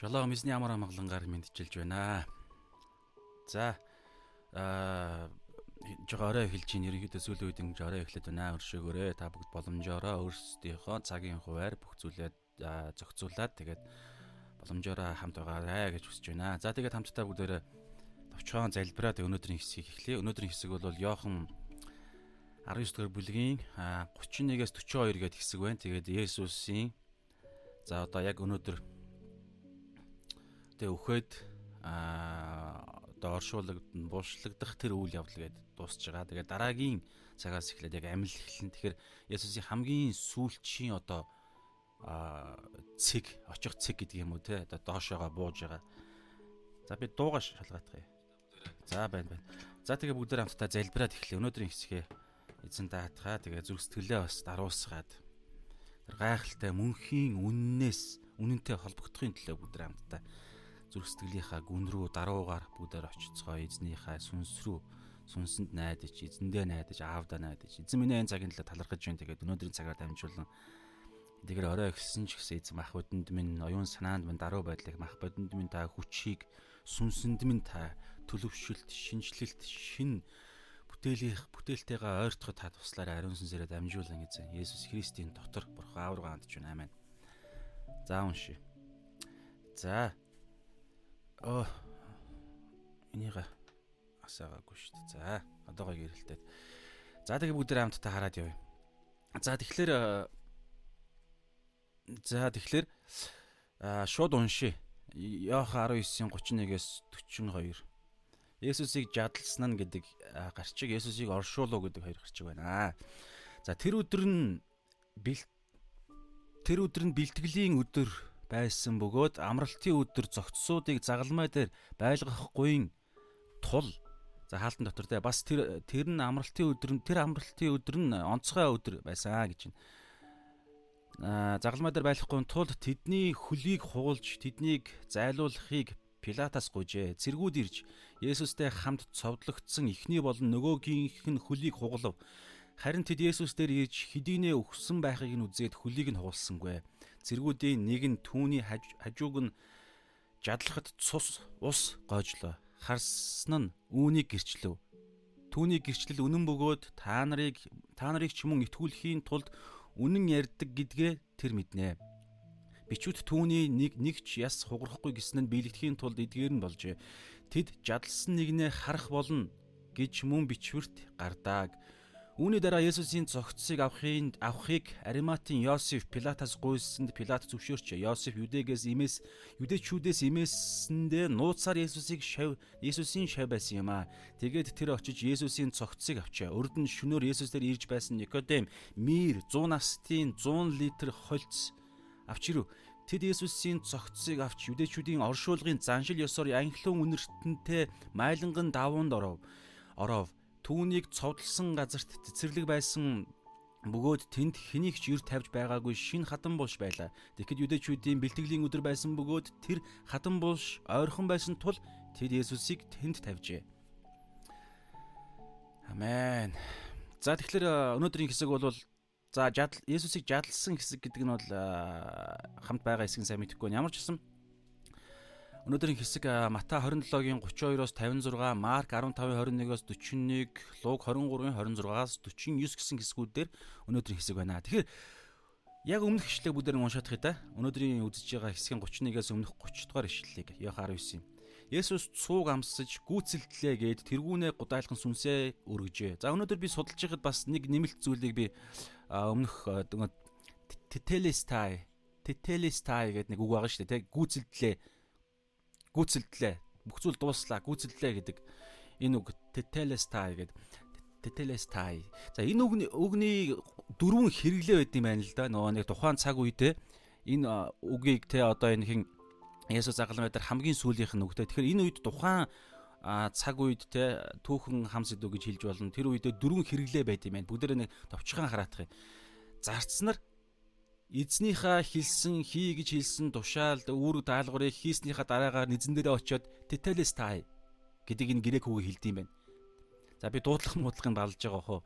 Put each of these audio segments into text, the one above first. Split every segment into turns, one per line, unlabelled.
Шалом эзний амар амгалангаар мэдчилж байна. За аа жоо орой хэлж ийн ерөнхийдөө сүүлийн үед ингэж орой эхлэхэд байна. Өршөөгөөрэй. Та бүгд боломжоороо өөрсдийнхөө цагийн хуваар бүх зүйлээ зохицуулаад тэгээд боломжоороо хамт байгаарай гэж хүсэж байна. За тэгээд хамтдаа бүгдээрээ товчхон залбираад өнөөдрийн хэсгийг эхлэе. Өнөөдрийн хэсэг бол Йохан 19 дугаар бүлгийн 31-ээс 42 гээд хэсэг байна. Тэгээд Есүсийн за одоо яг өнөөдөр Тэ өхөөд аа одоо оршуулгад буушлагдах тэр үйл явдал гээд дуусж байгаа. Тэгээ дараагийн цагаас эхлээд яг амьл эхлэн. Тэгэхээр Есүсийн хамгийн сүүлчийн одоо а цэг очих цэг гэдэг юм уу те одоо доошоогоо бууж байгаа. За би дуугаш шалгаатгая. За байна байна. За тэгээ бүгдээр хамтдаа залбираад эхлэе. Өнөөдрийн хэсгээ эзэн даатгаа тэгээ зүрх сэтгэлээ бас даруусгаад гайхалтай мөнхийн үннээс үнэнтэй холбогдохын төлөө бүгдээр хамтдаа зүрх сэтгэлийнхаа гүн рүү даруугаар бүгдээр очицгоо эзнийхээ сүнс рүү сүнсэнд найдаж эзэндээ найдаж аавдаа найдаж эзэн минь энэ цагийн төлөө талархаж байна тэгээд өнөөдрийн цагаар дамжуулан тэгэхээр орой ихсэн ч гэсэн эзэн мах бодонд минь оюун санаанд минь даруй байдлыг мах бодонд минь та хүчийг сүнсэнд минь та төлөвшөлт шинжлэлт шин бүтээлийнх бүтээлтэйгээ ойртоход та туслаарай ариун сүнсээрээ дамжуулан эзэн Есүс Христийн дотор бурхан аав руу хандж байна амин. За уншия. За Оо. Энийг асаагаагүй шүү дээ. За, одоогоо гэрэлтээд. За тэгээ бүгд хамтдаа хараад явъя. За тэгэхээр за тэгэхээр шууд уншия. Йох 19:31-ээс 42. Есүсийг жадалсан нь гэдэг гарчиг Есүсийг оршуулуу гэдэг хоёр гарчиг байна. За тэр өдөр нь тэр өдөр нь бэлтгэлийн өдөр байсан бөгөөд амралтын өдөр зогтсуудыг загалмай дээр байлгахгүй тул за хаалтан дотор те бас тэр тэр нь амралтын өдөр нь тэр амралтын өдөр нь онцгой өдөр байсан гэж байна. Аа загалмай дээр байлгахгүй тул тэдний хөлийг хуулж тэднийг зайлуулахыг Пилатас гуйжээ. Цэргүүд ирж Есүстэй хамт цовдлогдсон эхний болон нөгөөгийнх нь хөлийг хугалав. Харин тэд Есүс дээр ирж хэдийнэ өгсөн байхыг нь үзээд хөлийг нь хуулсангүй цэргүүдийн нэг нь түүний хажууг нь жадлахад цус ус гоожлоо. Харсан нь үүнийг гэрчлэв. Түүний гэрчлэл үнэн бөгөөд та нарыг та нарыг ч мөн итгүүлэхийн тулд үнэн ярьдаг гэдгээ тэр мэднэ. Бичүүд түүний нэг нэг ч яс хугарахгүй гэсэн нь биелэгдэхийн тулд эдгээр нь болжээ. Тэд жадлсан нэгнээ харах болно гэж мөн бичвэрт гардааг. Үүний дараа Есүсийн цогцсыг авахын авахыг Ариматын Йосеф Пилатас гуйсанд Пилат зөвшөөрч Йосеф Юдээгээс имээс Юдэчүүдээс имээсэндээ нууцаар Есүсийг шав Есүсийн шав байсан юм аа. Тэгээд тэр очиж Есүсийн цогцсыг авчаа. Нь шөнөөр Есүс дээр ирж байсан Никодем мир 100 настын 100 литр хольц авч ирв. Тэд Есүсийн цогцсыг авч Юдэчүүдийн оршуулгын заншил ёсоор анхлын үнэртэнтэй майланган давуунд оров. Оров Түүнийг цовдлсон газарт цэцэрлэг байсан бөгөөд тэнд хэнийг ч юр тавьж байгаагүй шин хатан булш байлаа. Тэгэхэд юдэчүүдийн бэлтгэлийн өдөр байсан бөгөөд тэр хатан булш ойрхон байсан тул тэд Есүсийг тэнд тавьжээ. Амен. За тэгэхээр өнөөдрийн хэсэг бол за жадал Есүсийг жадалсан хэсэг гэдэг нь бол хамт байгаа хэсэг сайн мэдэхгүй. Ямар ч гэсэн Өнөөдрийн хэсэг Мата 27-гийн 32-оос 56, Марк 15-21-оос 41, Луг 23-ын 26-аас 49 гэсэн хэсгүүдээр өнөөдрийн хэсэг байна. Тэгэхээр яг өмнөх ишлэгийг бүгдээр нь уншаадах да. Өнөөдрийн үзэж байгаа хэсгийн 31-ээс өмнөх 30 дугаар ишлэлийг Йох 19 юм. Есүс цууг амсаж гүйцэлдлээ гэд тэргүүнээ гудайлхан сүнсээ өргөжээ. За өнөөдөр би судалж байхад бас нэг нэмэлт зүйлийг би өмнөх тетелестай тетелестай гэдэг нэг үг байгаа шүү дээ. Тэг гүйцэлдлээ. Бүх зүйл дууслаа, гүйцэлдлээ гэдэг энэ үг tetelestai гэдэг tetelestai. За энэ үгний үгний дөрвөн хэрэглээ байд юм байна л да. Нөгөө нэг тухайн цаг үедээ энэ үгийг те одоо энэ хин Есүс загалмай дээр хамгийн сүүлийнх нь үгтэй. Тэгэхээр энэ үед тухайн цаг үед те түүхэн хам сэдв гэж хэлж болно. Тэр үедээ дөрвөн хэрэглээ байд юм байна. Бүгдээ нэг товчхон хараадах юм. Зарцнаар эзнийхээ хэлсэн хий гэж хэлсэн тушаал үүрэг даалгаврыг хийснийхаа дараагаар нэзэн дээрээ очиод tetelestai гэдэг энэ грек үгийг хэлдэм байна. За би дуудлах муудлахыг балж байгаа хөө.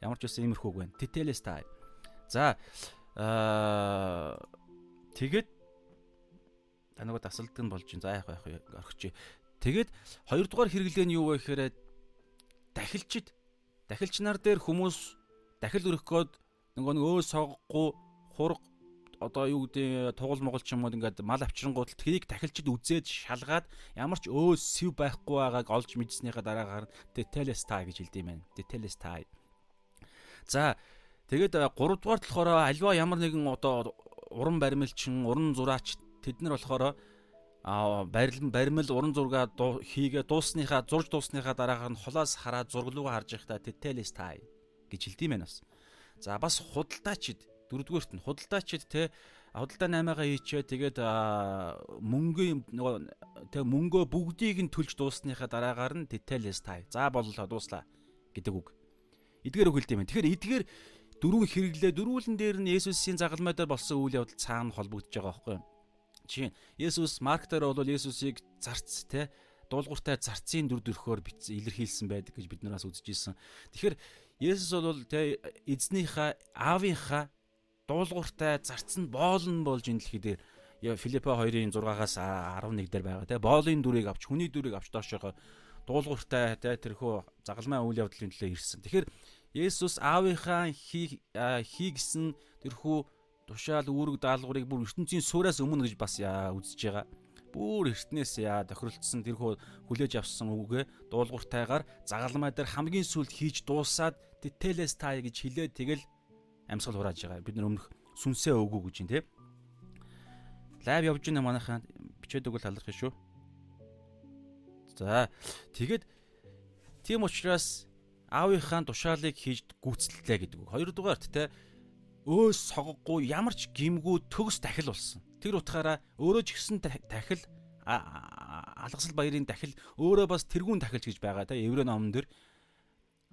Ямар ч үсэн иймэрхүү үг байна. Tetelestai. За аа тэгээд нөгөө тасалдаг нь болж ин за яах байх орхич. Тэгээд хоёрдугаар хэрэглээ нь юу вэ гэхээр дахилчид дахилч нар дээр хүмүүс дахил өрөх гээд нөгөө нэг өө соггүй хург одоо юу гэдэг тугал монгол ч юм уу ингээд мал авчрангууд тэрийг дахилчид үзээд шалгаад ямар ч өө сэв байхгүй байгааг олж мэдснийхаа дараагаар detailsтай гэж хэлдэм байна. detailsтай. За тэгээд 3 дугаар болохоор альва ямар нэгэн одоо уран баримлчин, уран зураач тэд нар болохоор а барил баримл уран зураг хийгээ дуусныхаа зурж дуусныхаа дараагаар нь холоос хараад зурглуугаа харж байхдаа detailsтай гэж хэлдэм байна бас. За бас худалдаачид дөрөвдүгээрт нь худалдаачид те худалдаа 8-аагаа хийчээ тэгээд мөнгө нөгөө тэг мөнгөө бүгдийг нь төлж дуусныхаа дараагаар нь details тай. За боллоо дууслаа гэдэг үг. Эдгээр үг хэлдэм. Тэгэхээр эдгээр дөрвөн хэрэглээ дөрвөлн дээр нь Есүсийн загалмай дээр болсон үйл явдал цаана холбогдож байгаа байхгүй юу? Жишээ нь Есүс Марк дээр бол Есүсийг зарц те дуулууртай зарцын дүр төрхөөр илэрхийлсэн байдаг гэж бид нараас үзэж ирсэн. Тэгэхээр Есүс бол те эзнийхээ аавынхаа дуулууртай зарцсан боолн болж энэ дэлхий дээр Филиппо 2-ын 6-аас 11 дээр байгаа те боолын дүрийг авч хүний дүрийг авч доошоо дуулууртай те тэрхүү загалмай үйл явдлын төлөө ирсэн. Тэгэхээр Есүс аавынхаа хийгсэн тэрхүү тушаал үүрэг даалгаврыг бүр ертөнцийн суураас өмнө гэж бас үзэж байгаа. Бүр эртнээс яа тохиролцсон тэрхүү хүлээж авсан үгээ дуулууртайгаар загалмай дээр хамгийн сүлд хийж дуусаад детелес тай гэж хэлээд тэгэл амьсгал хурааж байгаа. Бид нар өмнөх сүнсээ өгөө гэж юм те. Лайв явж байна манайхаа бичээд өгөл халах юм шүү. За тэгэд тийм учраас аавынхаа тушаалыг хийж гүйцэллээ гэдэг үг. Хоёрдугаарт те өөс соггохгүй ямар ч гимгүү төгс дахил болсон. Тэр утгаараа өөрөө ч гэсэн дахил алгасал баярын дахил өөрөө бас тэргүүн дахилж гэж байгаа те еврей номон дэр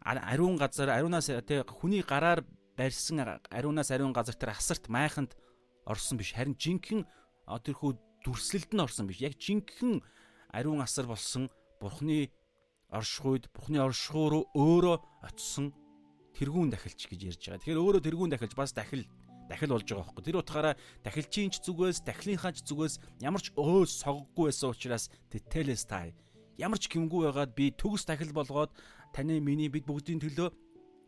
ариун газар ариунаас те хүний гараар барьсан ариунаас ариун газар тэр асарт майханд орсон биш харин жинхэнэ тэрхүү дүрслэлд нь орсон биш яг жинхэнэ ариун асар болсон бурхны оршихуйд бурхны оршихуй руу өөрөө очисон тэргүүн дахилч гэж ярьж байгаа. Тэгэхээр өөрөө тэргүүн дахилж бас дахил дахил болж байгаа байхгүй. Тэр утгаараа дахилчийн ч зүгээс, дахилынхаа ч зүгээс ямар ч өөс согггүй байсан учраас тэтэлээс тай. Ямар ч гимгүй байгаад би төгс дахил болгоод таны миний бид бүгдийн төлөө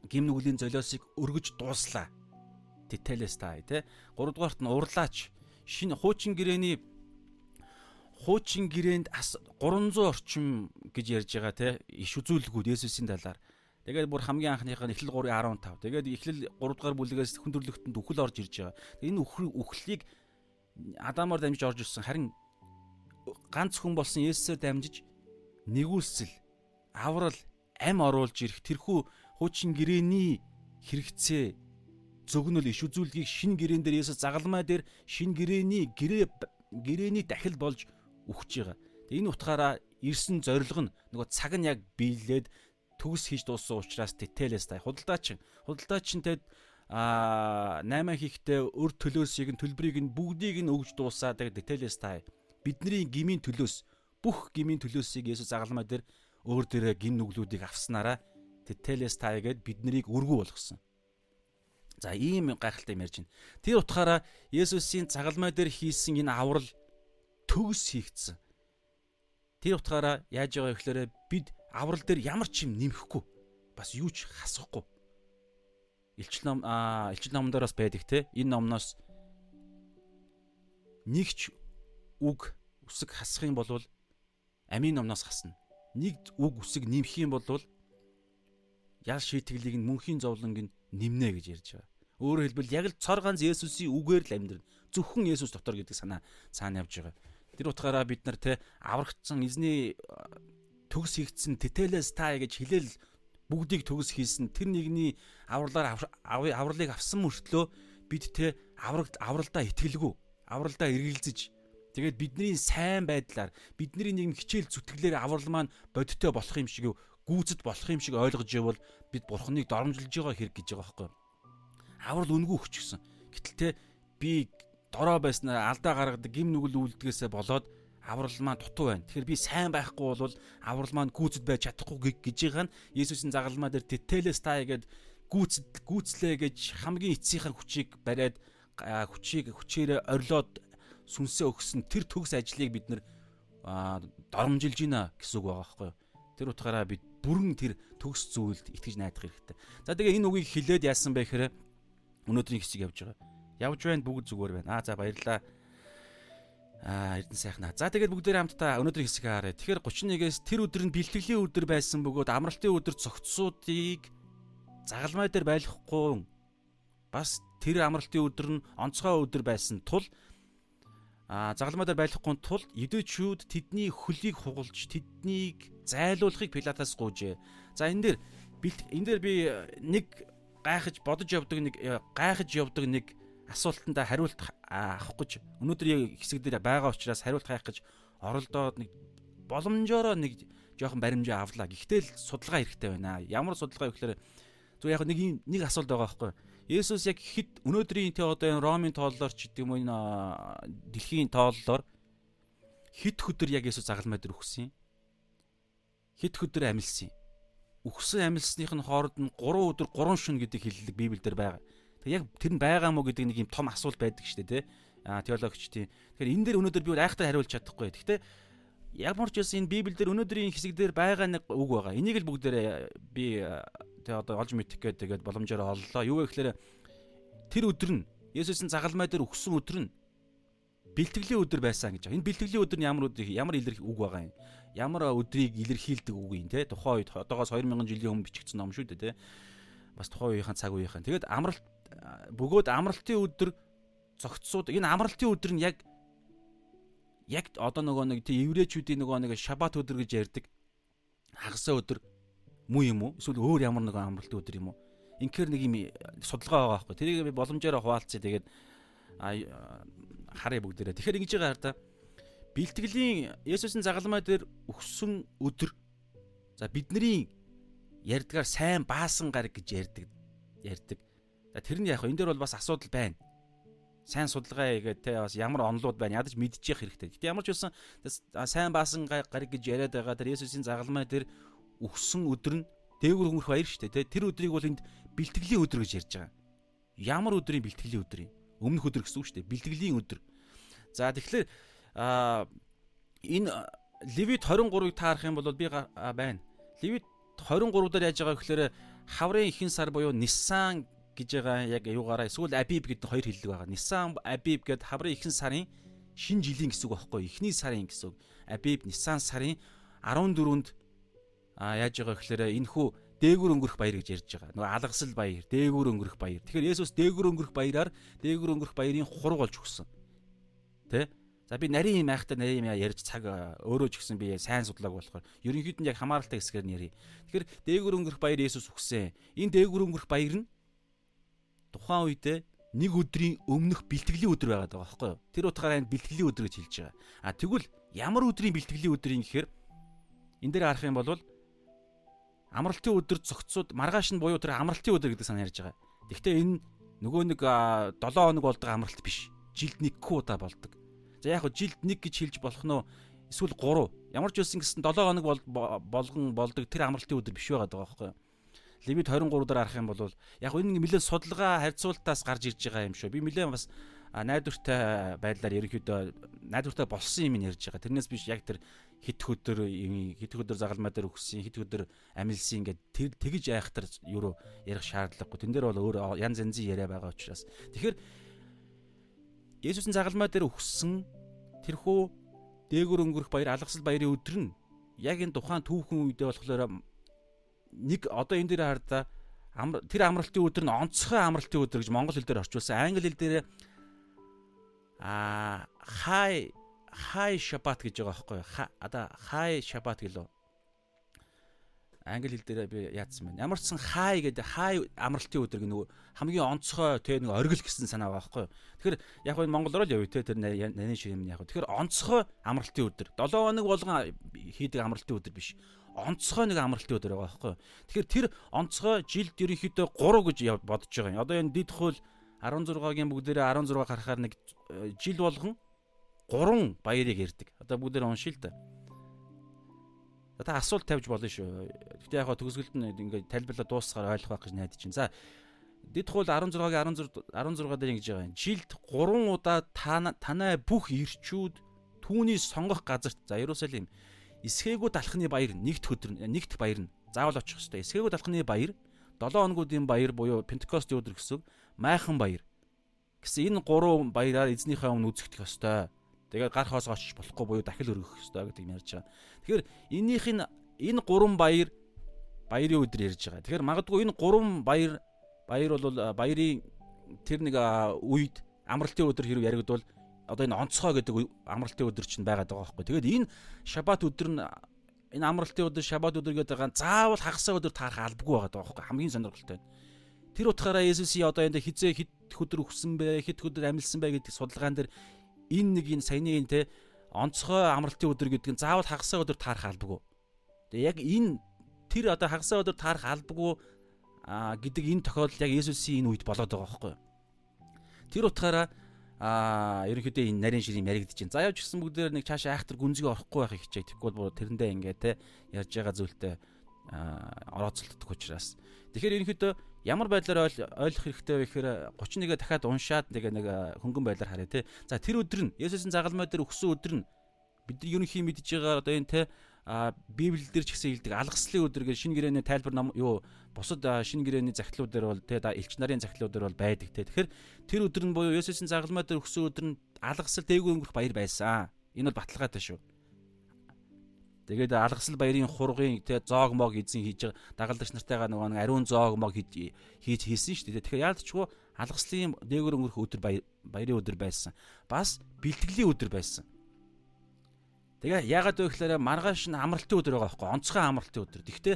гим нүглийн золиосыг өргөж дууслаа. Деталээс та тий. 3 дугаарт нь урлаач. Шинэ хуучин гэрээний хуучин гэрээнд 300 орчим гэж ярьж байгаа тий. Иш үзүүлгүүд Есүсийн талаар. Тэгээд бүр хамгийн анхных нь эхлэл 3:15. Тэгээд эхлэл 3 дугаар бүлгээс хүндрэлтэнд үхэл орж ирж байгаа. Энэ үхлийг Адамаар дамжиж орж ирсэн. Харин ганц хүн болсон Есүсээр дамжиж нэгүүлсэл, аврал, ам оруулж ирэх тэрхүү хуучин гэрээний хэрэгцээ зөгнөл иш үзүүлгийг шин гэрээн дээр Есүс загалмай дээр шин гэрээний гэрээ гэрээний дахил болж өгч байгаа. Энэ утгаараа ирсэн зорилго нь нөгөө цаг нь яг биелээд төгс хийж дууссан учраас деталээс тай худалдаачин худалдаачин тэд а 8 хийхдээ өр төлөөсийг нь төлбөрийг нь бүгдийг нь өгж дуусаад тэгээд деталээс тай бидний гмийн төлөөс бүх гмийн төлөөсийг Есүс загалмай дээр өөр дээрээ гин нүглүүдийг авснараа Тэтэлээс таа гэд бид нарыг өргүү болгосон. За ийм гайхалтай юм ярьж байна. Тэр утгаараа Есүсийн цагалмай дээр хийсэн энэ аврал төгс хийгдсэн. Тэр утгаараа яаж байгаа гэхээр бид аврал дээр ямар ч юм нэмэхгүй бас юу ч хасахгүй. Илчил ном аа илчил номон дээр бас байдаг те. Энэ номноос нэг ч үг үсэг хасах юм бол амийн номноос хасна. Нэг үг үсэг нэмэх юм бол ял шийтгэлийг нь мөнхийн зовлонг нь нэмнэ гэж ярьж байгаа. Өөрөөр хэлбэл яг л цор ганц Есүсийн үгээр л амьдрна. Зөвхөн Есүс дотор гэдэг санаа цаана явж байгаа. Тэр утгаараа бид нар те аврагдсан эзний төгс хийгдсэн тэтэлээс таа гэж хэлэл бүгдийг төгс хийсэн тэр нэгний авралаар авралыг авсан мөртлөө бид те аврагд авралдаа итгэлгүй авралдаа эргэлзэж тэгээд бидний сайн байдлаар бидний нэгэн хичээл зүтгэлээр аврал маань бодиттой болох юм шиг гүйцэд болох юм шиг ойлгож явбал бид бурхныг доромжилж байгаа хэрэг гэж байгаа байхгүй. Аврал үнгүй өгч гисэн. Гэтэл те би дорой байснаа алдаа гаргадаг гим нүгэл үлдгээсээ болоод аврал маань дутуу байна. Тэгэхээр би сайн байхгүй бол аврал маань гүйцэд байж чадахгүй гэж байгаа нь Есүсийн загалмаа дээр тэтэлээс таа гэд гүйцэд гүйцлээ гэж хамгийн эцсийнхээ хүчийг бариад хүчийг хүчээрээ орилоод сүнсээ өгсөн тэр төгс ажлыг бид нэр доромжилж гинэ гэсэн үг байгаа байхгүй юу? Тэр утгаараа бид бүрэн тэр төгс зүйлд итгэж найдах хэрэгтэй. За тэгээ энэ үгийг хилээд яасан бэ гэхээр өнөөдрийн хэсэг явж байгаа. Явж байна бүгд зүгээр байна. Аа за баярлалаа. Аа эрдэн сайхнаа. За тэгээд бүгдээрээ хамтдаа өнөөдрийн хэсэг харъя. Тэгэхээр 31-ээс тэр өдөр нь бэлтгэлийн өдөр байсан бөгөөд амралтын өдөр цогцсуудыг загалмай дээр байлгахгүй бас тэр амралтын өдөр нь онцгой өдөр байсан тул а загалмай дээр байлгахгүй тул евдээчүүд тэдний хөлийг хугалж тэднийг зайлуулахыг Пилатаас гуйжээ. За энэ дээр энэ дээр би нэг гайхаж бодож явдаг нэг гайхаж явдаг нэг асуултанда хариулт авах гэж өнөөдрийн хэсэг дээр байгаа учраас хариулт хайх гэж оролдоод нэг боломжоор нэг жоохон баримжаа авлаа. Гэхдээ л судалгаа хэрэгтэй байна. Ямар судалгаа вэ гэхээр зөв яг нэг нэг асуулт байгаа байхгүй. Есүс яг хэд өнөөдрийн тэ одоо энэ Ромын тооллоор ч гэдэг юм уу энэ дэлхийн тооллоор хэд хөдөр яг Есүс загалмай дээр өгсөн юм? Хэд хөдөр амилсан юм? Өгсөн амилсных нь хооронд нь 3 өдөр 3 шөнө гэдэг хэллэг Библиэлд байгаа. Тэг яг тэр нь байгаа мó гэдэг нэг юм том асуулт байдаг шүү дээ, тэ. А теологчдын. Тэгэхээр энэ дээр өнөөдөр би айхтар хариулж чадахгүй. Гэхдээ ямар ч байсан энэ Библиэлд өнөөдрийн хэсэг дээр байгаа нэг үг байгаа. Энийг л бүгдээрээ би тэг одоо олж мэдэх гээд тэгээд боломжоор оллоо. Юу вэ гэхээр тэр өдөр нь Есүсийн загалмай дээр өгсөн өдөр нь бэлтгэлийн өдөр байсан гэж. Энэ бэлтгэлийн өдөр нь ямар өдөр ямар илэрх үг байгаа юм? Ямар өдрийг илэрхийлдэг үг юм те? Тухайн үед одоогоос 2000 жилийн өмнө бичигдсэн ном шүү дээ те. Бас тухайн үеийнхэн цаг үеийнхэн. Тэгээд амралт бөгөөд амралтын өдөр зогтсууд энэ амралтын өдөр нь яг яг одоо нөгөө нэг тийм еврейчүүдийн нөгөө нэг шабат өдөр гэж ярьдаг хагасаа өдөр муу юм уу? Эсвэл өөр ямар нэгэн амралтын өдөр юм уу? Инхээр нэг юм судалгаа байгаа байхгүй. Тэрийг би боломжоор хуваалцъя. Тэгээд харъя бүгдээрээ. Тэгэхээр ингэж байгаа хараа бэлтгэлийн Есүсийн загалмай дээр өгсөн өдөр. За бидний ярьдгаар сайн баасан гараг гэж ярьдаг ярьдаг. За тэр нь яг энэ дээр бол бас асуудал байна. Сайн судалгаа хийгээд те бас ямар онлууд байна? Ядаж мэдчих хэрэгтэй. Гэтэ ямар ч байсан сайн баасан гариг гэж яриад байгаа тэр Есүсийн загалмай тэр өгсөн өдөр нь дээгүр хөнгөрөх баяр шүү дээ. Тэр өдрийг бол энд бэлтгэлийн өдөр гэж ярьж байгаа. Ямар өдрийн бэлтгэлийн өдөр юм? Өмнөх өдөр гэсэн үг шүү дээ. Бэлтгэлийн өдөр. За тэгэхээр а энэ Левит 23-ыг таарах юм бол би байна. Левит 23 дээр яаж байгаа гэхээр хаврын ихэнх сар буюу Ниссан гэж байгаа яг юугаараа эсвэл Абиб гэдэг хоёр хэллэг байгаа. Нисан Абиб гэдэг хаврын ихэнх сарын шинэ жилийн гэсэн үг байхгүй эхний сарын гэсэн үг. Абиб Нисан сарын 14-нд а яаж байгаа гэхээр энэ хүү дээгүр өнгөрөх баяр гэж ярьж байгаа. Нөгөө алгасал баяр, дээгүр өнгөрөх баяр. Тэгэхээр Есүс дээгүр өнгөрөх баяраар дээгүр өнгөрөх баярын хург болж өгсөн. Тэ? За би нарийн юм айхтар нарийн юм ярьж цаг өөрөө ч гэсэн би сайн судлааг болохоор ерөнхийдөө яг хамааралтай хэсгээр нь ярив. Тэгэхээр дээгүр өнгөрөх баяр Есүс өгсөн. Энэ дээгүр өнгөрөх баяр нь тухайн үедээ нэг өдрийн өмнөх бэлтгэлийн өдөр байгаад байгаа байхгүй юу? Тэр утгаараа энэ бэлтгэлийн өдөр гэж хэлж байгаа. А тэгвэл ямар өдрийн бэлтгэлийн өдөр юм гэхээр энэ дээр харах юм бол амралтын өдөр цогцсууд маргааш нь буюу тэр амралтын өдөр гэдэг санаа ярьж байгаа. Гэхдээ энэ нөгөө нэг 7 хоног болдог амралт биш. Жилд нэг удаа болдог. За яг хөө жилд нэг гэж хэлж болох нь эсвэл 3. Ямар ч үсэн гэсэн 7 хоног болгон болдог тэр амралтын өдөр биш байгаад байгаа байхгүй юу? Левит 23 дээр харах юм бол яг энэ нэлээд судалгаа харьцуултаас гарч ирж байгаа юм шүү. Би нэлээд бас найдвартай байдлаар ерөнхийдөө найдвартай болсон юм ярьж байгаа. Тэрнээс биш яг тэр хит хөдөр хит хөдөр загалмай дээр өгсөн хит хөдөр амилсан ингээд тэр тэгж айхтар юу ярих шаардлагагүй. Тэн дээр бол өөр янз янзын яриа байгаа учраас. Тэгэхээр Есүсийн загалмай дээр өгсөн тэрхүү дээгүр өнгөрөх баяр алгасал баярын өдөр нь яг энэ тухайн түүхэн үедээ болохоор нэг одоо энэ дээр хардаа тэр амралтын өдөр нь онцгой амралтын өдөр гэж монгол хэл дээр орчуулсан. Англи хэл дээр а хай хай шабат гэж байгаа байхгүй юу? Одоо хай шабат гэлөө. Англи хэл дээр би яатсан байна. Ямар ч сан хай гэдэг хай амралтын өдөр нөгөө хамгийн онцгой тэг нэг оргил гэсэн санаа байгаа байхгүй юу? Тэгэхээр яг энэ монголоор л явъя те тэр наны шиг юм яг. Тэгэхээр онцгой амралтын өдөр. 7 хоног болгон хийдэг амралтын өдөр биш онцгой нэг амралтын өдөр байгаа байхгүй. Тэгэхээр тэр онцгой жилд ерөнхийдөө 3 гэж бодож байгаа юм. Одоо энэ дид хөл 16-гийн бүгдээрээ 16 гарахаар нэг э, жил болгон 3 баярыг ярддаг. Одоо бүгдээр уншил та. Одоо асуулт тавьж болно шүү. Гэтэ яг төгсгөлд нь ингээд тайлбарлаа дуусгаар ойлгох байх гэж найдаж байна. За Дэд хууль 16-гийн 16 16 дээр ингэж байгаа юм. Жилд 3 удаа танай бүх ирчүүд түүний сонгох газарт за Иерусалим эсгээгүүд алхны баяр нэгд өдөр нэгд баяр нь заавал очих хэвээр. Эсгээгүүд алхны баяр 7 хоногуудын баяр буюу Пентекостийн өдөр гэсэн майхан баяр гэсэн энэ гурван баяраар эзнийхээ өмнө үзэгдэх ёстой. Тэгээд гар хоос очиж болохгүй буюу дахил өргөх ёстой гэдэг юм ярьж байгаа. Тэгэхээр эннийх нь энэ гурван баяр баярын өдөр ярьж байгаа. Тэгэхээр магадгүй энэ гурван баяр Баяр бол баярын тэр нэг үед амралтын өдөр хэрэг яригдвал одоо энэ онцгой гэдэг амралтын өдөр чинь байгаад байгаа байхгүй. Тэгээд энэ шаббат өдөр нь энэ амралтын өдөр шаббат өдөр гэдэг байгаа заавал хагасаа өдөр таарах албагүй байгаа байхгүй. Хамгийн сонирхолтой. Тэр утгаараа Есүсийн одоо энэ хизээ хит өдөр өгсөн бэ, хит өдөр амилсан бэ гэдэг судалгаан дээр энэ нэг энэ саяны энэ те онцгой амралтын өдөр гэдэг нь заавал хагасаа өдөр таарах албагүй. Тэгээ яг энэ тэр одоо хагасаа өдөр таарах албагүй гэдэг энэ тохиолдол яг Есүсийн энэ үед болоод байгаа байхгүй юу. Тэр утгаараа а ерөнхийдөө энэ нарийн ширийн яригдж байна. За явж гисэн бүгдээр нэг цаашаа айхтар гүнзгий орохгүй байхыг хичээг. Тэгвэл бүр тэрэндээ ингээ те ярьж байгаа зүйлтэй орооцолддог учраас. Тэгэхээр ерөнхийдөө ямар байдлаар ойлгох хэрэгтэй вэ гэхээр 31-гээ дахиад уншаад тэгээ нэг хөнгөн байдлаар харъя те. За тэр өдөр нь Есүсийн загалмай дээр өгсөн өдөр нь бид ерөнхий мэдж байгаа одоо энэ те а Библиэл дээр ч гэсэн хэлдэг алгаслын өдөр гэж шинэ гэрээний тайлбар ном юу бусад шинэ гэрээний захидлууд дээр бол те элч нарын захидлууд дээр бол байдаг те. Тэгэхээр тэр өдөр нь буюу Есүсийн загалмай дээр өгсөн өдөр нь алгасал дээгүүр өнгөрөх баяр байсан. Энэ бол баталгаатай шүү. Тэгээд алгасал баярын хургын те зоог мог эзэн хийж дагалдагч нартайгаа нөгөө ариун зоог мог хийж хийсэн шүү дээ. Тэгэхээр яалтчгүй алгаслын дээгүүр өнгөрөх өдөр баярын өдөр байсан. Бас бэлтгэлийн өдөр байсан. Тэгээ яагаад вэ гэхээр маргааш нь амралтын өдөр байгаа байхгүй онцгой амралтын өдөр. Гэхдээ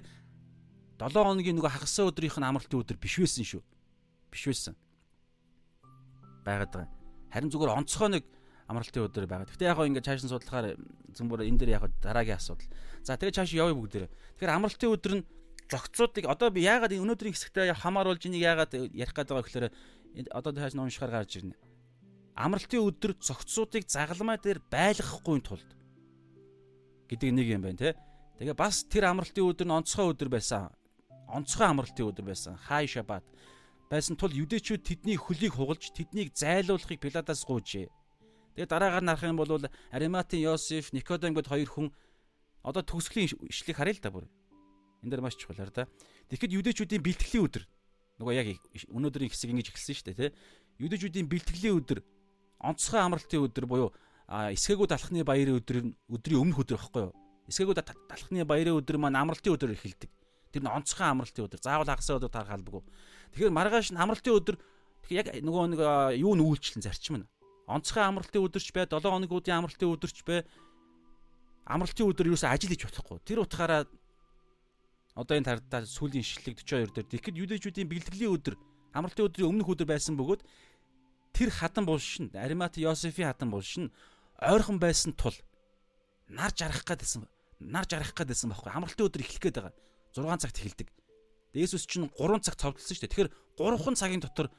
7 хоногийн нөгөө хагасаа өдрийнх нь амралтын өдөр биш байсан шүү. Биш байсан. Байгаад байгаа. Харин зүгээр онцгой нэг амралтын өдөр байгаа. Гэхдээ яг гоо ингээд цааш нь судлахаар зөмбөр энэ дээр яг дараагийн асуудал. За тэгээ цааш явъя бүгдээрээ. Тэгэхээр амралтын өдөр нь зөгцуудыг одоо би яагаад өнөөдрийн хэсэгтээ хамааруулж энийг яагаад ярих гээд байгаа гэхээр одоо цааш нь уншихаар гарч ирнэ. Амралтын өдөр зөгцуудыг загалмай дээр байлгахгүй тулд гэдэг нэг юм байна те. Тэгээ бас тэр амралтын өдөр нь онцгой өдөр байсан онцгой амралтын өдөр байсан. Хай шабат байсан тул юдэчүүд тэдний хөлийг хугалж тэднийг зайлуулахыг Пиладаас гуйжээ. Тэгээ дараагаар нарах юм бол Ариматын Йосеф, Никодем гэд хоёр хүн одоо төгсгөлийн ишлийг харъя л да бүр. Энд дээр маш чухал да. Тэгэхэд юдэчүүдийн бэлтгэлийн өдөр нөгөө яг өнөөдрийн хэсэг ингэж эхэлсэн шүү дээ тий. Юдэчүүдийн бэлтгэлийн өдөр онцгой амралтын өдөр буюу эсгээгүүд алхны баярын өдөр өдрийн өмнөх өдөр байхгүй юу? Эсгээгүүд алхны баярын өдөр маань амралтын өдөр эхэлдэг. Тэр нь онцгой амралтын өдөр. Заавал хагасаа өдөр тарах албагүй. Тэгэхээр маргааш нь амралтын өдөр яг нөгөө нэг юу нь үйлчлэн зарчим нь. Онцгой амралтын өдөрч бай, 7 хоногуудын амралтын өдөрч бай. Амралтын өдөр юусе ажил хийж болохгүй. Тэр утгаараа одоо энэ тардаа сүлийн шишлэг 42 дээр тэгэхэд юдэжүүдийн бэлтгэлийн өдөр амралтын өдрийн өмнөх өдөр байсан бөгөөд тэр хатан булшин Аримат Йосефийн хатан булшин ойрхон байсан тул нар жарах гэдсэн нар жарах гэдсэн байхгүй амралтын өдөр эхлэх гээд байгаа 6 цагт эхэлдэг. Есүс чинь 3 цагт цовдлсон шүү дээ. Тэгэхээр 3хан цагийн дотор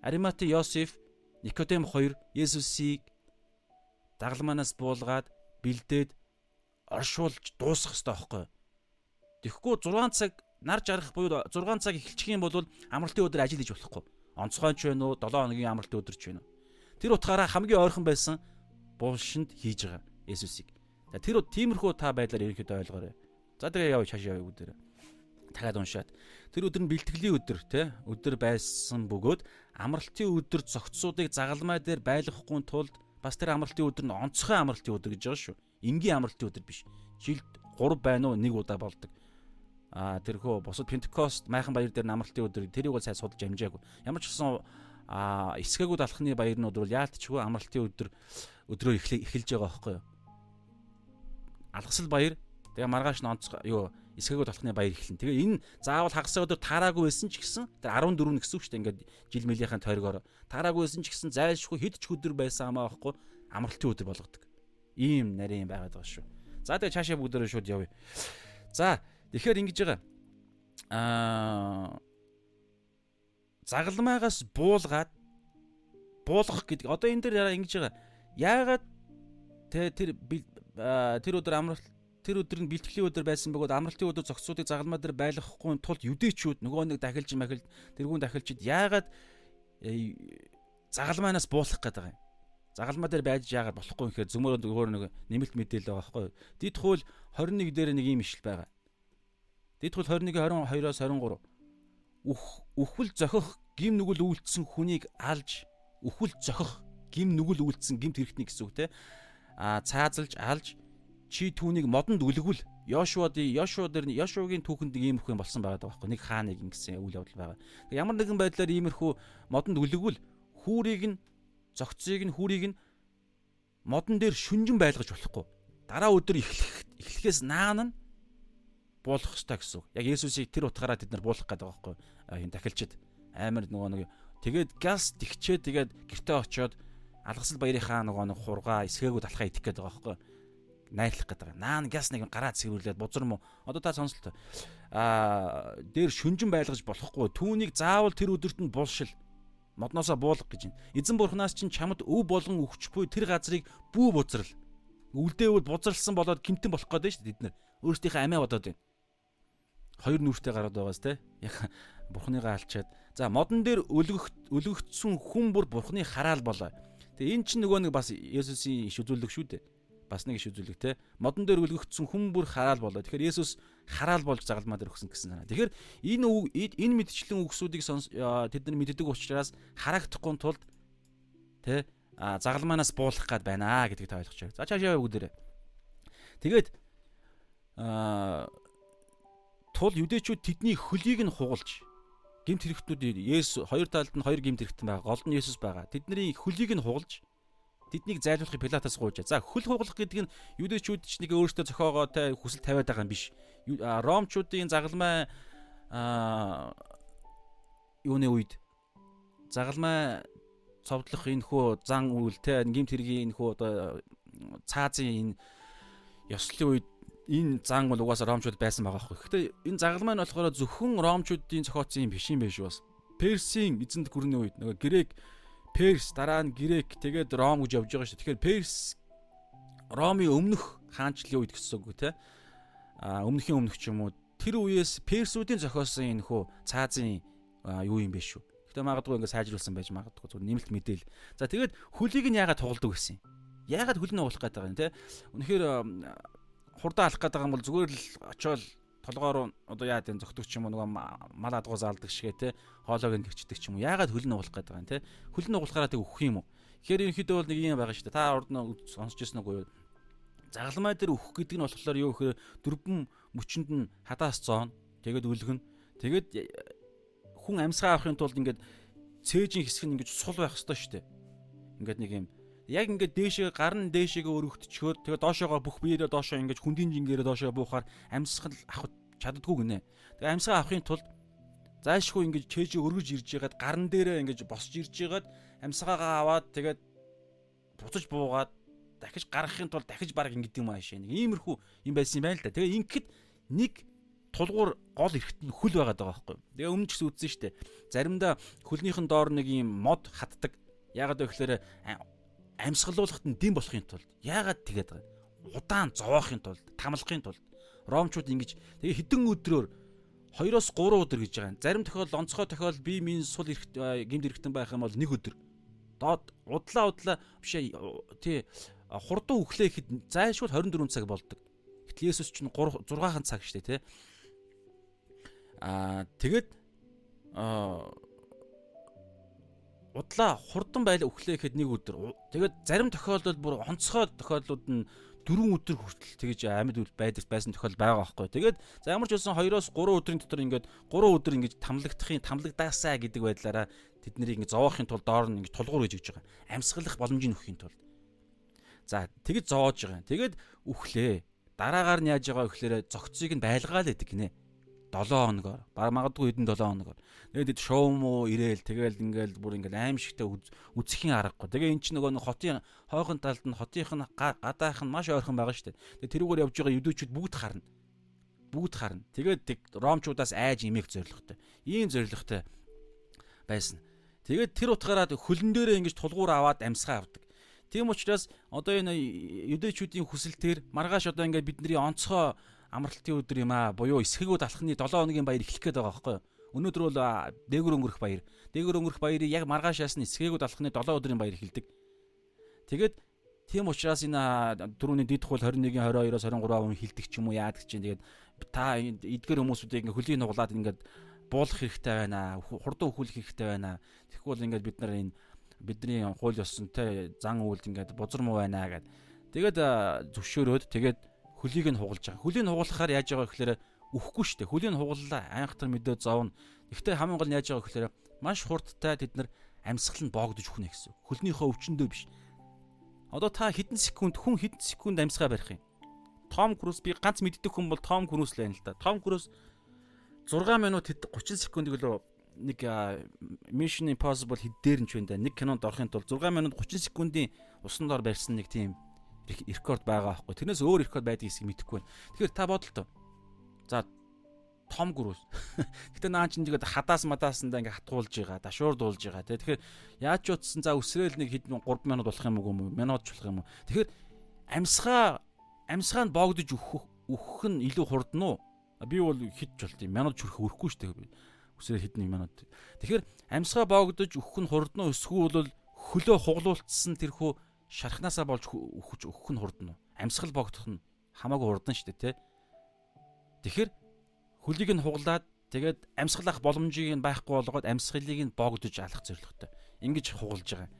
Аримати Йосеф, Никодем хоёр Есүсийг дагалманаас буулгаад бэлдээд оршуулж дуусгах хэрэгтэй байхгүй. Тэгэхгүй 6 цаг нар жарах буюу 6 цаг эхэлчих юм бол амралтын өдөр ажил хийж болохгүй. Онцгой ч вэ нүү 7 хоногийн амралтын өдөр ч вэ нүү. Тэр утгаараа хамгийн ойрхон байсан булшинд хийж байгаа Есүсийг. За тэр тиймэрхүү та байдлаар ерөнхийдөө ойлгоорой. За тэгээ явж хашаа явъя бүгдээрээ. Дахиад уншаад. Тэр өдөр нь бэлтгэлийн өдөр те өдөр байсан бөгөөд амралтын өдөр зөгцсуудыг загалмай дээр байлгахгүй тулд бас тэр амралтын өдөр нь онцгой амралтын өдөр гэж байгаа шүү. Энгийн амралтын өдөр биш. Жилд 3 байна уу нэг удаа болдог. А тэрхүү бусад Пентекост майхан баяр дээр амралтын өдөр тэрийг бол сайн судалж амжаагүй. Ямар ч гэсэн а эсгээгүүд алхны баярнууд бол яалтчгүй амралтын өдөр өдрөө эхэлж байгаа байхгүй юу? Алгасал баяр Тэгээ маргааш нь онцгой юу эсгээгүүд болохны баяр эхлэн. Тэгээ энэ заавал хагасаа өдөр таараагүй байсан ч гэсэн тэр 14 гэсэн үг шүү дээ. Ингээд жил мөлийнхэн тойргоор таараагүй байсан ч гэсэн зайлшгүй хэд ч өдөр байсан амаа байхгүй амралтын өдөр болгодог. Ийм нарийн байгаад байгаа шүү. За тэгээ цаашаа бүгдээрээ шууд явъя. За тэгэхээр ингэж байгаа. Аа загалмайгаас буулгаад буулгах гэдэг. Одоо энэ дээр ингэж байгаа. Яагаад тэр тэр өдөр амралт тэр өдөр нь бэлтгэлийн өдөр байсан бөгөөд амралтын өдөр зохицуудыг загалмаа дээр байлгахгүй тулд юдэчүүд нөгөө нэг дахилж махил тэрүүн дахилчид яагаад э, загалмаанаас буулах гээд байгаа юм. Загалмаа дээр байж яагаад болохгүй гэхээр зөмөр өөр нэг нэмэлт мэдээлэл байгаа байхгүй. Дид хууль 21 дээр нэг юм ишл байгаа. Дид хууль 21 22-оос 23 үх үхвэл зохих гим нүгэл үйлдсэн хүнийг алж үхвэл зохих гим нүгэл үйлдсэн гимт хэрэгтний гэсэн үг те а цаазалж алж чи түүнийг модонд үлгвэл Йошуад Йошуа дээр Йошуагийн түүхэнд нэг иймэрхүү юм болсон байгаа байхгүй нэг хааныг ингэсэн үйл явдал байгаа. Ямар нэгэн байдлаар иймэрхүү модонд үлгвэл хүүрийг нь зөгцгийг нь хүүрийг нь модон дээр шүнжин байлгаж болохгүй. Дараа өдөр эхлэх эхлэхээс наан нь буулах ёстой гэсэн үг. Яг Есүсийг тэр утгаараа тэд нар буулах гэдэг байгаа байхгүй. Хин дахилчид амар нөгөө нэг тэгээд газ тэгчээ тэгээд гэртээ очиод алгасал баярынхаа нөгөө нэг хургаа эсгээгүүд алхаа идэх гэдэг байгаа байхгүй найрлах гэдэг. Наан газ нэг гараа цэвэрлээд бузар мó. Одоо та сонсолтой. Аа дээр шүнжин байлгаж болохгүй. Түүнийг заавал тэр өдөрт нь булшил. Модноосоо буулга гэж байна. Эзэн бурхнаас чинь чамд өв болгон өгч буй тэр газрыг бүү бузрал. Үлдээвэл бузралсан болоод гимтэн болох гээд шүү дээ бид нар. Өөрсдийнхээ амиа бодоод байна. Хоёр нүртэй гараад байгаас те. Яг бурхныгаа алчаад. За модон дээр өлгөх өлгөгдсөн хүн бүр бурхны хараал болоо. Тэгээ эн чинь нөгөө нэг бас Есүсийн иш үзүүлэг шүү дээ бас нэг иш үзүүлэг те модон дээр үлгэгдсэн хүн бүр хараал болоо. Тэгэхээр Есүс хараал болж загалмаа дээр өгсөн гэсэн санаа. Тэгэхээр энэ энэ мэдчлэн үгсүүдийг тэд нар мэддэг учраас харагдахгүй тулд те загалмаанаас буулах гад байна гэдгийг та ойлгож байна. За чаашаа үг дээрээ. Тэгээд аа тул юдэчүүд тэдний хөлийг нь хугалж гимт хэрэгтнүүд Есүс хоёр талд нь хоёр гимт хэрэгтэн байгаа. Гол нь Есүс байгаа. Тэдний хөлийг нь хугалж тэднийг зайлуулахыг Пилатаас гуйж. За хөл хугалах гэдэг нь юудэчүүд ч нэг өөртөө зохиогоо те хүсэл тавиад байгаа юм биш. Ромчуудын загалмай а юуны үед загалмай цовдлох энэ хөө зан үйл те гимт хэргийн энэ хөө одоо цаазын энэ ёслолын үед энэ зан бол угаасаа ромчууд байсан байгаа байхгүй. Гэхдээ энэ загалмай нь болохоор зөвхөн ромчуудын зохиоцсон юм биш юм байж бас. Персийн эзэнт гүрний үед нөгөө грек Перс дараа нь Грек тэгээд Ром гэж явж байгаа шүү. Тэгэхээр Перс Ромын өмнөх хаанчлалын үед гэсэн үг те. А өмнөхийн өмнөх ч юм уу тэр үеэс Персүүдийн зохиосон энэ хөө цаазын юу юм бэ шүү. Гэтэ магадгүй ингээд сайжруулсан байж магадгүй зүгээр нэмэлт мэдээл. За тэгээд хөлийг нь яагаад тоглодог гэсэн юм? Яагаад хөлнөө уулах байгаа юм те? Үнэхээр хурдан алах байгаа юм бол зүгээр л очиод толгоор одоо яа гэдэг зөгтөгч юм уу нөгөө мал адгуу заалдаг шигээ те хоолойг нь гэрчдэг ч юм уу яагаад хөлн уулах гэдэг юм те? Хөлн уулахаараа тэг өгөх юм уу? Тэгэхээр ерөнхийдөө бол нэг юм байгаа шүү дээ. Та урд нь сонсч ирсэн үгүй юу? Загалмай дээр өгөх гэдэг нь болохоор юу гэхээр дөрвөн мөчөнд нь хадаас зоон тэгээд үлгэн тэгээд хүн амьсгаа авахын тулд ингээд цээжийн хэсэг нь ингээд сул байх хэрэгтэй шүү дээ. Ингээд нэг юм яг ингээд дээшээ гар нь дээшээгээ өргөгдчихөөд тэгээ доошоогоо бүх биеэрээ доошоо ингээд хүндийн жингээрээ доошоо буухаар амьсгал авах чаддгүй гинэ. Тэгээ амьсгаа авахын тулд зайлшгүй ингээд чэжи өргөж ирж ягаад гарн дээрээ ингээд босч ирж ягаад амьсгаагаа аваад тэгээд буцаж буугаад дахиж гаргахын тулд дахиж баг ингээд юм аашаа нэг иймэрхүү юм байсан юм байна л да. Тэгээ ингээд нэг тулгуур гол эрэхт нь хөл байгаад байгаа байхгүй. Тэгээ өмнө ч гэсэн үтсэн штэ. Заримдаа хөлнийхэн доор нэг юм мод хатдаг. Ягаад вэ гэхээр амьсгалуулахад нь дэм болохын тулд яагаад тэгээд байгаа удаан зовоохын тулд тамлахын тулд ромчууд ингэж тэгээ хэдэн өдрөөр 2-оос 3 өдөр гэж байгаа. Зарим тохиол онцгой тохиол би минь сул эрхт гимд эрхтэн байх юм бол нэг өдөр. Доод удлаа удлаа биш тий хурдан өглөө ихэд зайлшгүй 24 цаг болдог. Гэтэл Есүс ч 3 6хан цаг штэ тий. Аа тэгэд аа удлаа хурдан байл өглөө гэхэд нэг өдөр. Тэгээд зарим тохиолдолд бүр онцгой тохиолдлууд нь дөрвөн өдөр хүртэл тэгэж амьд байдаг байсан тохиол байгаа байхгүй. Тэгээд за ямар ч байсан 2-оос 3 өдрийн дотор ингээд 3 өдөр ингэж тамлагдахын тамлагдаасаа гэдэг байдлаараа тэд нарыг ингэ зовоохын тулд доор нь ингэ тулгуур гэж өгч байгаа. Амьсгалах боломжийг нөхөхийн тулд. За тэгэж зоож байгаа. Тэгээд үхлээ. Дараагаар нь яаж байгаа гэхээр зөгцийг нь байлгаал гэдэг гинэ. 7 хоногоор баг магадгүй хэдэн 7 хоногоор тэгээд шоу муу ирээл тэгэл ингээл бүр ингээл аим шигтэй үзэхийн аргагүй. Тэгээ эн чинь нөгөө хотын хойхон талд нь хотынх нь гадаах нь маш ойрхон байгаа шүү дээ тэгээ тэрүүгээр явж байгаа юдүүчүүд бүгд харна. Бүгд харна. Тэгээд ромчуудаас айж имэх зоригтой ийм зоригтой байсан. Тэгээд тэр утгаараа хөлн дээрээ ингэж тулгуур аваад амьсгаа авдаг. Тийм учраас одоо энэ юдэчүүдийн хүсэлтээр маргааш одоо ингээд бидний онцгой амралтын өдөр юм аа буюу эсхэгүүд алхны 7 хоногийн баяр эхлэх гээд байгаа байхгүй юу? Өнөөдөр бол дээгүр өнгөрөх баяр. Дээгүр өнгөрөх баярыг яг маргаашаас нь эсхэгүүд алхны 7 өдрийн баяр эхэлдэг. Тэгээд тийм учраас энэ дөрөвний дид хул 21-ийн 22-оос 23 хүн хилдэг ч юм уу яадаг чинь тэгээд та эдгэр хүмүүсүүдийг ингээ хөлийн нуглаад ингээд буулгах хэрэгтэй байна. Хурдан өхүүлэх хэрэгтэй байна. Тэгэхгүй бол ингээд бид нар энэ бидний хууль ёсонтой зан үйлд ингээд бузар муу байна гэд. Тэгээд зөвшөөрөөд тэгээд хөлийг нь хугалж байгаа. Хөлийг нь хугалахаар яаж байгаа гэхээр үхэхгүй шүү дээ. Хөлийг нь хугаллаа. Айхтар мэдээ зовно. Гэхдээ хамгийн гол нь яаж байгаа гэхээр маш хурдтай тэд нар амьсгал нь боогдож өхнө гэсэн. Хөлнийхөө өвчнөдөө биш. Одоо та хэдэн секунд хүн хэдэн секунд амьсгаа барих юм. Том Круз би ганц мэддэг хүн бол Том Круз л байна л да. Том Круз 6 минут 30 секундыг л нэг Mission Impossible хэд дээр нь ч байна да. Нэг кинонд орохын тулд 6 минут 30 секундын усан дор барьсан нэг тийм рекорд байгаа байхгүй. Тэрнээс өөр рекорд байдаг хэсгийг мэдэхгүй байна. Тэгэхээр та бодолтой. За том гүрүүс. Гэтэ наа чинь тэгээд хадаас мадаасандаа ингээ хатгуулж байгаа, дашуурдуулж байгаа тий. Тэгэхээр яаж ч утсан за өсрөөл нэг хэд 3 минут болох юм уу, минут болох юм уу. Тэгэхээр амьсгаа амьсгаанд боогдож өөх өөх нь илүү хурдан уу? Би бол хит ч болт юм. Минут чүрх өрөхгүй шүү дээ өсрөө хэдэн минут. Тэгэхээр амьсгаа боогдож өөх нь хурдан өсгүү бол хөлөө хуглуулсан тэрхүү шархнаасаа болж өөхөж өөх нь хурдан уу? Амьсгал богдох нь хамаагүй хурдан шүү дээ, тэ. Тэгэхээр хөлийг нь хуглаад тэгээд амьсгалах боломжийг нь байхгүй болгоод амьсгалыг нь богдож алах зорилготой. Ингиж хугалж байгаа.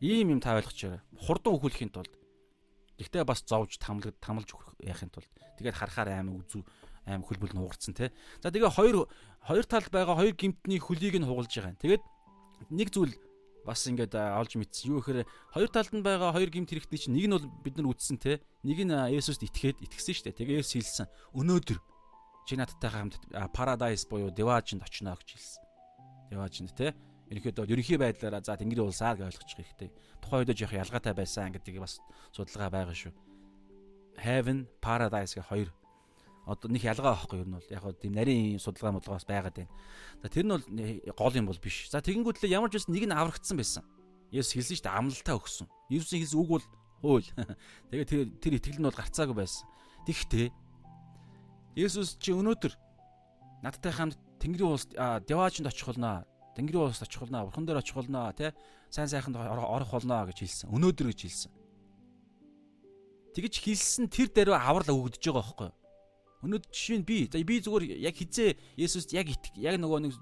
Ийм юм та байгаа. Хурдан өхүүлэхийн тулд Гэхдээ бас зовж тамлаг тамалж өгөх яхын тулд тэгээд харахаар аймаг үзүү аим хөлбөл нь уурцсан тий. За тэгээ хоёр хоёр талд байгаа хоёр гимтний хөлийг нь хугалж байгаа. Тэгээд нэг зүйл бас ингээд олж мэдсэн. Юу гэхээр хоёр талд нь байгаа хоёр гимт хэрэгтний чинь нэг нь бол бид нар үтсэн те. Нэг нь Есүст итгээд итгэсэн шүү дээ. Тэгээ Есүс хэлсэн. Өнөөдөр чи надтай хамт paradise буюу деважинд очино гэж хэлсэн. Деважинд те. Ерөнхийдөө ерөнхий байдлаараа за Тэнгэрийн улсаа гэж ойлгочих хэрэгтэй. Тухайн үед жоох ялгаатай байсан гэдгийг бас судалгаа байгаа шүү. Heaven, paradise гэх хоёр одоо нэг ялгаа байхгүй юу нь бол яг гоо тийм нарийн судалгаа модлогоос байгаад байна. За тэр нь бол гол юм бол биш. За тэгэнгүүтлээ ямар ч байсан нэг нь аврагдсан байсан. Есүс хэлсэн шүү дээ амлалтаа өгсөн. Есүсийн хэлсэн үг бол хууль. Тэгээ тэр тэр итгэл нь бол гарцаагүй байсан. Тэгэхдээ Есүс чи өнөөдөр надтай хамт Тэнгэрийн улс Деважинд очих болно. Тэнгэрийн улсад очих болно. Бурхан дээр очих болно, тэ? Сайн сайханд орох болно гэж хэлсэн. Өнөөдөр гэж хэлсэн. Тэгэж хэлсэн тэр даруй аврал өгдөж байгаа байхгүй юу? Өнөөдөр жишээ нь би за би зүгээр яг хизээ Есүст яг яг нөгөө нэг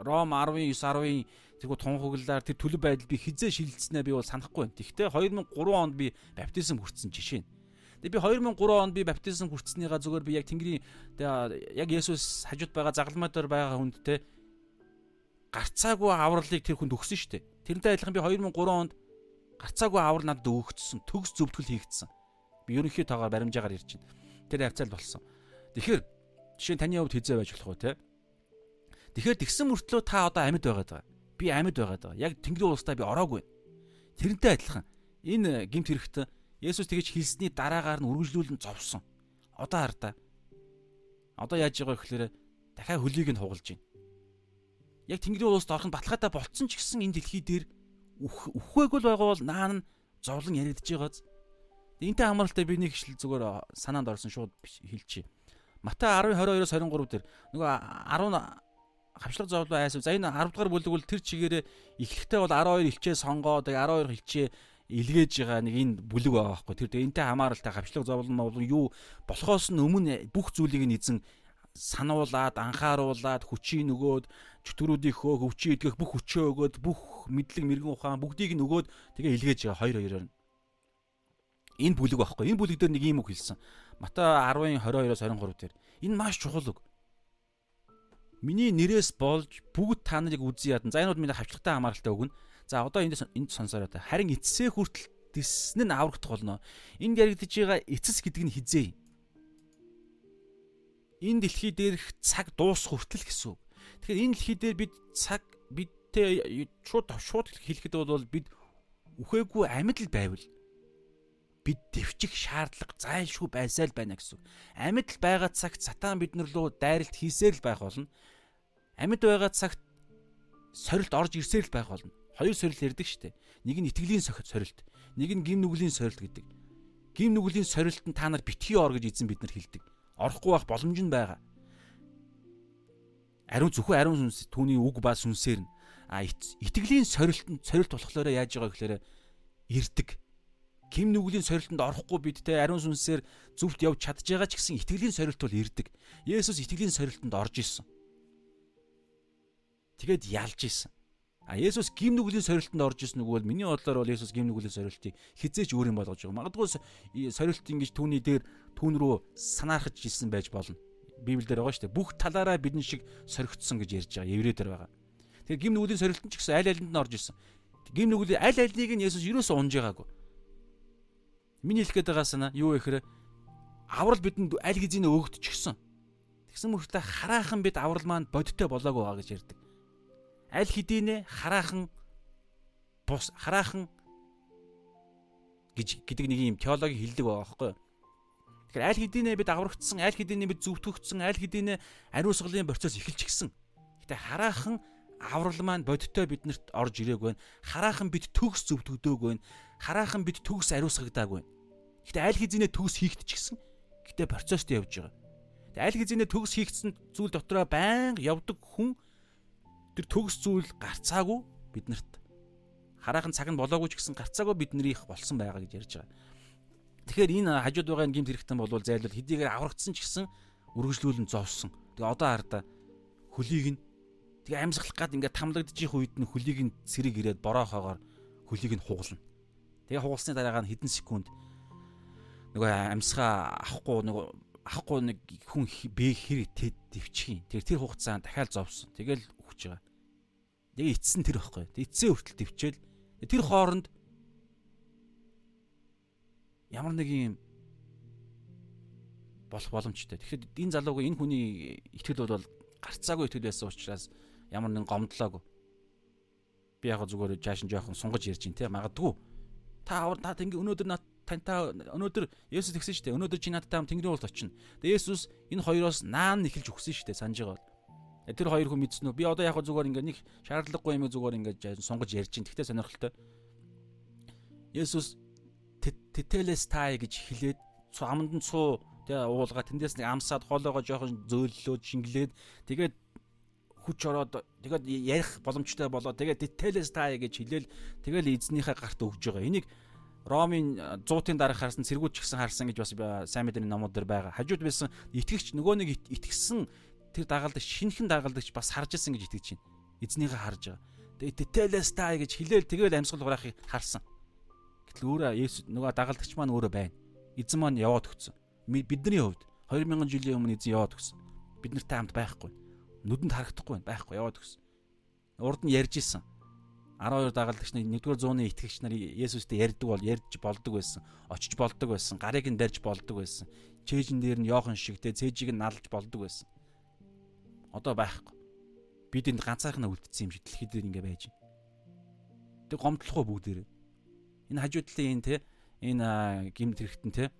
Ром 19 10-ын тэргүү тунхаглаар тэр төлөв байдал би хизээ шилжснээ би бол санахгүй байна. Тэгвэл 2003 онд би баптизм хүртсэн жишээ нь. Тэгээ би 2003 онд би баптизм хүртснийгаа зүгээр би яг Тэнгэрийн яг Есүс хажууд байгаа загалмай дээр байгаа хүнд те гарцаагүй авралыг тэр хүнд өгсөн шүү дээ. Тэрнтэй адилхан би 2003 онд гарцаагүй аврал надад өгөгдсөн. Төгс зөвтгөл хийгдсэн. Би ерөнхий тоогоор баримжаагаар ирж байна тэр хавцаал болсон. Тэгэхээр жишээ нь таны хувьд хизээ байж болох уу те? Тэгэхээр тэгсэн мөртлөө та одоо амьд байгаад байгаа. Би амьд байгаад байгаа. Яг Тэнгэрийн улстай би ороогүй. Тэрнтэй адилхан энэ гимт хэрэгтэн Есүс тэгэж хэлсний дараагаар нь үргэлжлүүлэн зовсон. Одоо хар та. Одоо яаж байгаа гэхээр дахиад хөлийг нь хугалж байна. Яг Тэнгэрийн улсад орох нь баталгаатай болцсон ч гэсэн энэ дэлхий дээр үхвээгөл байгаа бол наан нь зовлон яригдж байгааз. Энтэй хамааралтай би нэг хэл зүгээр санаанд орсон шууд хэлчихье. Матай 10:22-оос 23 дээр нөгөө 10 хавчлага зовлоо айсав. За энэ 10 дугаар бүлэг бол тэр чигээрээ эхлэхдээ бол 12 илчээ сонгоо тэгээ 12 илчээ илгээж байгаа нэг энэ бүлэг байгаа байхгүй. Тэр тэгээ энтэй хамааралтай хавчлага зовлон мовлон юу болохоос нь өмнө бүх зүйлийг нь эзэн сануулад анхааруулад хүчийг нөгөөд чөтгөрүүдийн хөө хөвчий идэх бүх хүчөө өгөөд бүх мэдлэг мэрэгэн ухаан бүгдийг нь өгөөд тэгээ илгээж байгаа хоёр хоёроор нь энэ бүлэг байхгүй. Энэ бүлэг дээр нэг юм үг хэлсэн. Матай 10-ын 22-оос 23 дээр. Энэ маш чухал үг. Миний нэрээс болж бүгд та нарыг үзий ядан. За энэ бол миний хавчлагтай хамааралтай үг нь. За одоо энд энд сонсороо та. Харин эцсээ хүртэл тисн нь аврагдах болно. Энд яригдж байгаа эцэс гэдэг нь хизээ. Энэ дэлхий дээрх цаг дуус хүртэл гэсэн үг. Тэгэхээр энэ дэлхий дээр бид цаг бидтэй шууд шууд хэлэхэд бол бид үхээгүй амьд л байвал бид дэвчих шаардлага зайлшгүй байсаа л байна гэсэн. Амьд л байгаа цагт сатан биднэр лөө дайралт хийсээр л байх болно. Амьд байгаа цагт сорилт орж ирсээр л байх болно. Хоёр сорилт ярддаг штэ. Нэг нь итгэлийн сорилт. Нэг нь гим нүглийн сорилт гэдэг. Гим нүглийн сорилт нь та нар битгий ор гэж эзэн бид нар хэлдэг. Орохгүй байх боломж нь байгаа. Ариун зөвхөн ариун сүнс түүний үг ба сүнсээр нь а итгэлийн сорилтанд сорилт болохоор яаж байгаа гэхээр ирдэг. Ким нүглийн сорилтанд орохгүй бид те ариун сүнсээр зүвт явж чадж байгаа ч гэсэн итгэлийн сорилт бол ирдэг. Есүс итгэлийн сорилтанд орж исэн. Тэгээд ялж исэн. А Есүс гим нүглийн сорилтанд орж исэн нөгөө бол миний бодлоор бол Есүс гим нүглийн сорилтыг хизээч өөр юм болгож байгаа. Магадгүй сорилт ингэж түүний дээр түүн рүү санаархаж исэн байж болно. Библиэлд байгаа шүү дээ. Бүх талаараа бидэн шиг соригдсон гэж ярьж байгаа. Еврей дээр байгаа. Тэгэхээр гим нүглийн сорилтон ч гэсэн аль алинд нь орж исэн. Гим нүглийн аль алийг нь Есүс юусоо унж байгаагүй. Миний хэлэх гээд байгаа санаа юу вэ гэхээр аврал бидэнд аль хэзээ өгөгдчихсөн. Тэгсэн мөртлөө хараахан бид аврал маань бодиттой болоогүй байгаа гэж ярьдаг. Аль хэдийнэ хараахан бус хараахан гэж гэдэг нэг юм теологи хэлдэг байгаа байхгүй юу? Тэгэхээр аль хэдийнэ бид аврагдсан, аль хэдийнэ бид зүвтгөгдсөн, аль хэдийнэ ариусгалын процесс эхэлчихсэн. Гэтэ хараахан аврал маань бодиттой биднэрт орж ирээг байна. Хараахан бид төгс зөвтгөдөг байна. Хараахан бид төгс ариусгадаг байна. Гэтэ аль хэзээ төгс хийгдчихсэн. Гэтэ процессд явж байгаа. Тэг аль хэзээ төгс хийгдсэн зүйл дотроо байнга явдаг хүн тэр төгс зүйл гарцаагүй биднэрт хараахан цаг нь болоогүй ч гэсэн гарцаагүй биднэрийнх болсон байгаа гэж ярьж байгаа. Тэгэхээр энэ хажууд байгаа гимт хэрэгтэн болвол зайлвал хэдийгээр аврагдсан ч гэсэн үргэлжлүүлэн зовсон. Тэгээ одоо хараа хөлийг нь Тэгээ амьсгалах гад ингээд тамлагдчих үед нь хөлийг нь цэрэг ирээд бороохоогоор хөлийг нь хугална. Тэгээ хугалсны дараа нь хэдэн секунд нөгөө амьсгаа авахгүй нөгөө авахгүй нэг хүн бэ хэр тэд төвчих юм. Тэр тэр хугацаанд дахиад зовсон. Тэгэл өгч байгаа. Тэгээ эцсэн тэр байхгүй. Эцсээ хүртэл төвчээл. Тэр хооронд ямар нэг юм болох боломжтой. Тэгэхээр энэ залууга энэ хүний итгэл бол гарцаагүй итгэл байсан учраас ямар нэгэн гомдлоогүй. Би яг зүгээр жааш нь жоохон сунгаж ярьж ин тэ магадгүй. Та авар та ингэ өнөөдөр над тантай өнөөдөр Есүс тэгсэн шүү дээ. Өнөөдөр чи надтай хам Тэнгэрийн уулд очино. Тэгээ Есүс энэ хоёроос наан эхэлж өгсөн шүү дээ. Санаж байгаа бол. Тэр хоёр хүн мэдсэн үү? Би одоо яг зүгээр ингээ нэг шаардлагагүй юм зүгээр ингээ сунгаж ярьж ин. Тэгтээ сонирхолтой. Есүс тэтэлэс тай гэж хэлээд аманд нь цуу тэгээ уулга тэндээс нэг амсаад хоолоогоо жоохон зөөллөөд шингэлээд тэгээд хүч ороод тэгээд ярих боломжтой болоо тэгээд details таа гэж хэлээл тэгэл эзнийхээ гарт өгж байгаа. Энийг Ромын 100-ын дараах харсан цэргүүд ч гэсэн харсан гэж бас сайн мэдээний номууд дэр байгаа. Хажууд байсан итгэгч нөгөө нэг итгэсэн тэр дагалдагч шинхэн дагалдагч бас харж ирсэн гэж итгэж байна. Эзнийхээ харж байгаа. Тэгээд details таа гэж хэлээл тэгэл амьсгал хураахыг харсан. Гэтэл өөрөө Есүс нөгөө дагалдагч маань өөрөө байна. Эзэн маань яваад өгсөн. Бидний хувьд 2000 жилийн өмнө эзэн яваад өгсөн. Бид нартай хамт байхгүй нүдэнд харагдахгүй байхгүй яваад өгсөн. Урд нь ярьж исэн. 12 дагалдагч нар 1-р зууны итгэгч нар Есүстэй ярьдаг бол ярьж болдог байсан. Очиж болдог байсан. Гарыг нь барьж болдог байсан. Чэйжин дээр нь Йохан шиг те цээжийг нь налж болдог байсан. Одоо байхгүй. Бид энд ганцаархнаа үлдсэн юм шиг дэлхий дээр ингэ байж байна. Тэг гомдлохгүй бүгдээрээ. Энэ хажуудлын энэ те энэ гимт хэрэгтэн те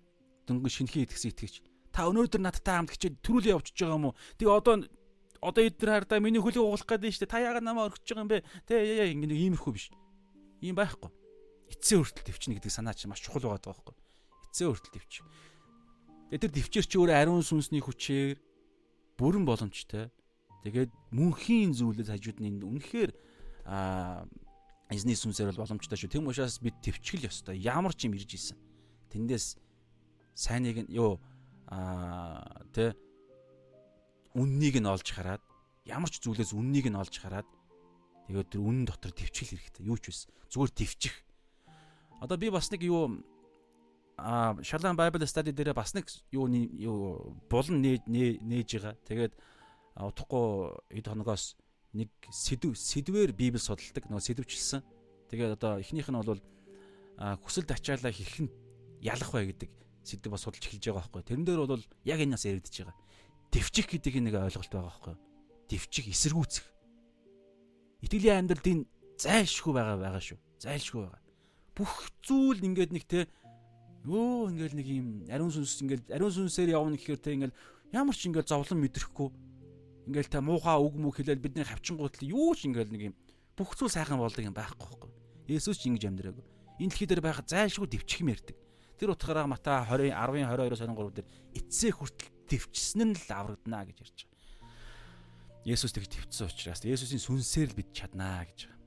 дөнгөн шинхэн итгэсэн итгэгч. Та өнөөдөр надтай хамт хичээд төрүүлээ явчихж байгаа юм уу? Тэгээ одоо одоо эдгээр хардаа миний хөлийг угуулах гэдэг нь шүү дээ. Та яагаад намайг орхиж байгаа юм бэ? Тэ яа ингэ иймэрхүү биш. Ийм байхгүй. Эцсээ хүртэл төвчнө гэдэг санаа чинь маш чухал байгаа байхгүй. Эцсээ хүртэл төвч. Тэр төвчээр чи өөрөө ариун сүнсний хүчээр бүрэн боломжтой. Тэгээд мөнхийн зүйлээс хажууд нь үнэхээр аа эзний сүнсээр бол боломжтой шүү. Тэм учраас бид төвчгөл ёстой. Ямар ч юм ирж исэн. Тэндээс сайныг нь юу аа тэ үннийг нь олж хараад ямар ч зүйлээс үннийг нь олж хараад тэгээд тэр үнэн дотор төвчгөл хэрэгтэй. Юу ч биш. Зүгээр төвчих. Одоо би бас нэг юу а Шалан Bible Study дээр бас нэг юу юу булан нээж нээж байгаа. Тэгээд утгагүй эд хоногоос нэг сэдв сэдвэр Библи судалдаг. Нөгөө сэдвчилсэн. Тэгээд одоо эхнийх нь бол хүсэл ачаалаа хэрхэн ялах вэ гэдэг сэдв бас судалж эхэлж байгаа байхгүй. Тэрэн дээр бол яг энэ нас яригдчихэж байгаа дэвчих гэдэг нэг ойлголт байгаа байхгүй юу? Дэвчих, эсэргүүцэх. Итгэлийн амьдралд энэ зайлшгүй байгаа байгаа шүү. Зайлшгүй байгаа. Бүх зүйл ингээд нэг те өө ингээд нэг юм ариун сүнс ингээд ариун сүнсээр явна гэхээр те ингээд ямар ч ингээд зовлон мэдрэхгүй ингээд та муухай үг мөг хэлээл бидний хавчингууд л юу ч ингээд нэг юм бүх зүйл сайхан болдог юм байхгүй байхгүй. Есүс ч ингэж амьдраагүй. Энэ дэлхий дээр байгаа зайлшгүй дэвчих юм ярьдаг. Тэр утгаараа Матай 20 10-ын 22-оос 23 дээр эцсээ хүртэл дэвчсэн нь л аврагдана гэж ярьж байгаа. Есүс тэгж төвчсөн учраас Есүсийн сүнсээр л бид чаднаа гэж байгаа.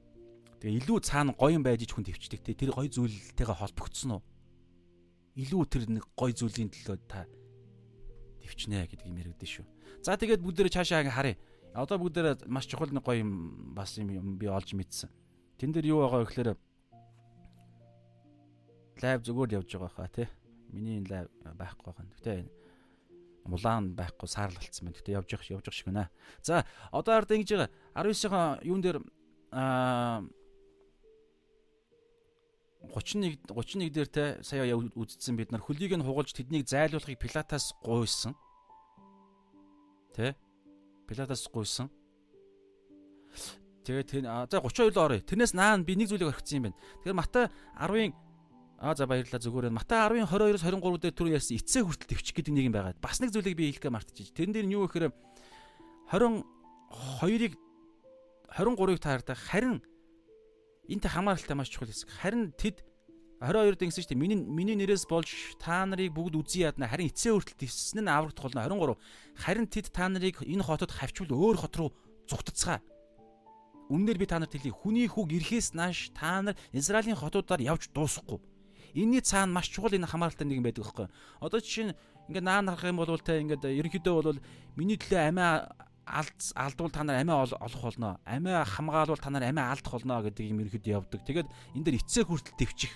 Тэгээ илүү цаана гоё юм байж хүн төвчдөг те тэр гоё зүйлтэйгээ холбогдсон уу? Илүү тэр нэг гоё зүйлийн төлөө та төвчнэ гэдэг юм яригдэн шүү. За тэгээд бүгдээрээ цаашаа харъя. Одоо бүгдээрээ маш чухал нэг гоё юм бас юм би олж мэдсэн. Тэн дээр юу байгаа вэ гэхээр лайв зүгээр явж байгаа хаа тий. Миний лайв байхгүй байгаа. Гэтэ улаан байхгүй саарл болцсон байна. Гэтэ явж явах явж явах шиг байна. За одоо ард ингэж байгаа 19-ийн юун дээр аа 31 31 дээр те сая үздсэн бид нар хөлийг нь хугалж тэднийг зайлуулахыг Пилатаас гуйсан. Тэ? Пилатаас гуйсан. Тэгээд тэр за 32 л орё. Тэрнээс наан би нэг зүйлийг орхисон юм байна. Тэгэхээр Матай 10-ын Аа за баярлалаа зүгээр байна. Матай 10-ын 22-оос 23 дээр түр ярьсан эцээ хүртэл төвчих гэдэг нэг юм байгаа. Бас нэг зүйлийг би хэлэхгээ мартчих. Тэрэн дээр нь юу гэхээр 22-ыг 23-ыг таардаг. Харин энтэй хамааралтай маш чухал хэсэг. Харин тэд 22-д ингэсэн шүү дээ. Миний миний нэрээс болж та нарыг бүгд үзий ядна. Харин эцээ хүртэл төвсөн нь аврагдах болно. 23. Харин тэд та нарыг энэ хотод хавчвал өөр хот руу зүгтцгаа. Үннээр би та нарт хэлье. Хүний хүүг ирэхээс нааш та нар Израилийн хотуудаар явж дуусахгүй Энийний цаана маш чухал энэ хамааралтай нэг юм байдаг байхгүй. Одоо жишээ нь ингээд наа нарах юм бол те ингээд ерөнхийдөө бол миний төлөө амиа алд алдвал та нар амиа олох болно. Амиа хамгаалвал та нар амиа алдах болно гэдэг юм ерөнхийдөө явдаг. Тэгээд энэ дэр эцсээ хүртэл төвчих.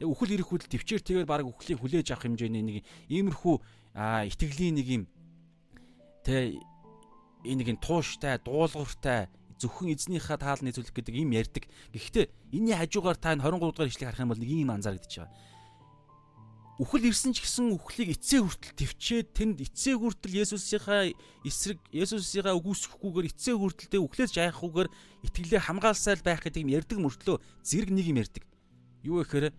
Тэг үхэл ирэх хүртэл төвчээр тэгээд баг үхлийг хүлээж авах хэмжээний нэг иймэрхүү итгэлийн нэг юм тэ энэ нэг тууштай, дуулууртай зөвхөн эзнийхээ таал нийцүүлэх гэдэг юм ярьдаг. Гэхдээ энэний хажуугаар та 23 дугаар ишлэгийг харах юм бол нэг юм анзаарэгдэж байгаа. Үхэл ирсэн ч гэсэн үхлийг эцээ хүртэл төвчээд тэнд эцээ хүртэл Есүсийнхаа эсрэг Есүсийнхаа үгүйсэхгүйгээр эцээ хүртэлдээ үхлээс жаахгүйгээр итгэлээ хамгаалсаал байх гэдэг юм ярьдаг мөртлөө зэрэг нэг юм ярьдаг. Юу гэхээр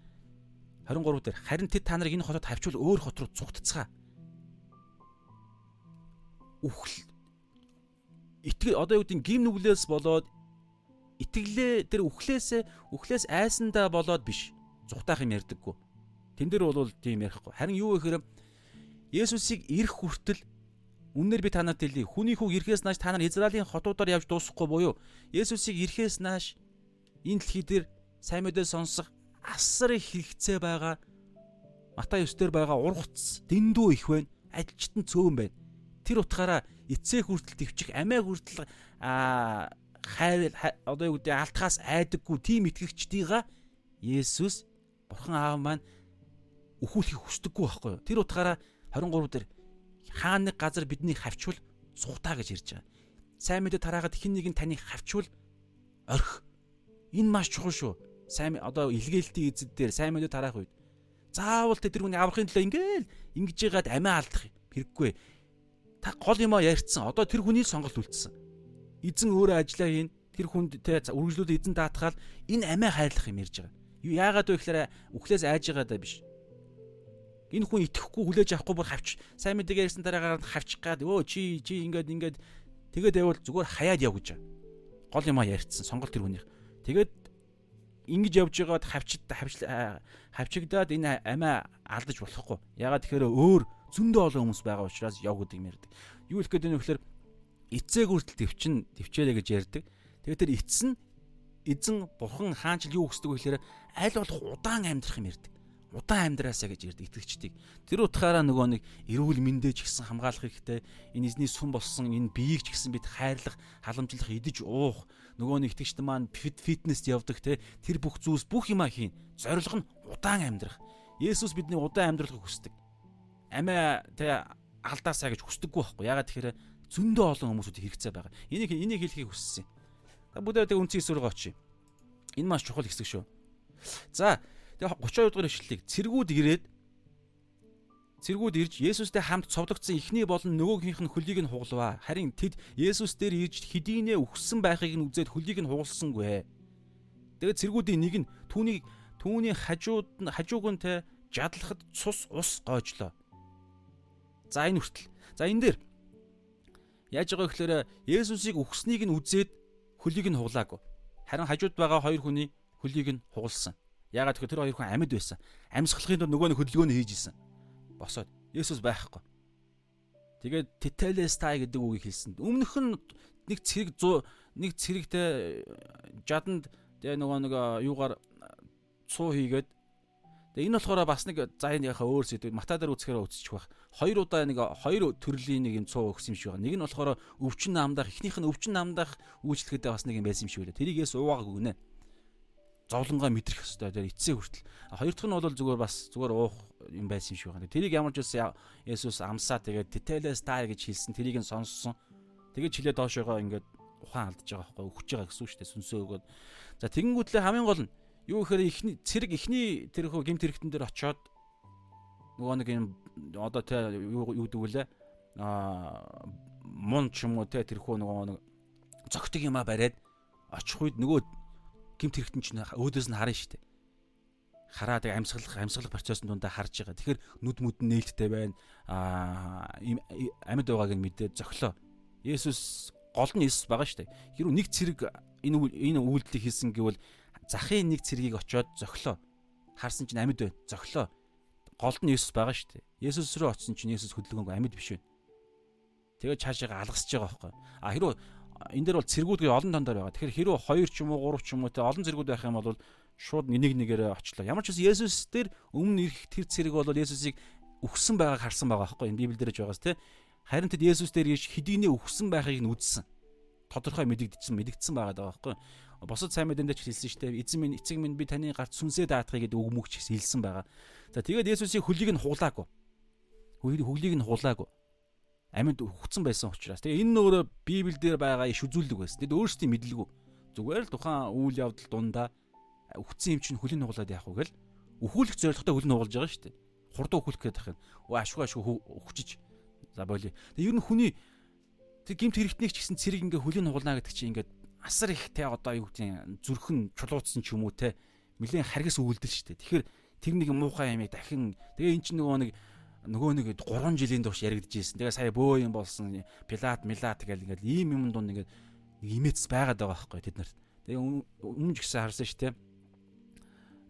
23 дээр харин тэд та нарыг энэ хотод хавчвал өөр хот руу цугтцгаа. Үхэл итгэл одоо юу гэдэг гим нүглээс болоод итгэлээ тэр үхлээсээ үхлээс айсандаа болоод биш зүхтаах юм ярьдаггүй. Тэн дээр бол тийм ярихгүй. Харин юу гэхээр Есүсийг ирэх хүртэл үнээр би танад хэлье. Хүний хүүг ирэхээс нааш та нар Израилийн хотуудаар явж дуусахгүй буюу Есүсийг ирэхээс нааш энэ дэлхий дээр сайн мэдээ сонсох асар их хэрэгцээ байгаа. Матай 9 дээр байгаа ургац дэндүү их байна. Ажилчтан цөөн байна. Тэр утгаараа эцээ хүртэл төвчих амиа хүртэл а хайр одоо юу гэдэг алтхаас айдаггүй тийм итгэгчдийга Есүс бурхан аав маань өхүүлэхийг хүсдэггүй байхгүй юу. Тэр утгаараа 23 дээр хаан нэг газар бидний хавчвал цухтаа гэж ярьж байгаа. Сайн мэдээ тараагаад хэн нэг нь таныг хавчвал орхи. Энэ маш чухал шүү. Сайн одоо илгээлтийн эзэд дээр сайн мэдээ тараах үед заавал тэр хүний аврахын төлөө ингээл ингэж яагаад амиа алдах хэрэггүй та гол юмаа ярьцсан. Одоо тэр хүний сонголт үлдсэн. Эзэн өөрөө ажиллаа хийн. Тэр хүнд те үргэлжлүүлээд эзэн даатгаал энэ амиа хайрлах юм ярьж байгаа. Юу яагаад вэ гэхээр үхлээс айж байгаа даа биш. Энэ хүн итгэхгүй хүлээж авахгүй бүр хавч сайн мэдээ ярьсан дараагаар хавчих гад өө чи чи ингээд ингээд тэгээд явал зүгээр хаяад яв гэж. Гол юмаа ярьцсан сонголт тэр хүнийх. Тэгээд ингэж явж байгаад хавчд хавчигдаад энэ амиа алдаж болохгүй. Ягаад тэгэхээр өөр зөндөө олон хүмүүс байгаа учраас яв гэдэг юм ярьдаг. Юу хэлэх гээд байна вэ гэхээр эцэг хүртэл төвчин төвчээрэй гэж ярьдаг. Тэгээд тэр эцс нь эзэн бурхан хаанчл юу хүсдэг вэ гэхээр аль болох удаан амьдрах юм ярьдаг. Удаан амьдраасаа гэж ярьдаг итгэгчдийг. Тэр утгаараа нөгөө нэг эрүүл мэндэ ч гэсэн хамгаалах хэрэгтэй. Энэ эзний сүм болсон энэ биеийг ч гэсэн бид хайрлах, халамжлах, идэж уух, нөгөө нэг итгэгчд маань фитнест явдаг те тэр бүх зүйлс бүх юма хийн. Зорилго нь удаан амьдрах. Есүс бидний удаан амьдрахыг хүсдэг амиа тэ алдаасаа гэж хүсдэггүй байхгүй. Ягаад тэгэхээр зөндөө олон хүмүүсүүд хэрэгцээ байгаа. Энийг энийг хэлхийг хүссэн. Та бүгдээ тэг үнцгийн эсрэг очие. Энэ маш чухал хэсэг шүү. За тэгээ 32 дугаар ишлэлийг цэргүүд ирээд цэргүүд ирж Есүстэй хамт цовдогдсон эхний болон нөгөөгийнх нь хөлийг нь хугалваа. Харин тэд Есүс дээр ирж хэдийнэ үхсэн байхыг нь үзээд хөлийг нь хугалсангүй. Тэгээд цэргүүдийн нэг нь түүнийг түүний хажууд нь хажууг нь те жадлахад цус ус гоожлоо. За энэ хүртэл. За энэ дээр яаж байгаа гэхээр Есүсийг үхснийг нь үзээд хөлийг нь хуглаагүй. Харин хажууд байгаа хоёр хүний хөлийг нь хугалсан. Ягаад гэвэл тэр хоёр хүн амьд байсан. Амьсгалахын тулд нөгөө нэг хөдөлгөөний хийж исэн. Босоод Есүс байхгүй. Тэгээд тетелестай гэдэг үгийг хэлсэн. Өмнөх нь нэг цэрэг 100 нэг цэрэгтэй жаданд тэгээ нөгөө нэг юугаар цуу хийгээд Тэгээ энэ болохоор бас нэг за энэ яхаа өөр сэдв мата дээр үзэхээр үзчих байх. Хоёр удаа нэг хоёр төрлийн нэг юм цуу өгсөн юм шиг байна. Нэг нь болохоор өвчин намдах, эхнийх нь өвчин намдах үйлчлэхдээ бас нэг юм байсан юм шиг байлаа. Тэрийг яс уугааг өгнэ. Зовлонгоо мэдрэх хэвээр тэр эцсийн хүртэл. Хоёр дахь нь бол зүгээр бас зүгээр уух юм байсан юм шиг байна. Тэрийг ямар ч байсан Есүс амсаа тэгээд тетелес тай гэж хэлсэн. Тэрийг нь сонссон. Тэгээд чилээ доошоогоо ингээд ухаан алдаж байгаа байхгүй өгч байгаа гэсэн үг шүү дээ. Сүнсөө өгөөд. За тэгэнгүүтлээ хамгийн гол нь Юу гэхээр ихний цэрэг ихний тэр хөө гимт хэрэгтэн дээр очоод нөгөө нэг юм одоо тэ юу вүлээ аа мун ч юм уу тэ тэр хөө нөгөө нэг зөгтөг юма бариад очих үед нөгөө гимт хэрэгтэн чинь өөдөөс нь харна шүү дээ хараад амьсгалах амьсгалах процессын дундаа харж байгаа. Тэгэхээр нүд мүд нь нээлттэй байна. Аа амьд байгааг нь мэдээд зөглөө. Есүс гол нь Есүс байгаа шүү дээ. Хэрвээ нэг цэрэг энэ энэ үйлдэлийг хийсэн гэвэл захын нэг цэргийг очиод зөглөө. Харсан чинь амьд байна. Зөглөө. Голд нь Есүс байгаа шүү дээ. Есүс рүү очисон чинь Есүс хөдөлгөөнгүй амьд биш байна. Тэгээд цаашаа алгасч байгаа байхгүй. А хэрвээ энэ дээр бол цэргүүд олон тондор байгаа. Тэгэхээр хэрвээ 2 ч юм уу 3 ч юм уу те олон цэргүүд байх юм бол шууд нэг нэгээрээ очлоо. Ямар ч үс Есүс дээр өмнө ирэх тэр цэрэг бол Есүсийг үхсэн байгааг харсан байгаа байхгүй. Энэ Библиэлд дээрж байгаас те. Харин тэд Есүс дээр хэдийнэ үхсэн байхыг нь үзсэн. Тодорхой мэдэгдсэн мэдэгдсэн байгаа байхгүй босод сайн мэдэн дээр ч хэлсэн дээ. Эзэн минь эцэг минь би таны гарт сүнсээ даатахыг гэдэг үг мөгч хэлсэн байгаа. За тэгээд Есүсийн хөлийг нь хуулаагүй. Хөлийг нь хуулаагүй. Амьд хүчсэн байсан учраас. Тэгээ энэ өөрөө Библиэлд байгаа иш үзүүлэг байсан. Тэд өөрсдийн мэдлэггүй. Зүгээр л тухайн үйл явдал дундаа үхсэн юм чинь хөлийн нугалаад яах вэ гэл өхүүлэх зорилготой хөл нь нугалж байгаа дээ. Хурдан өхүүлэх гээд тахын. Оо ашгүй ашгүй өхчиж. За боли. Тэгээ ер нь хүний тэг гимт хэрэгтнийг ч гэсэн цэрэг ингээ хөлийн нугална гэдэг чинь ингээд асар их те одоо юу гэдэг зүрхэн чулуудсан ч юм уу те нэлээд харгас үйлдэл штэ. Тэгэхээр тэр нэг муухай ямиг дахин тэгээ эн чинь нөгөө нэг нөгөө нэг 3 жилийн турш яригдчихсэн. Тэгээ сая бөө юм болсон. Пилат, Милат гэл ингээл ийм юм дунд ингээд имэц байгаад байгаа байхгүй тэд нарт. Тэгээ өмнө ч гэсэн харсан дээ.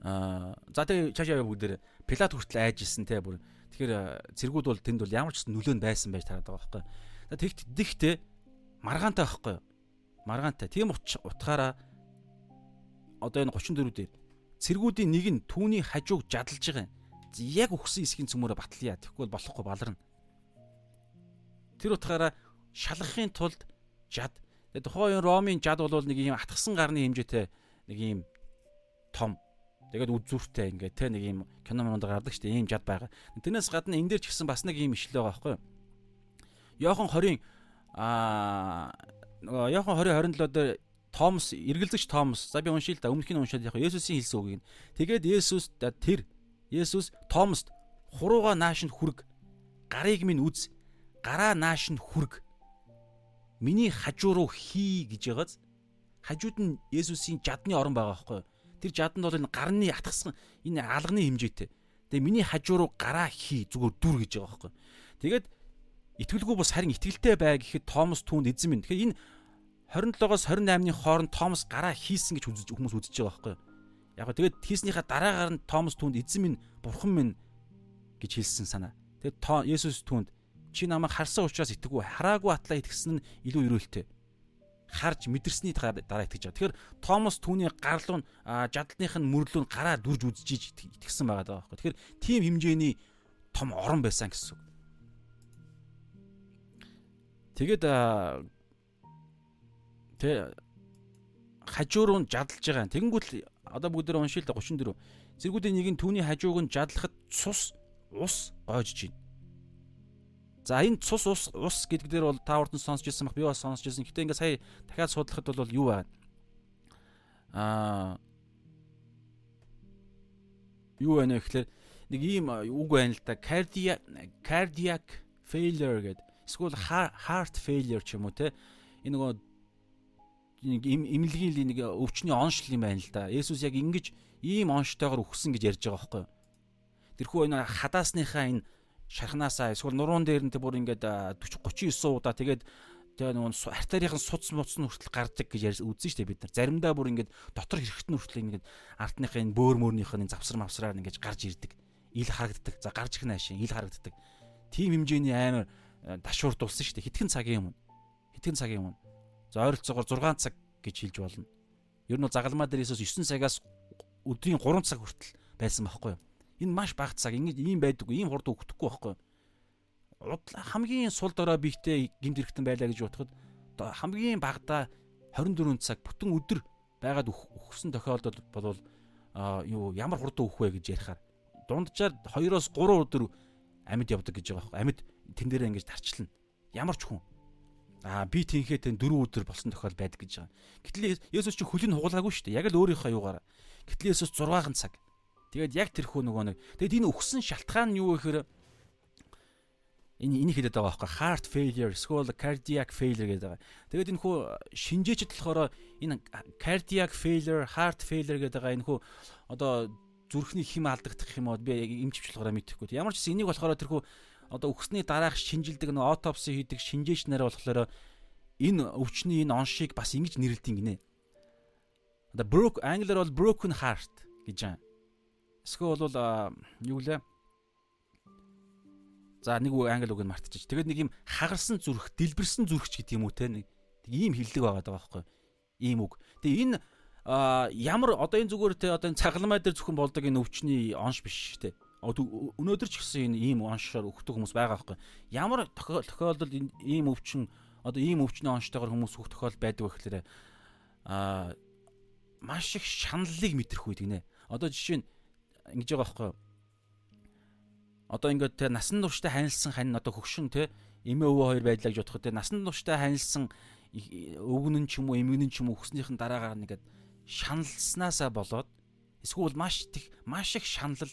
Аа за тэгээ цаашаа яваа бүгдээр Пилат хүртэл айжсэн те бүр. Тэгэхээр цэргүүд бол тэнд бол ямар ч нөлөөнд байсан байж тараад байгаа байхгүй. Тэгт дихтээ маргаантай байхгүй маргаантай. Тийм утгаараа одоо энэ 34 дээр цэргүүдийн нэг нь түүний хажууг жадалж байгаа юм. Яг өгсөн эсхийн цөмөөрө батлая. Бол болохгүй баларна. Тэр утгаараа шалгахын тулд жад. Тухайн Ромын жад бол нэг юм атгсан гарны хэмжээтэй нэг юм том. Тэгээд үзүүртэй ингээ те нэг юм кино монд гардаг штэ ийм жад байгаа. Тэрнээс гадна энэ дээр ч гэсэн бас нэг юм ишлээ байгаа байхгүй юу? Йохан 20-ын аа нөгөө Яхан 20 27 дээр Томс эргэлзэгч Томс за би уншил да өмнөх нь уншаад яг Есүсийн хэлсэн үгийг. Тэгээд Есүс тэр Есүс Томст хурууга наашинд хүрг гарыг минь үз гараа наашинд хүрг миний хажуу руу хий гэж байгааз хажууд нь Есүсийн жадны орон байгаа байхгүй? Тэр жаданд бол энэ гарны атгсан энэ алганы хэмжээтэй. Тэгээ миний хажуу руу гараа хий зүгээр дүр гэж байгаа байхгүй? Тэгээд итгэлгүй бус харин итгэлтэй бай гэхэд Томас түүнд эзэн минь. Тэгэхээр энэ 27-оос 28-ны хооронд Томас гараа хийсэн гэж үзэж хүмүүс үзэж байгаа байхгүй? Яг го тэгээд хийснийхаа дараагаар нь Томас түүнд эзэн минь, бурхан минь гэж хэлсэн санаа. Тэгээд Есүс түүнд чи намайг харсан учраас итгэв. Хараагүй атлаа итгэсэн нь илүү өрөөлтэй. Харж мэдэрсний дараа итгэж байгаа. Тэгэхээр Томас түүний гарлуу нь жадлынх нь мөрлөө гараа дүрж үзэж итгэсэн байгаа байхгүй. Тэгэхээр тийм хэмжээний том орон байсан гэсэн үг. Тэгээд тэ хажуу руу жадалж байгаа. Тэгэнгүүт одоо бүгд уншил да 34. Зэргүүдийн нэг нь түүний хажууг нь жадлахад цус ус гоожж байна. За энэ цус ус ус гэдэг дээр бол та урд нь сонсч ирсэн бах би бас сонсч ирсэн. Гэтэ ингээ сая дахиад судлахад бол юу байна? Аа юу байна вэ гэхээр нэг ийм үг байна л да. Cardiac cardiac failure гэдэг эсвэл heart failure ч юм уу те энэ нөгөө имлэгийн нэг өвчний оншил юм байна л да. Есүс яг ингэж ийм онштойгоор үхсэн гэж ярьж байгаа байхгүй юу? Тэрхүү энэ хадаасныхаа энэ шархнаасаа эсвэл нуруунд дээр нь бүр ингээд 40 39 удаа тэгээд тэгээ нөгөө артарийн суц муц нь хүртэл гардаг гэж ярьж үзэн штэ бид нар. Заримдаа бүр ингээд дотор хэрэгт нь хүртэл ингээд артныхын бөөр мөрнийхэн завсар мавсраар ингээд гарч ирдэг. Ил харагддаг. За гарч их наашин ил харагддаг. Тим хэмжээний амар э, дашуурд болсон штэ. Хитгэн цагийн өмнө. Хитгэн цагийн өмнө. За ойролцоогоор 6 цаг гэж хэлж болно. Ер нь загалмаа дээр Иесус 9 цагаас өдрийн 3 цаг хүртэл байсан байхгүй юу? Энэ маш бага цаг. Ингээд ийм байдаггүй, ийм хурд өгөхгүй байхгүй хамгийн сул дорой бихтэй гимт хэрэгтэн байлаа гэж бодоход хамгийн багадаа 24 цаг бүтэн өдөр байгаад өгсөн тохиолдолд болвол юу ямар хурдан өгөх вэ гэж ярихаар дунджаар 2-оос 3 өдөр амьд явдаг гэж байгаа байхгүй амьд тэн дээрээ ингэж тарчлна ямар ч хүн аа би тэнхээ тэн 4 өдөр болсон тохиол байдаг гэж байгаа. Гэтэл Есүс чи хөлийг хугалаагүй шүү дээ. Яг л өөрийнхөө юугаар. Гэтэл Есүс 6 цаг. Тэгээд яг тэр хүү нөгөө нэг. Тэгэд энэ өгсөн шалтгаан нь юу гэхээр энэ энийг хэлээд байгаа байхгүй heart failure эсвэл cardiac failure гэдэг байгаа. Тэгээд энэ хүү шинжээчд болохоор энэ cardiac failure, heart failure гэдэг байгаа энэ хүү одоо зүрхний хим алдагдах юм уу би эмчвч болохоор мэдэхгүй. Ямар ч гэсэн энийг болохоор тэр хүү одоо өгсний дараах шинжилдэг нэг autopsy хийдэг шинжээч нараа болохоор энэ өвчний энэ оншийг бас ингэж нэрлэдэг гинэ. Одоо broke англиар бол broken heart гэж байгаа. Эсвэл бол юу лээ За нэг үг англи үг нь мартчих. Тэгээд нэг юм хагарсан зүрх, дэлбэрсэн зүрхч гэдэг юм уу те нэг ийм хиллэг байгаа даа байхгүй. Ийм үг. Тэгээ энэ ямар одоо энэ зүгээр те одоо энэ цагламай дээр зөвхөн болдог энэ өвчний онш биш те. Өнөөдөр ч гэсэн энэ ийм оншоор өгдөг хүмүүс байгаа байхгүй. Ямар тохиолдолд ийм өвчин одоо ийм өвчний онцтойгоор хүмүүс хөх тохиол байдаг вэ гэхээр а маш их шаналлыг мэдрэх үед гинэ. Одоо жишээ нь ингэж байгаа байхгүй одоо ингээд те насан турштай хайнлсан хань одоо хөгшин те эмээ өвөө хоёр байдлаа гэж бодоход те насан турштай хайнлсан өвгөн нь ч юм уу эмгэн нь ч юм уу өгснийхэн дараагаар нэгэд шаналснаасаа болоод эсвэл маш их маш их шанал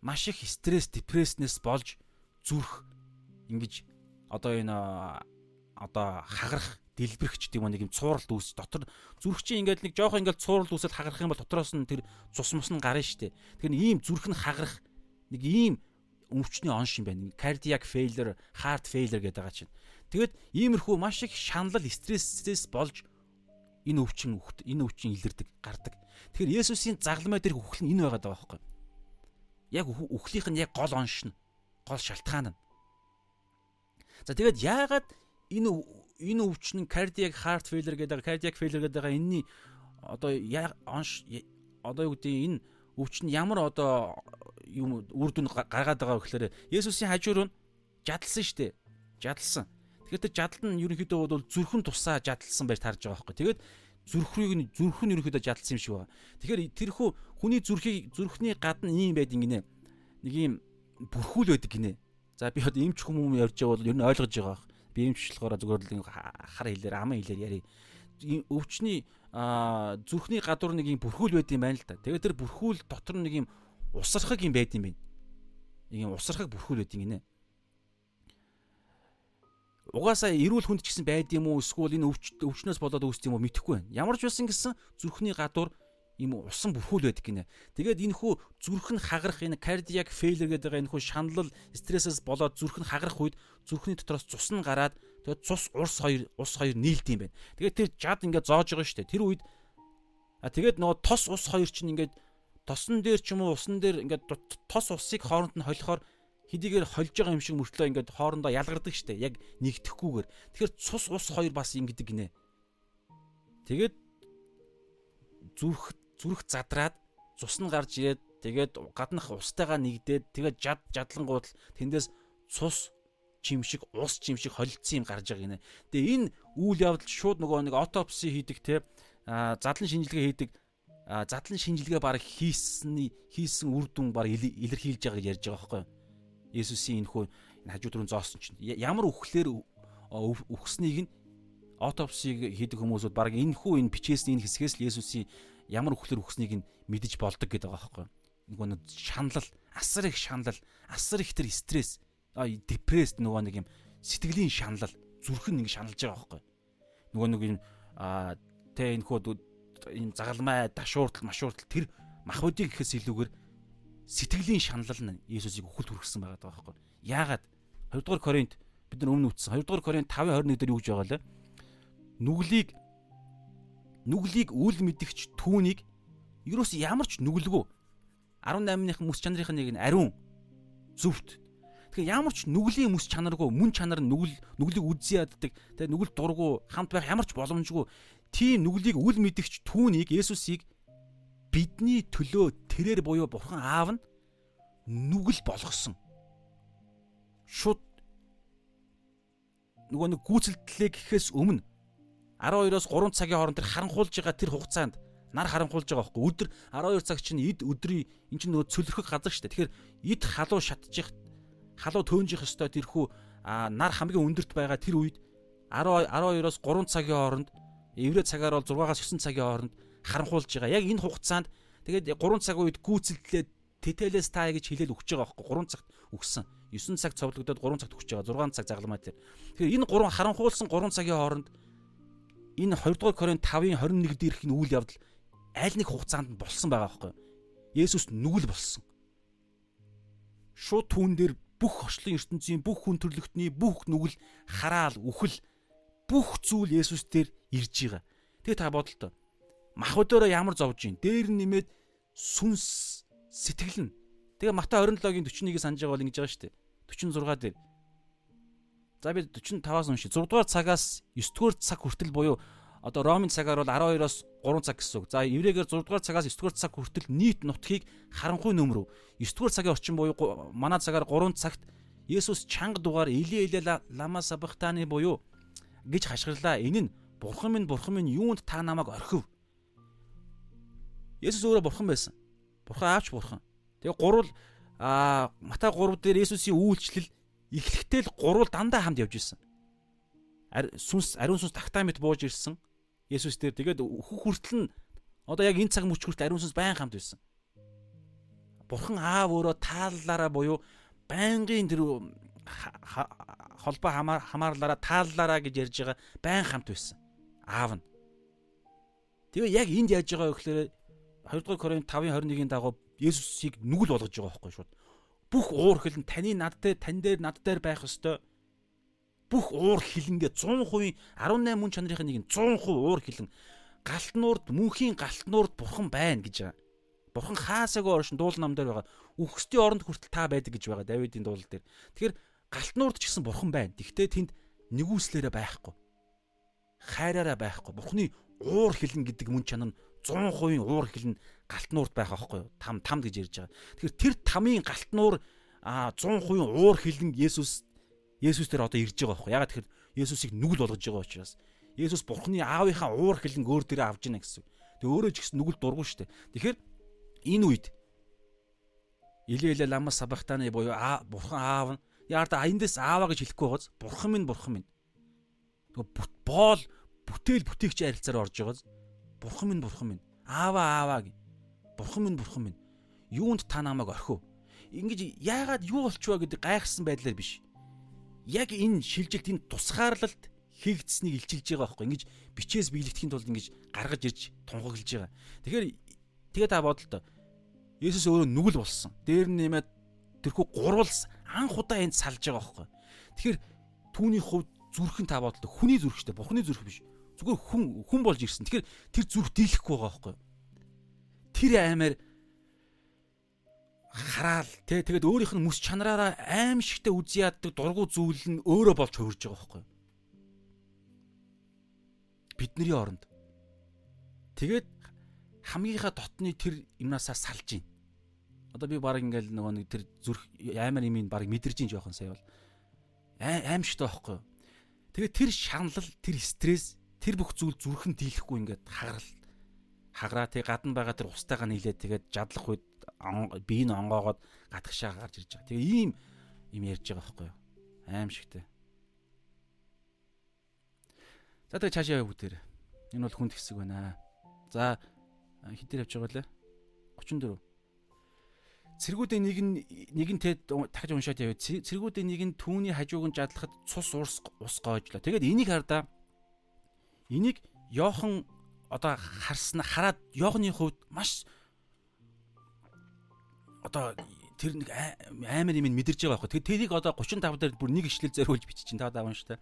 маш их стресс депресснес болж зүрх ингэж одоо энэ одоо хагарах дэлбэрэх ч гэдэг юм нэг юм цууралт үүс дотор зүрх чинь ингээд нэг жоох ингээд цууралт үүсээд хагарах юм бол дотроос нь тэр цус мус нь гарна штэ. Тэгэхээр ийм зүрх нь хагарах нэг ийм өвчний онш юм байна. Cardiac failure, heart failure гэдэг байгаа чинь. Тэгэд иймэрхүү маш их шанал стрессээс болж энэ өвчин үхт энэ өвчин илэрдэг, гардаг. Тэгэхээр Есүсийн загламай дээр үхэл нь энэ байгаад байгаа байхгүй. Яг үхлийнх нь яг гол онш нь, гол шалтгаан нь. За тэгээд яагаад энэ энэ өвчин cardiac heart failure гэдэг cardiac failure гэдэг энэний одоо онш одоо юу гэдэг энэ өвчин ямар одоо юм үр дүн гаргаад байгаа гэхээр Есүсийн хажуур нь жадалсан шүү дээ. Жадалсан. Тэгэхээр тэр жадал нь ерөнхийдөө бол зүрхэн тусаа жадалсан байж тарж байгаа байхгүй. Тэгээд зүрхрийг нь зүрх нь ерөнхийдөө жадалсан юм шиг байна. Тэгэхээр тэрхүү хүний зүрхийг зүрхний гадна ийм байд ингэнэ. Нэг ийм бүрхүүл байдаг гинэ. За би одоо эмч хүмүүс ярьж байгаа бол ер нь ойлгож байгаа. Би эмч болохоор зүгээр л хар хэлээр аман хэлээр яри. Өвчний зүрхний гадуур нэг юм бүрхүүл байд юм байна л да. Тэгээд тэр бүрхүүл дотор нэг юм усархаг юм байд юм бэ. Нэг юм усархаг бүрхүүл байд юм гинэ. Угаасаа эрүүл хүнд ч гэсэн байд юм уу эсвэл энэ өвч өвчнөөс болоод үүсдэг юм уу мэдэхгүй байна. Ямар ч байсан гэсэн зүрхний гадуур ийм усан бүрхүүл байдаг гинэ. Тэгээд энэ хүү зүрх нь хагарах энэ cardiac failure гэдэг энэ хүү шаналл стрессээс болоод зүрх нь хагарах үед зүрхний дотроос цус нь гараад тэгээд цус урс хоёр ус хоёр нийлд юм байна. Тэгээд тэр жад ингээд зоож байгаа шүү дээ. Тэр үед а тэгээд нөгөө тос ус хоёр чинь ингээд тосон дээр ч юм уу усан дээр ингээд тос усыг хооронд нь холихоор хэдийгээр холж байгаа юм шиг мөртлөө ингээд хоорондоо ялгардаг штэ яг нэгдэхгүйгээр тэгэхээр цус ус хоёр бас юм гэдэг гинэ тэгээд зүрх зүрх задраад цус нь гарч ирээд тэгээд гаднах устайгаа нэгдээд тэгээд жад жадлангууд тэндээс цус чимшиг ус чимшиг холилдсон юм гарч байгаа гинэ тэгээ энэ үйл явдал шууд нөгөө нэг отопси хийдэг те задлан шинжилгээ хийдэг задлан шинжилгээ баг хийсний хийсэн үр дүн баг илэрхийлж байгаа гэж ярьж байгаа байхгүй юу? Есүсийн энэ хөө хажууд руу зоосон чинь ямар үхлээр үхснийг нь отопсиг хийдэг хүмүүсүүд баг энэ хүү энэ бичээсний энэ хэсгээс л Есүсийн ямар үхлээр үхснийг нь мэдэж болдог гэдэг байгаа байхгүй? Нөгөө нэг шаналл, асар их шаналл, асар их тэр стресс, депресс нөгөө нэг юм сэтгэлийн шаналл, зүрх нь ингэ шаналж байгаа байхгүй? Нөгөө нэг юм тэ энэ хүү ийм загалмай дашууртал машууртал тэр махбодыг гэхээс илүүгээр сэтгэлийн шаналл нь Иесусыг өхөлт хүргэсэн байгаа байхгүй. Яагаад 2 дугаар Коринт бид нар өмнө үтсэн. 2 дугаар Коринт 5:21 дээр юу гэж байгаа лээ? Нүглийг нүглийг үл мэдгч түүнийг юус ямар ч нүгэлгүй 18-ныхан мэс чанарын нэг нь ариун зөвхт. Тэгэхээр ямар ч нүглийн мэс чанаргүй мөн чанар нь нүгэл нүглийг үзий яддаг. Тэгээ нүгэл дургу хамт байх ямар ч боломжгүй тийм нүглийг үл мэдгч түүнийг Есүсийг бидний төлөө тэрээр буюу бурхан аав нь нүгэл болгосон. Шууд нөгөө нэг гүйцэлдлээ гэхээс өмнө 12-оос 3 цагийн хооронд тэр харанхуулж байгаа тэр хугацаанд нар харанхуулж байгаа байхгүй өдөр 12 цаг чинь эд өдрийн эн чинь нөгөө цөлрөх газар шүү дээ. Тэгэхээр эд халуу шатчих халуу төөнжих ёстой тэрхүү нар хамгийн өндөрт байгаа тэр үед 12-оос 3 цагийн хооронд еврей цагаар бол 6-аас 9 цагийн хооронд харанхуулж байгаа. Яг энэ хугацаанд тэгээд 3 цаг үед гүйцэлдлээ тэтэлээс таа гэж хэлээд өгч байгаа байхгүй 3 цагт өгсөн. 9 цаг цовлогдоод 3 цагт өгч байгаа. 6 цаг загламаа тэр. Тэгэхээр энэ 3 харанхуулсан 3 цагийн хооронд энэ 2 дугаар Коринт 5-ын 21 дээрх энэ үйл явдал аль нэг хугацаанд болсон байгаа байхгүй. Есүс нүгэл болсон. Шууд түүн дээр бүх орчлон ертөнцийн бүх хүн төрлөختний бүх нүгэл хараал үхэл бүх зүйл Есүс дээр ирж байгаа. Тэгээ та бодолтой. Мах өдөөрөө ямар зовж гин. Дээр нэмээд сүнс сэтгэл нь. Тэгээ Матай 27-гийн 41-ийг санаж байгаа бол ингэж байгаа шүү дээ. 46 дээр За би 45-аас уншия. 6 дугаар цагаас 9 дугаар цаг хүртэл буюу одоо Ромын цагаар бол 12-оос 3 цаг гэсэн үг. За еврейгээр 6 дугаар цагаас 9 дугаар цаг хүртэл нийт нутгийг харанхуй нөмрөв. 9 дугаар цагийн орчин буюу манай цагаар 3 цагт Есүс чанга дугаар Или Или лама сабахтаны буюу гэж хашгирлаа. Энэ нь бурхан минь бурхан минь юунд та намайг орхив? Есүс өөрөө бурхан байсан. Бурхан аавч бурхан. Тэгээ гурвал а Матай 3 дээр Есүсийн үйлчлэл эхлэхдээ л гурвал дандаа хамт явж ирсэн. Сүнс ариун сүнс тагтаа мэт бууж ирсэн. Есүс дээр тэгээд хөх хүртэл нь одоо яг энэ цаг мөч хүртэл ариун сүнс байн хамт байсан. Бурхан аав өөрөө тааллаараа буюу байнгын тэр холбоо хамаарлаараа тааллаараа гэж ярьж байгаа байн хамт байсан. Аав нь. Тэгээ яг энд яаж байгаа вэ гэхээр 2 дугаар Коринт 5:21-ийн дагуу Есүсийг нүгэл болгож байгаа байхгүй шууд бүх уур хилэн таны над дээр тань дээр над дээр байх ёстой. Бүх уур хилэнгээ 100% 18 мөн чанарын нэг нь 100% уур хилэн галтнуурд мөнхийн галтнуурд бурхан байна гэж байгаа. Бурхан хаасаагүй оршин дуул нам дээр байгаа. Үхсдийн оронд хүртэл та байдаг гэж байгаа Давидын дуул дээр. Тэгэхээр галтнуурд ч гэсэн бурхан байна. Тэгвэл тэнд нэгүслээрэ байхгүй. Хайраараа байхгүй. Бурханы уур хилэн гэдэг мөн чанар нь 100% уур хилэн галтнуурд байх аахгүй юу? Там там гэж ярьж байгаа. Тэгэхээр тэр тамийн галтнуур а 100% уур хилэн Есүс Есүс тэр одоо ирж байгаа байхгүй. Ягаад тэгэхээр Есүсийг нүгэл болгож байгаа учраас Есүс Бурхны аавынхаа уур хилэн өөр дээрээ авж яана гэсэн. Тэг өөрөө ч гэсэн нүгэл дургу штэ. Тэгэхээр энэ үед Илээле ламас сабахтаны буюу аа бурхан аав нь яарда аяндас ааваа гэж хэлэхгүй байгааз бурхан минь бурхан минь. Тэг боол бүтээл бүтээгч харилцаар орж байгааз бурхан минь бурхан минь ааваа ааваа гэ. Бурхан минь бурхан минь. Юунд та намайг орхив? Ингэж яагаад юу болчихваа гэдэг гайхсан байдлаар биш. Яг энэ шилжилт энэ тусгаарлалт хийгдсэнийг илчилж байгаа байхгүй. Ингэж бичээс биелэгдэхийн тулд ингэж гаргаж ирж тунхаглаж байгаа. Тэгэхээр тэгээ та бодлоо. Есүс өөрөө нүгэл болсон. Дээр нь нэмээд тэрхүү гурвал анх удаа энд салж байгаа байхгүй. Тэгэхээр түүний хувьд зүрхэн та бодлоо. Хүний зүрх штэ, бурхны зүрх биш. Зүгээр хүн хүн болж ирсэн. Тэгэхээр тэр зүрх дийлэхгүй байгаа байхгүй тэр аймаар хараал тий тэгээд өөрийнх нь мэс чанараараа аимшигтэй үгүй яддаг дургу зүйл нь өөрөө болж хувирж байгаа байхгүй бидний оронд. Тэгээд хамгийн дотны тэр юмнасаа салж гин одоо би баг ингээл нөгөө нэг тэр зүрх аймаар имийг баг мэдэрж гин жоохон сая бол. Аимшигтэй байхгүй тэгээд тэр шаналл тэр стресс тэр бүх зүйл зүрхэн дийлэхгүй ингээд хагарал хаграа тэг гадна байгаа тэр устайгаа нийлээд тэгээд жадлах үед бие нь онгоогоод гадагшаа гарч ирж байгаа. Тэгээ ийм юм ярьж байгаа байхгүй юу? Аимшигтэй. За тэгээ цаашаа яваа бүгдээр. Энэ бол хүнд хэсэг байна. За хитэр явж байгаа лээ. 34. Цэргүүдийн нэг нь нэг нь тэд дахиж уншаад яваа. Цэргүүдийн нэг нь түүний хажууг нь жадлахад цус ус ус гоожлоо. Тэгээд энийг хардаа энийг Йохан одоо харсна хараад Йохны хувьд маш одоо тэр нэг амар юм мэдэрж байгаа байхгүй. Тэгээ тэрийг одоо 35 дээр бүр нэг ишлэл зориулж бичиж чинь та даван шүү дээ.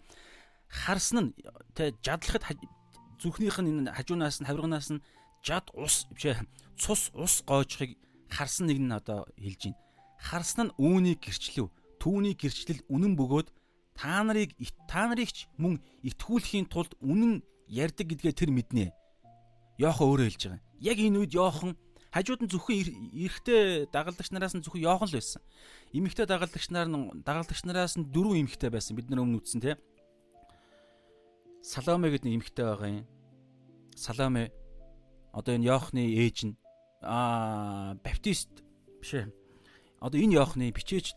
Харсан нь тэ жадлахад зүрхнийх нь энэ хажуунаас нь хавирганаас нь жад ус биш цус ус гоожхыг харсан нэг нь одоо хэлж байна. Харсан нь үүнийг гэрчлэв. Түүний гэрчлэл үнэн бөгөөд та нарыг та нарыг ч мөн итгүүлэхийн тулд үнэн ярьдаг гэдгээ тэр мэднэ. Йохан өөрөө хэлж байгаа. Яг энэ үед Йохан Хажууд нь зөвхөн эрэгтэй дагалдагч нараас нь зөвхөн Йохан л байсан. Эмэгтэй дагалдагч нар нь дагалдагч нараас нь дөрвөн эмэгтэй байсан. Бид нар өмнө үтсэн тий. Саломе гэдэг нэг эмэгтэй байгаа юм. Саломе одоо энэ Йохны ээж нь аа баптист биш ээ. Одоо энэ Йохны бичээч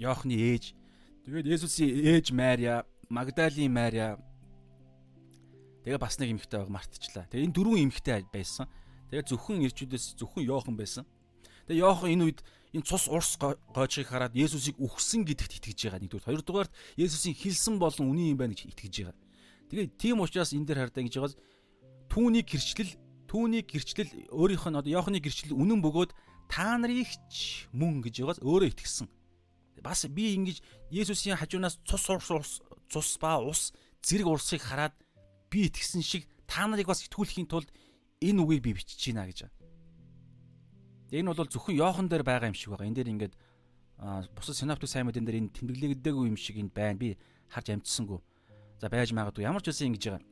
Йохны ээж. Тэгээд Есүсийн ээж Мария, Магдалийн Мария. Тэгээ бас нэг эмэгтэй байг мартчихлаа. Тэгээ энэ дөрвөн эмэгтэй байсан. Тэгээ зөвхөн ирчүүдээс зөвхөн Йохан байсан. Тэгээ Йохан энэ үед энэ цус урс гоожийг хараад Есүсийг үхсэн гэдэгт итгэж байгаа нэгдүгээр. Хоёрдугаарт Есүсийн хэлсэн болон үнэн юм байна гэж итгэж байгаа. Тэгээ тийм учраас энэ дээр хардаа гэж байгаа түүний гэрчлэл түүний гэрчлэл өөрийнх нь одоо Йоханы гэрчлэл үнэн бөгөөд та нарыг ч мөн гэж байгаас өөрөө итгэсэн. Бас би ингэж Есүсийн хажуунаас цус урс цус ба ус зэрэг урсыг хараад би итгэсэн шиг та нарыг бас итгүүлэхийн тулд энэ үгийг би бичиж байна гэж. Энэ бол зөвхөн Йохан дээр байгаа юм шиг байгаа. Энэ дээр ингээд бусад синаптик саймуудын дээр энэ тэмдэглэгдээгүй юм шиг энд байна. Би харж амжсангүй. За байж магадгүй. Ямар ч үсэн ингэж байгаа.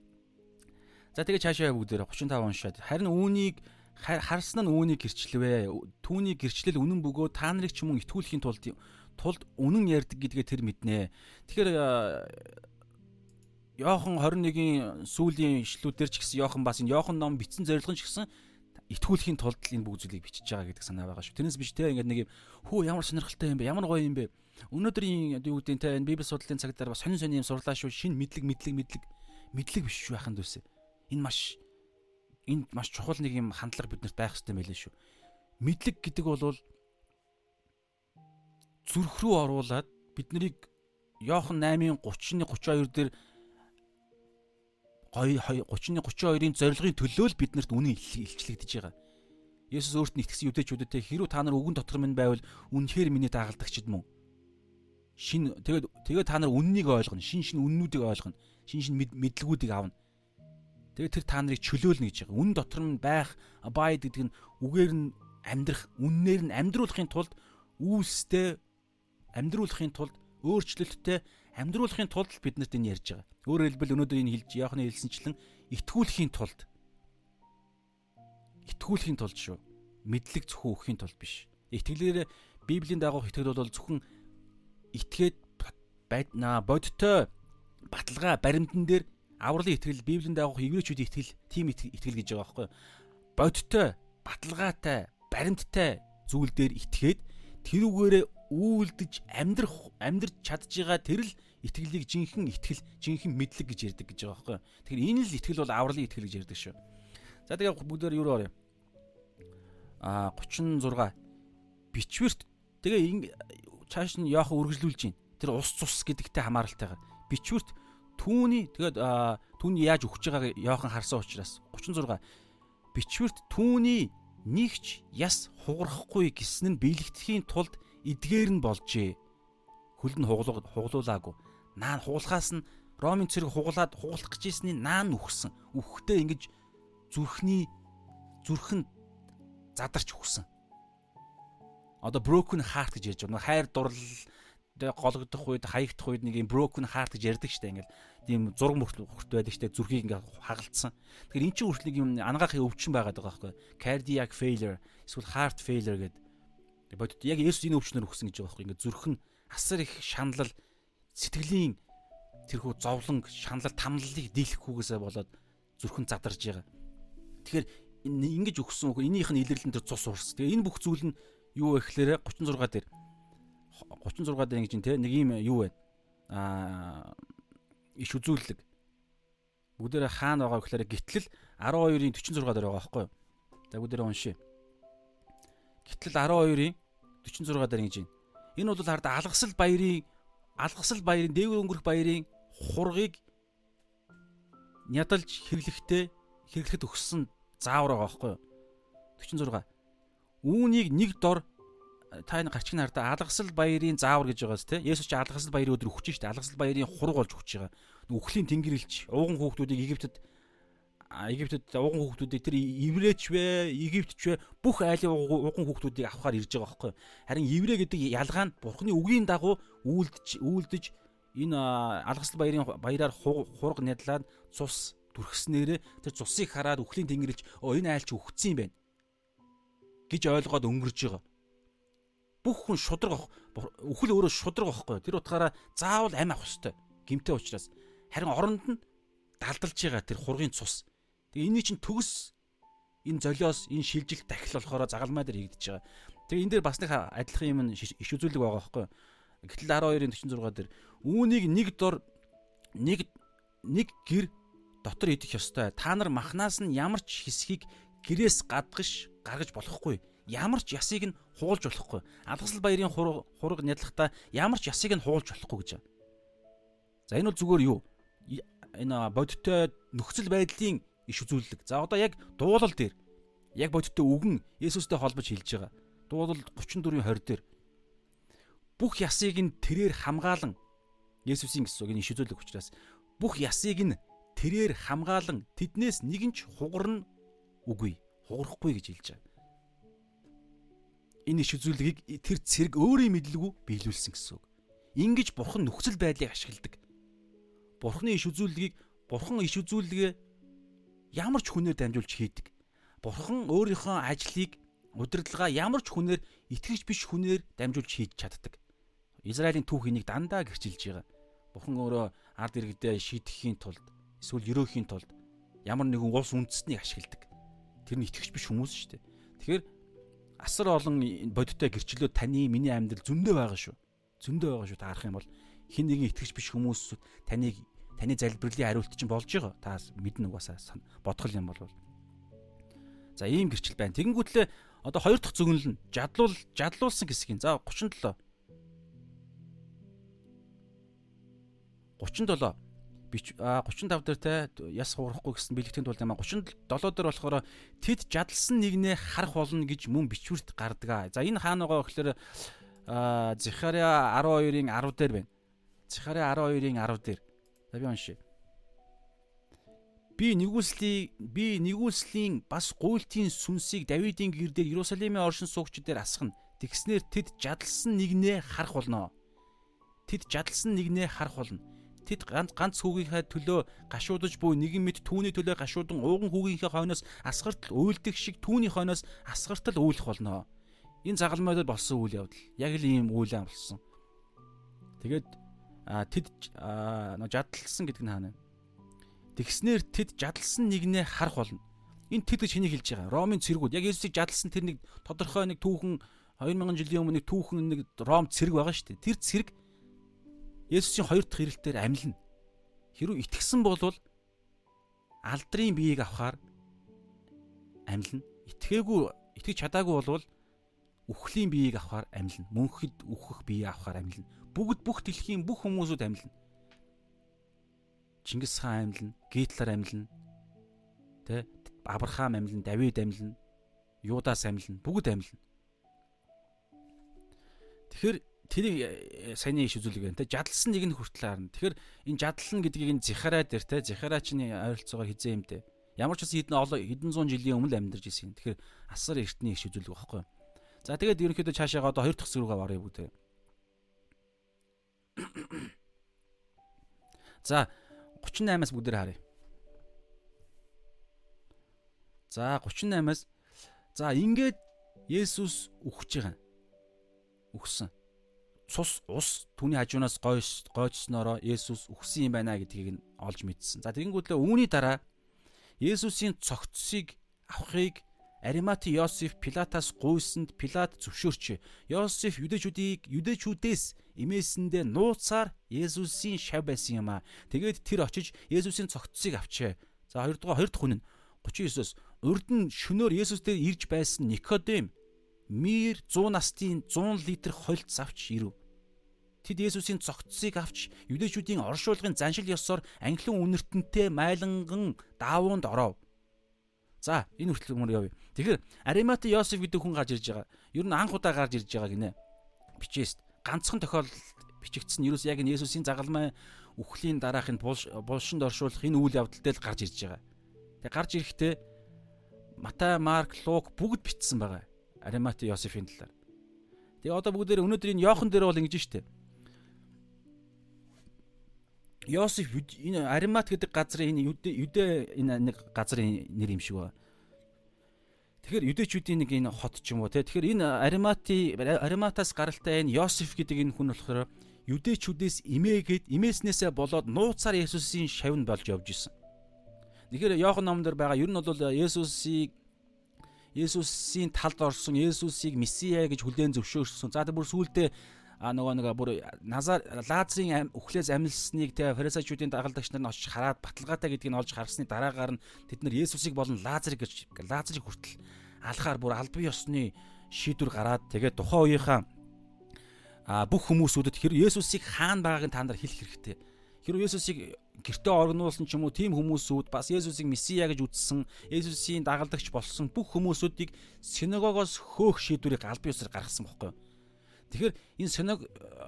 За тэгээ цаашаа бүгдээр 35 уншаад харин үүнийг харсан нь үүнийг гэрчлэвэ. Түүний гэрчлэл үнэн бөгөө та нарыг ч юм уу итгүүлэхийн тулд тулд үнэн ярьдаг гэдгээ тэр мэднэ. Тэгэхээр Йохан 21-ийн сүүлийн ишлүүдээр ч гэсэн Йохан бас энэ Йохан ном бичсэн зорилго ч гэсэн итгүүлэхийн тулд энэ бүх зүйлийг бичиж байгаа гэдэг санаа байгаа шүү. Тэрнээс биш те ингээд нэг юм хөө ямар сонирхолтой юм бэ? Ямар гоё юм бэ? Өнөөдрийн юу гэдэг те энэ библи судлалын цагтаар бас сонин сонин юм сурлаа шүү. Шин мэдлэг мэдлэг мэдлэг мэдлэг биш шүү байханд үсэ. Энэ маш энд маш чухал нэг юм хандлага биднэрт байх хэрэгтэй мэлээ шүү. Мэдлэг гэдэг бол зүрх рүү оруулаад бид нарыг Йохан 8-ын 30-ны 32 дээр 30-ны 32-ын зорилгын төлөө л биднэрт үнэн илчлэгдэж байгаа. Есүс өөрт нь итгэсэн юдэчүүдэд хэрүү та нар үгэн дотор минь байвал үнэхээр миний дагалдагчд мөн. Шин тэгээд тэгээд та нар үннийг ойлгоно, шин шин үннүүдийг ойлгоно, шин шин мэдлгүүдийг авна. Тэгээд тэр та нарыг чөлөөлнө гэж байгаа. Үнэн дотор минь байх abide гэдэг нь үгээр нь амьдрах, үннээр нь амьдруулахын тулд үүстэй амьдруулахын тулд өөрчлөлттэй амьдруулахын тулд бид нарт энэ ярьж байгаа. Өөрөөр хэлбэл өнөөдөр энэ хэлж яахны хэлсэнчлэн итгүүлэхийн тулд итгүүлэхийн тулд шүү. Мэдлэг зөвхөн өгөхийн тулд биш. Итгэлээр Библийн дагуух итгэл бол зөвхөн итгээд байднаа бодтой баталгаа баримтан дээр авралын итгэл Библийн дагуух еврейчүүдийн итгэл тийм итгэл гэж байгаа байхгүй. Бодтой баталгаатай баримттай зүйл дээр итгээд тэрүүгээрээ үйлдэж амьдрах амьдрч чадж байгаа тэр л итгэлийг жинхэнэ итгэл, жинхэнэ мэдлэг гэж ярьдаг гэж байгаа байхгүй. Тэгэхээр энэ л итгэл бол авралын итгэл гэж ярьдаг шүү. За тэгээ бүгдээр юу орё? Аа 36 бичвэрт тэгээ цааш нь яах үргэлжлүүлж байна. Тэр ус цус гэдэгтэй хамааралтайгаар бичвэрт түүний тэгээд түүний яаж өгч байгааг яахан харсан учраас 36 бичвэрт түүний нэгч яс хугарахгүй гэсэн нь биелэгдэхийн тулд эдгээр нь болжээ. Хөлд нь хуглуулаагүй. Наа хуглахаас нь Ромын цэрэг хуглаад хуглах гэж ийсний наа нь үхсэн. Үхэхдээ ингэж зүрхний зүрхэн задарч үхсэн. Одоо broken heart гэж ярьж байна. Хайр дурлал гологдох үед хаягдах үед нэг юм broken heart гэж ярьдаг штэ ингээл тийм зураг мөрт байдаг штэ зүрхийг ингээ хагалцсан. Тэгэхээр эн чинь хүртэл нэг юм ангаахын өвчин байгаад байгаа байхгүй. Cardiac failure эсвэл heart failure гэдэг бодит яг Есүс энэ өвчнөр өгсөн гэж байгаа байхгүй. Ингээд зүрх нь асар их шаналл сэтгэлийн тэрхүү зовлон шаналл тамлалыг дийлэхгүйгээсээ болоод зүрх нь задарж байгаа. Тэгэхээр ингэж өгсөн үг энийх нь илэрлэн тэр цус урс. Тэгээ энэ бүх зүйл нь юу вэ гэхээр 36 дээр 36 дээр ингэж тийм нэг юм юу вэ? Аа иш үзүүлэлэг. Бүгдээрээ хаана байгаа гэхээр гитлэл 12-ын 46 дээр байгаа байхгүй юу? За бүгдээрээ уншия. Гэтэл 12-ын 46 дээр ингэж байна. Энэ бол хард алгасал баярын алгасал баярын дээгүүр өнгөрөх баярын хургийг нядалж хэвлэхдээ хэрэглэхэд өгсөн заавар байгаа байхгүй юу? 46. Үүнийг нэг дор та энэ гарчиг нартаа алгасал баярын заавар гэж байгаас те Есүс чи алгасал баярын өдөр өгч штэ алгасал баярын хураг болж өгч байгаа. Үхлийн тэнгэрэлч ууган хүүхдүүдийг Египтэд Египтэд ууган хүүхдүүдийг тэр еврейч вэ, Египтч вэ бүх айлын ууган хүүхдүүдийг авахар ирж байгаа байхгүй. Харин еврей гэдэг ялгаа нь Бурхны үгийн дагуу үйлдэж үйлдэж энэ алгасал баярын баяраар хураг нядлаад цус түрхснээрээ тэр цусыг хараад үхлийн тэнгэрэлч оо энэ айлч үхсэн юм байна гэж ойлгоод өнгөрж байгаа бүх хүн шудраг өхөл өөрөө шудраг байхгүй. Тэр утгаараа заавал амь авах хэвээр гимтэй учраас харин оронд нь далдалж байгаа тэр хургийн цус. Тэгээ энэ чинь төгс энэ золиос энэ шилжилт дахил болохоор загалмай дээр хийгдэж байгаа. Тэгээ энэ дээр бас нэг адилхан юм иш үзүүлэг байгаа байхгүй. Гэтэл 12-ын 46 дээр үүнийг нэг дор нэг нэг гэр дотор идэх ёстой. Та нар махнаас нь ямар ч хэсгийг гэрээс гадгаш гаргаж болохгүй ямар ч ясыг нь хуулж болохгүй. Алгасал баярын хураг нядлахтаа ямар ч ясыг нь хуулж болохгүй гэж. За энэ бол зүгээр юу? Энэ бодиттой нөхцөл байдлын иш үзүүлэлт. За одоо яг дуулал дээр яг бодиттой үгэн Есүстэй холбож хэлж байгаа. Дуулал 34-ийн 20 дээр бүх ясыг нь тэрээр хамгаалan Есүсийн гэсэн үг энэ иш үзүүлэлт учраас бүх ясыг нь тэрээр хамгаалan тэднээс нэгэн ч хугарна үгүй. Хугарахгүй гэж хэлж байгаа энэ иш үзүүлгийг тэр цэрэг өөрийн мэдлэгүү биелүүлсэн гэсэн үг. Ингиж бурхан нөхцөл байдлыг ашигладаг. Бурханы иш үзүүлгийг бурхан иш үзүүлгээ ямар ч хүнээр дамжуулж хийдэг. Бурхан өөрийнхөө ажлыг удирдлагаа ямар ч хүнээр итгэж биш хүнээр дамжуулж хийж чаддаг. Израилийн түүх энийг дандаа гэрчилж байгаа. Бурхан өөрөө ард иргэдээ шийдэхийн тулд эсвэл өрөөхийн тулд ямар нэгэн улс үндэстнийг ашигладаг. Тэр нь итгэж биш хүмүүс шүү дээ. Тэгэхээр асар олон бодиттой гэрчлүүд таны миний амьдрал зөндөө байгаа шүү. Зөндөө байгаа шүү та харах юм бол хин нэгэн итгэж биш хүмүүс таныг таны залбирлын хариулт чинь болж байгаа. Та мэднэ угаасаа бодгол юм бол. За ийм гэрчил байна. Тэгэнгүүтлээ одоо хоёр дахь зөгнөл нь жадлуул жадлуулсан хэсгийн. За 37. 37 35 дээр те яс хуурахгүй гэсэн бэлтгэхийн тулд юм а 37 дээр болохоор тэд жадалсан нэгнээ харах болно гэж мөн бичвэрт гардаг. За энэ хаана байгаа гэхээр Захария 12-ын 10 дээр байна. Захария 12-ын 10 дээр. За би уншия. Би нэгүслийг би нэгүслийн бас гуйлтын сүнсийг Давидын гэр дээр Иерусалимын оршин суугч дээр асгана. Тэгснэр тэд жадалсан нэгнээ харах болно. Тэд жадалсан нэгнээ харах болно тэд ганц ганц хүүгийнхээ төлөө гашуудаж буй нэгэн мэд түүний төлөө гашуудан ууган хүүгийнхээ хойноос асгартал уйлдэх шиг түүний хойноос асгартал үйлэх болно. Энэ загалмайд болсон үйл явдал. Яг л ийм үйл юм болсон. Тэгээд тэд жадалсан гэдэг нь хаана вэ? Тэгснэр тэд жадалсан нэгнээ харах болно. Энэ тэд гэж хэнийг хэлж байгаа? Ромын цэргүүд. Яг Есүсийг жадалсан тэр нэг тодорхой нэг түүхэн 2000 жилийн өмнө нэг түүхэн нэг Ром цэрэг байгаа шүү дээ. Тэр цэрэг Есүсийн хоёр дахь ирэлтээр амьлна. Хэрвээ итгэсэн бол алдрын биеийг авахаар амьлна. Итгээгүй итгэж чадаагүй бол үхлийн биеийг авахаар амьлна. Мөнхөд үхэх бие авахаар амьлна. Бүгд бүх дэлхийн бүх хүмүүсүүд амьлна. Чингис хаан амьлна, Гитлер амьлна. Тэ Авраам амьлна, Давид амьлна, Юдас амьлна, бүгд амьлна. Тэгэхээр тэрийг э, саяны иш үзүүлэг байна те жадалсан нэг нь хүртэл харна. Тэгэхээр энэ жадална гэдгийг энэ зихараа дээр те зихараачны ойролцоогоор хизээ юм те. Ямар ч хэдэн олон хэдэн зуун жилийн өмнө амьдарч ирсэн. Тэгэхээр асар эртний иш үзүүлэг багхгүй. За тэгээд ерөнхийдөө цаашаа одоо хоёр дахь зэрүүгээ барыг бүгд. За 38-аас бүгдээр харъя. За 38-аас за ингээд Есүс үхэж байгаа. Үхсэн цус ус түүний хажуунаас гойс гойцснороо Есүс үхсэн юм байна гэдгийг нь олж мэдсэн. За тэгэнгүүтлээ үүний дараа Есүсийн цогцсыг авахыг Аримати Йосеф Пилатаас гуйсанд Пилат зөвшөөрч Йосеф юдэчүүдийг юдэчүүдээс имээсэндээ нууцаар Есүсийн шав байсан юм а. Тэгээд тэр очиж Есүсийн цогцсыг авчээ. За хоёрдугаар хоёр дахь нь 39-оос урд нь шөнөөр Есүс дээр ирж байсан Никодем мир 100 настын 100 литр холт завч ирэв. Тэд Есүсийн цогцсыг авч юдэчүүдийн оршуулгын заншил ёсоор анхлын үнэртэнтэй майланган даавуунд оров. За энэ хүртэл мөр явъя. Тэгэхээр Аримати Йосеф гэдэг хүн гарч ирж байгаа. Ер нь анх удаа гарч ирж байгаа гинэ. Бичээс ганцхан тохиолдолд бичигдсэн ерөөс яг энэ Есүсийн загалмай үхлийн дараах энэ булшинд оршуулах энэ үйл явдалтай л гарч ирж байгаа. Тэг гарч ирэхдээ Матай, Марк, Лук бүгд бичсэн байгаа. Аримати Йосефийн талаар. Тэгээ одоо бүгдээр өнөөдөр энэ Йохан дээр бол ингэж штэ. Йосеф энэ Аримат гэдэг газрын энэ юдэ энэ нэг газрын нэр юм шиг байна. Тэгэхээр юдэчүүдийн нэг энэ хот ч юм уу те. Тэгэхээр энэ Аримати Ариматаас гаралтай энэ Йосеф гэдэг энэ хүн болохоор юдэчүүдээс имээгээд имээснээсээ болоод нууцаар Есүсийн шавн болж явж исэн. Тэгэхээр Иохан номдэр байгаа ер нь бол Есүсийг Есүсийн талд орсон Есүсийг месиа гэж хүлээн зөвшөөрсөн. За тэр бүр сүултээ а нөгөө нэг бүр Назар Лазарын өхлөөс амилсныг те фарисеучуудын дагалдагч нар нь очиж хараад баталгаатай гэдгийг нь олж харсны дараагаар нь тэд нар Есүсийг болон Лазарыг гэж Лазарыг хүртэл алхаар бүр албан ёсны шийдвэр гараад тэгээд тухайн үеийнхаа а бүх хүмүүсүүдэд хэр Есүсийг хаана байгааг та нар хэлэх хэрэгтэй. Хэр Есүсийг гэртээ оргнуулсан ч юм уу тийм хүмүүсүүд бас Есүсийг месиа гэж үзсэн, Есүсийн дагалдагч болсон бүх хүмүүсүүдийг синагогоос хөөх шийдвэрийг албан ёсоор гаргасан юу? Тэгэхээр энэ синаг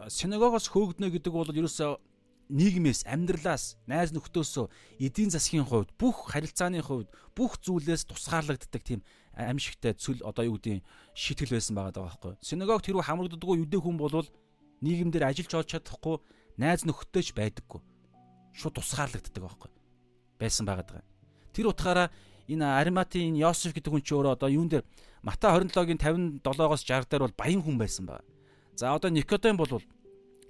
синагогоос хөөгднө гэдэг бол ерөөсөө нийгмээс, амьдралаас, найз нөхдөөсөө эдийн засгийн хувьд, бүх харилцааны хувьд, бүх зүйлээс тусгаарлагддаг тийм аимшигтай цөл одоо юу гэдгийг шийтгэл байсан байгаа байхгүй. Синагогт хэрвээ хамрагддаггүй юдэ хүн болвол нийгэмдэр ажиллаж олж чадахгүй, найз нөхдөж байдаггүй. Шууд тусгаарлагддаг байхгүй. Байсан байгаа. Тэр утгаараа энэ Ариматын Йосеф гэдэг хүн чи өөрөө одоо юун дээр Матай 27-гийн 57-оос 60 дээр бол баян хүн байсан байна. За одоо Никодем бол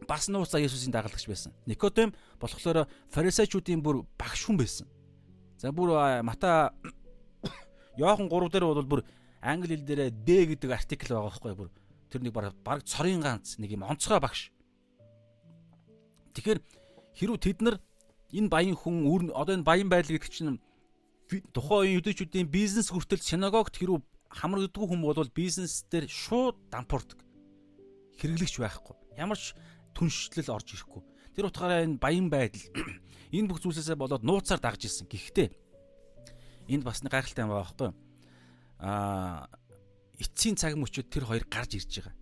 бас нууцаа Есүсийн дагалдагч байсан. Никодем болохоор фарисеучуудын бүр багш хүн байсан. За бүр Мата Йохан 3 дээр бол бүр англи хэл дээр Д гэдэг артикл байгаа байхгүй бүр тэр нэг баг цорын ганц нэг юм онцгой багш. Тэгэхээр хэрүү тэд нар энэ баян хүн одоо энэ баян байдал гэдэг чинь тухайн үеийн юдэчүүдийн бизнес хүртэл синагогт хэрүү хамрагддаггүй хүн бол бизнес дээр шууд дампуурдаг хэрэглэгч байхгүй. Ямар ч түншлэл орж ирэхгүй. Тэр утгаараа энэ баян байдал энэ бүх зүйлсээсээ болоод нууцаар дагж ирсэн. Гэхдээ энд бас нэг гайхалтай юм байгаа байхгүй. Аа эцсийн цаг мөчөд тэр хоёр гарч ирж байгаа.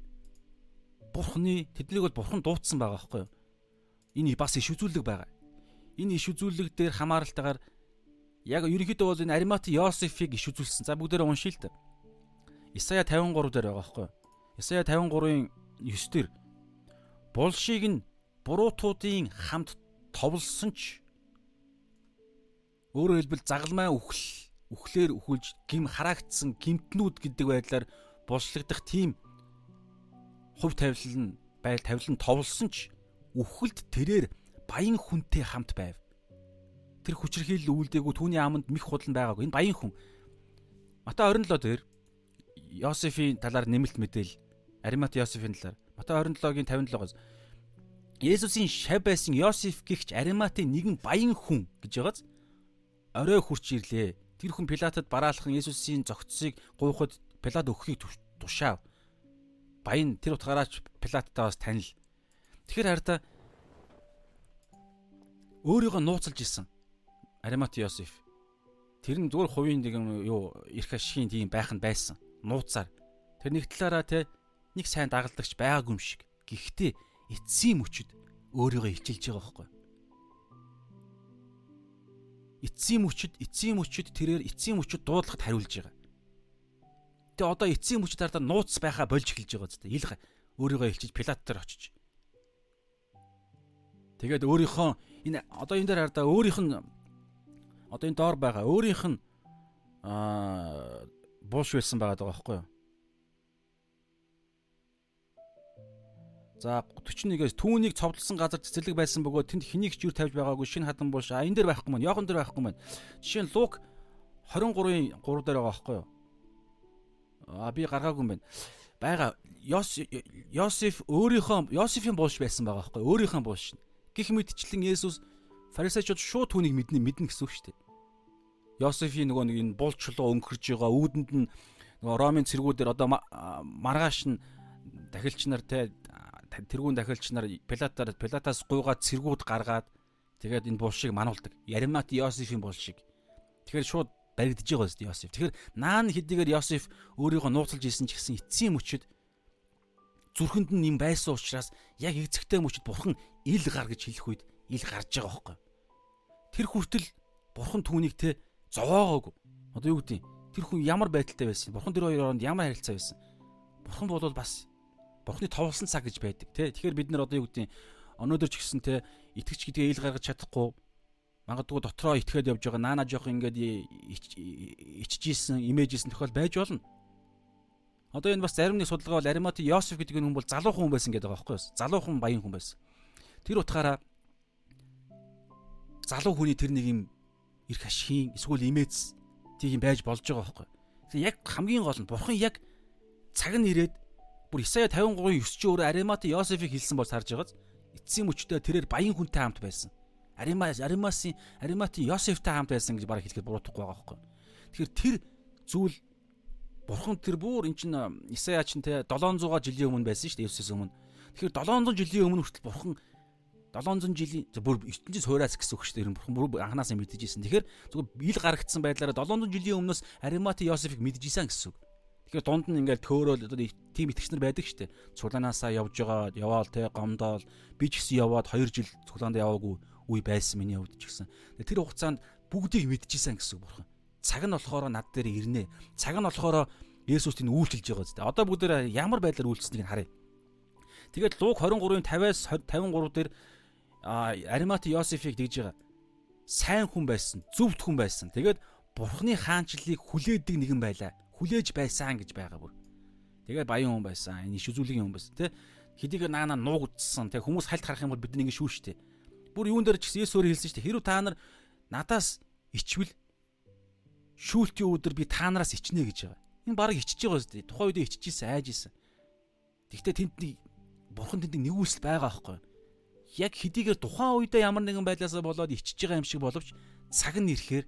Бурхны тэднийг бол бурхан дуудсан байгаа байхгүй. Энэ бас иш үзүүлэг байгаа. Энэ иш үзүүлэг дээр хамааралтайгаар яг ерөнхийдөө бол энэ Аримат Йосефийг иш үзүүлсэн. За бүгдээрээ уншия л та. Исая 53 дээр байгаа байхгүй. Исая 53-ын 9 дэр булшийг нь буруутуудын хамт товлсон ч өөрөөр хэлбэл загалмай үхэл үхлээр үхэлж гим хараагдсан гимтнүүд гэдэг байдлаар булшлагдах тийм хувь тавилал нь байл тавилан товлсон ч үхэлд тэрээр баян хүнтэй хамт байв. Тэр хүчрхийлэл үйлдэггүй түүний аманд мих худлан байгаагүй. Энэ баян хүн. Матай 27 дээр Йосефийн талаар нэмэлт мэдээл Аримат Йосефийн талаар Матай 27-гийн 57-оос Есүсийн шав байсан Йосеф гихч Ариматын нэгэн баян хүн гэж байгааз орой хурч ирлээ. Тэр хүн Пилатад бараалхан Есүсийн зогцсыг гуйхад Пилат өгөхийг тушаав. Баян тэр утгаараач Пилаттай бас танил. Тэгэхээр хараа өөрийгөө нууцлж исэн. Аримат Йосеф. Тэр нь зүгээр хувийн нэг юу эрх ашигын тийм байх нь байсан. Нууцаар. Тэр нэг талаараа те нэг сайн дагалдагч байгаагүй юм шиг. Гэхдээ эцсийн мөчөд өөрийгөө хичилж байгаа байхгүй. Эцсийн мөчөд эцсийн мөчөд тэрээр эцсийн мөчөд дуудлагад хариулж байгаа. Тэгээ одоо эцсийн мөчөд дараа нууц байхаа болж эхэлж байгаа зү. Ил өөрийгөө хилчиж Пилат дээр очиж. Тэгээд өөрийнхөө энэ одоо энэ дээр хараа өөрийнх нь одоо энэ доор байгаа өөрийнх нь аа бууш байсан байгаа даа байхгүй юу? За 41-ээс түүнийг цовдлсон газар цэцэрлэг байсан бөгөөд тэнд хэнийг ч юр тавьж байгаагүй шинэ хадан булш. А энэ дээр байхгүй маань. Йохан дээр байхгүй маань. Жишээ нь Лук 23-ын 3 дээр байгаа байхгүй юу? А би гаргаагүй юм байна. Бага Йосеф өөрийнхөө Йосефийн булш байсан байгаа байхгүй юу? Өөрийнхөө булш. Гэх мэтчлэн Есүс фарисеучуд шууд түүнийг мэднэ мэднэ гэсэн үг шүү дээ. Йосефийн нөгөө нэг энэ булчлуу өнгөрж байгаа үүдэнд нь нөгөө Ромын цэргүүдээр одоо маргааш нь дахилч нар те тэрүүн дахилч нар Пилатаар Пилатаас гуйгаад цэргүүд гаргаад тэгээд энэ булшийг мануулдаг. Яримат Йосефийн булшийг. Тэгэхээр шууд баригдаж байгаа зү Йосеф. Тэгэхээр наан хэдийгээр Йосеф өөрийгөө нууцлж исэн ч гэсэн эцсийн мөчөд зүрхэнд нь юм байсан учраас яг эцэгтэй мөчөд бурхан ил гар гэж хэлэх үед ил гарч байгаа байхгүй. Тэр хүртэл бурхан түүнийг те зовоогоогүй. Одоо юу гэдэг тэр хүн ямар байдалтай байсан? Бурхан тэр хоёрын хооронд ямар харилцаа байсан? Бурхан бол бас бурхны товлсон цаг гэж байдаг те. Тэгэхээр бид нар одоо юу гэдэг өнөөдөр ч гэсэн те итгэж гэдгээ ил гаргаж чадахгүй магадгүй дотроо итгээд явж байгаа наана жоох ингээд иччихсэн, имэжсэн тохиол байж болно. Одоо энэ бас зарим нэг судалгаа бол Аримати Йосеф гэдэг хүн бол залуу хүн байсан гэдэг байгаа байхгүй юу? Залуу хүн баян хүн байсан. Тэр утгаараа залуу хүний тэр нэг юм эрх ашигын эсвэл имэц тийм байж болж байгаа байхгүй? Тэгээ яг хамгийн гол нь бурхан яг цаг нь ирээд бүр Исая 53-ын 9 чи өөрөө Аримати Йосефийг хэлсэн бол сарж байгааз эцсийн мөчтөө тэрээр баян хүнтэй хамт байсан. Аримас Аримасын Ариматын Йосефтэй хамт байсан гэж бараг хэлэхэд буруудахгүй байгаа байхгүй. Тэгэхээр тэр зүйл Бурхан тэр бүр эн чин Исая чин те 700 жилийн өмнө байсан шүү дээ Есүсээс өмнө. Тэгэхээр 700 жилийн өмнө хүртэл Бурхан 700 жилийн бүр ертөнцийн суураас гэсэн үг шүү дээ. Бурхан бүр анханасаа мэдэж ирсэн. Тэгэхээр зүгээр ил гаргагдсан байдлаараа 700 жилийн өмнөөс Ариматын Йосефийг мэдэж исэн гэсэн үг. Тэгэхээр дунд нь ингээл төөрөөл одоо тийм итгэгчнэр байдаг шүү дээ. Цуглаанаасаа явж байгаа яваал те гомдоол би ч гэсэн яваад 2 жил цуглаанд яваагүй үе байсан миний хувьд ч гэсэн. Тэр хугацаанд бүгдийг мэдчихсэн гэсэн үг бурхан. Цаг нь болохоор над дээр ирнэ. Цаг нь болохоор Есүс тийм үйлчилж байгаа зү. Одоо бүгдээр ямар байдлаар үйлчлэснийг харъя. Тэгээд Луг 23-ын 50-аас 53 дээр Аримат Йосефийг дэгж байгаа. Сайн хүн байсан, зөвхт хүн байсан. Тэгээд Бурхны хаанчлалыг хүлээдэг нэгэн байлаа. Хүлээж байсан гэж байгаа бүр. Тэгээд баян хүн байсан. Энэ иш үзүүлгийн хүн байсан, тэ? Хэдийгээр наана нуугдсан, тэ хүмүүс хальт харах юм бол бид нэг шүү штэ бүр юун дээр ч гэсэн Есүс өөрөө хэлсэн шүү дээ. Хэрвээ та нар надаас ичвэл шүүлтийн өдөр би та нараас ичнэ гэж байгаа. Энэ баг ичж байгаа зү. Тухайн үед иччихсэн, айж исэн. Тэгвэл тэнд нэг бурхан тэнд нэгүүлсэл байгаа байхгүй. Яг хэдийгээр тухайн үедээ ямар нэгэн байдлаасаа болоод ичж байгаа юм шиг боловч цаг нь ирэхээр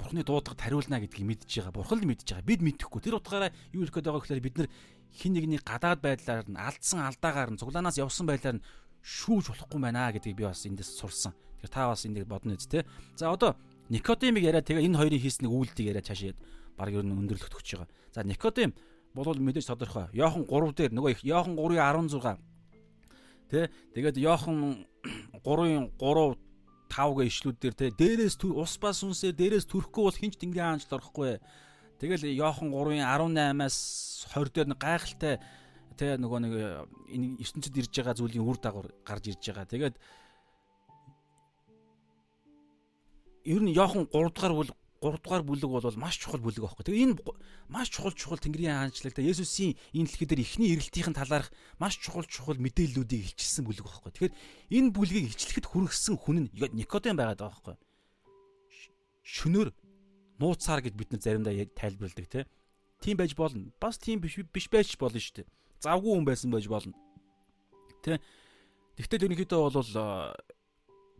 бурхны дуудлагад хариулна гэдгийг мэдж байгаа. Бурхан л мэдж байгаа. Бид мэдэхгүй. Тэр утгаараа юу хэлэх гээд байгаа гэхээр бид нар хин нэгний гадаад байдлаар нь алдсан алдаагаар нь цуглаанаас явсан байдлаар нь шүүж болохгүй байна гэдгийг би бас эндээс сурсан. Тэгэхээр та бас энийг бодно үст те. За одоо Никодимыг яриад тэгээ энэ хоёрын хийснийг үйлдэл яриад цаашаа баг ер нь өндөрлөлт өгч байгаа. За Никодим бол мэдээж тодорхой. Йохан 3 дээр нөгөө их Йохан 3:16 Тэ тэгээд Йохан 3-ын 3 5 гэ ишлүүд дээр те дээрээс ус ба сүнсээр дээрээс төрөхгүй бол хинч тэнгэрийн хаанчд орохгүй. Тэгэл Йохан 3-ын 18-аас 20 дээр гайхалтай те нөгөө нэг э, энэ ертөнцид ирж байгаа зүйлийн үр дагавар гарч ирж байгаа. Тэгээд ер нь Йохан 3 дугаар бүлэг 3 дугаар бүлэг бол маш чухал бүлэг байхгүй. Тэгээ энэ маш чухал чухал Тэнгэрийн хаанчлал та Есүсийн энэ дэлхий дээр ихний ирэлтийн талаарх маш чухал чухал мэдээллүүдийг илчилсэн бүлэг байхгүй. Тэгэхээр энэ бүлгийг илчлэхэд хүргэсэн хүн нь Никодем байгаад байгаа байхгүй. Шөнөөр нууцаар гэд бид нар заримдаа тайлбарладаг те. Тийм байж болно. Бас тийм биш биш байж болно шүү дээ завгүй хүн байсан байж болно. Тэ. Тэгвэл ерөнхийдөө бол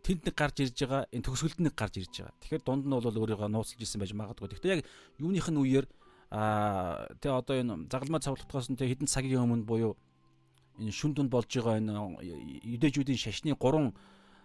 тэнд нэг гарч ирж байгаа, энэ төгсгөлд нэг гарч ирж байгаа. Тэгэхээр дунд нь бол өөрийгөө нууцлж исэн байж магадгүй. Тэгвэл яг юуных нь үеэр аа тэ одоо энэ загалмай цавлагдахаас нь тэ хэдэн цагийн өмнө буюу энэ шүн дунд болж байгаа энэ юдэжүүдийн шашны 3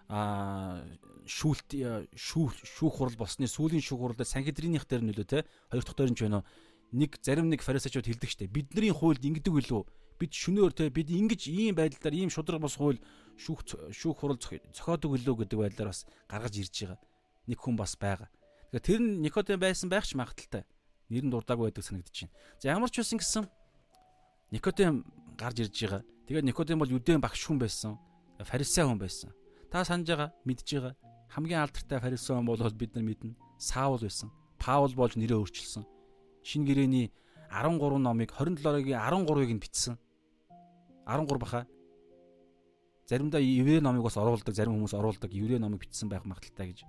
а шүүлт шүүх шүүх хурал болсны сүүлийн шүүх хурал дээр санхедрийнх дээр нөлөө те хоёр дахь дээр нь ч байна уу нэг зарим нэг фарисеучуд хэлдэг штэ бидний хуульд ингэдэг үлээ бид шөнөөр те бид ингэж ийм байдлаар ийм шудраг бос хууль шүүх шүүх хурал зохиодог өлөө гэдэг байдлаар бас гаргаж ирж байгаа. Нэг хүн бас байгаа. Тэгэхээр тэр нь Никодем байсан байх ч магадaltaй. Нэр нь дурдаагүй байдаг санагдаж байна. За ямар ч байсан гэсэн Никодем гарч ирж байгаа. Тэгээд Никодем бол юдэн багш хүн байсан. Фарисей хүн байсан. Та санаж байгаа, мэдж байгаа. Хамгийн алдартай фарисей хүн бол бид нар мэднэ. Саул байсан. Паул болж нэрээ өөрчилсөн. Шинэ гэрээний 13 номыг 27-гийн 13-ыг нь бичсэн. 13 баха. Заримдаа еврей номыг бас оруулдаг, зарим хүмүүс оруулдаг еврей номыг бичсэн байх магадaltaй гэж.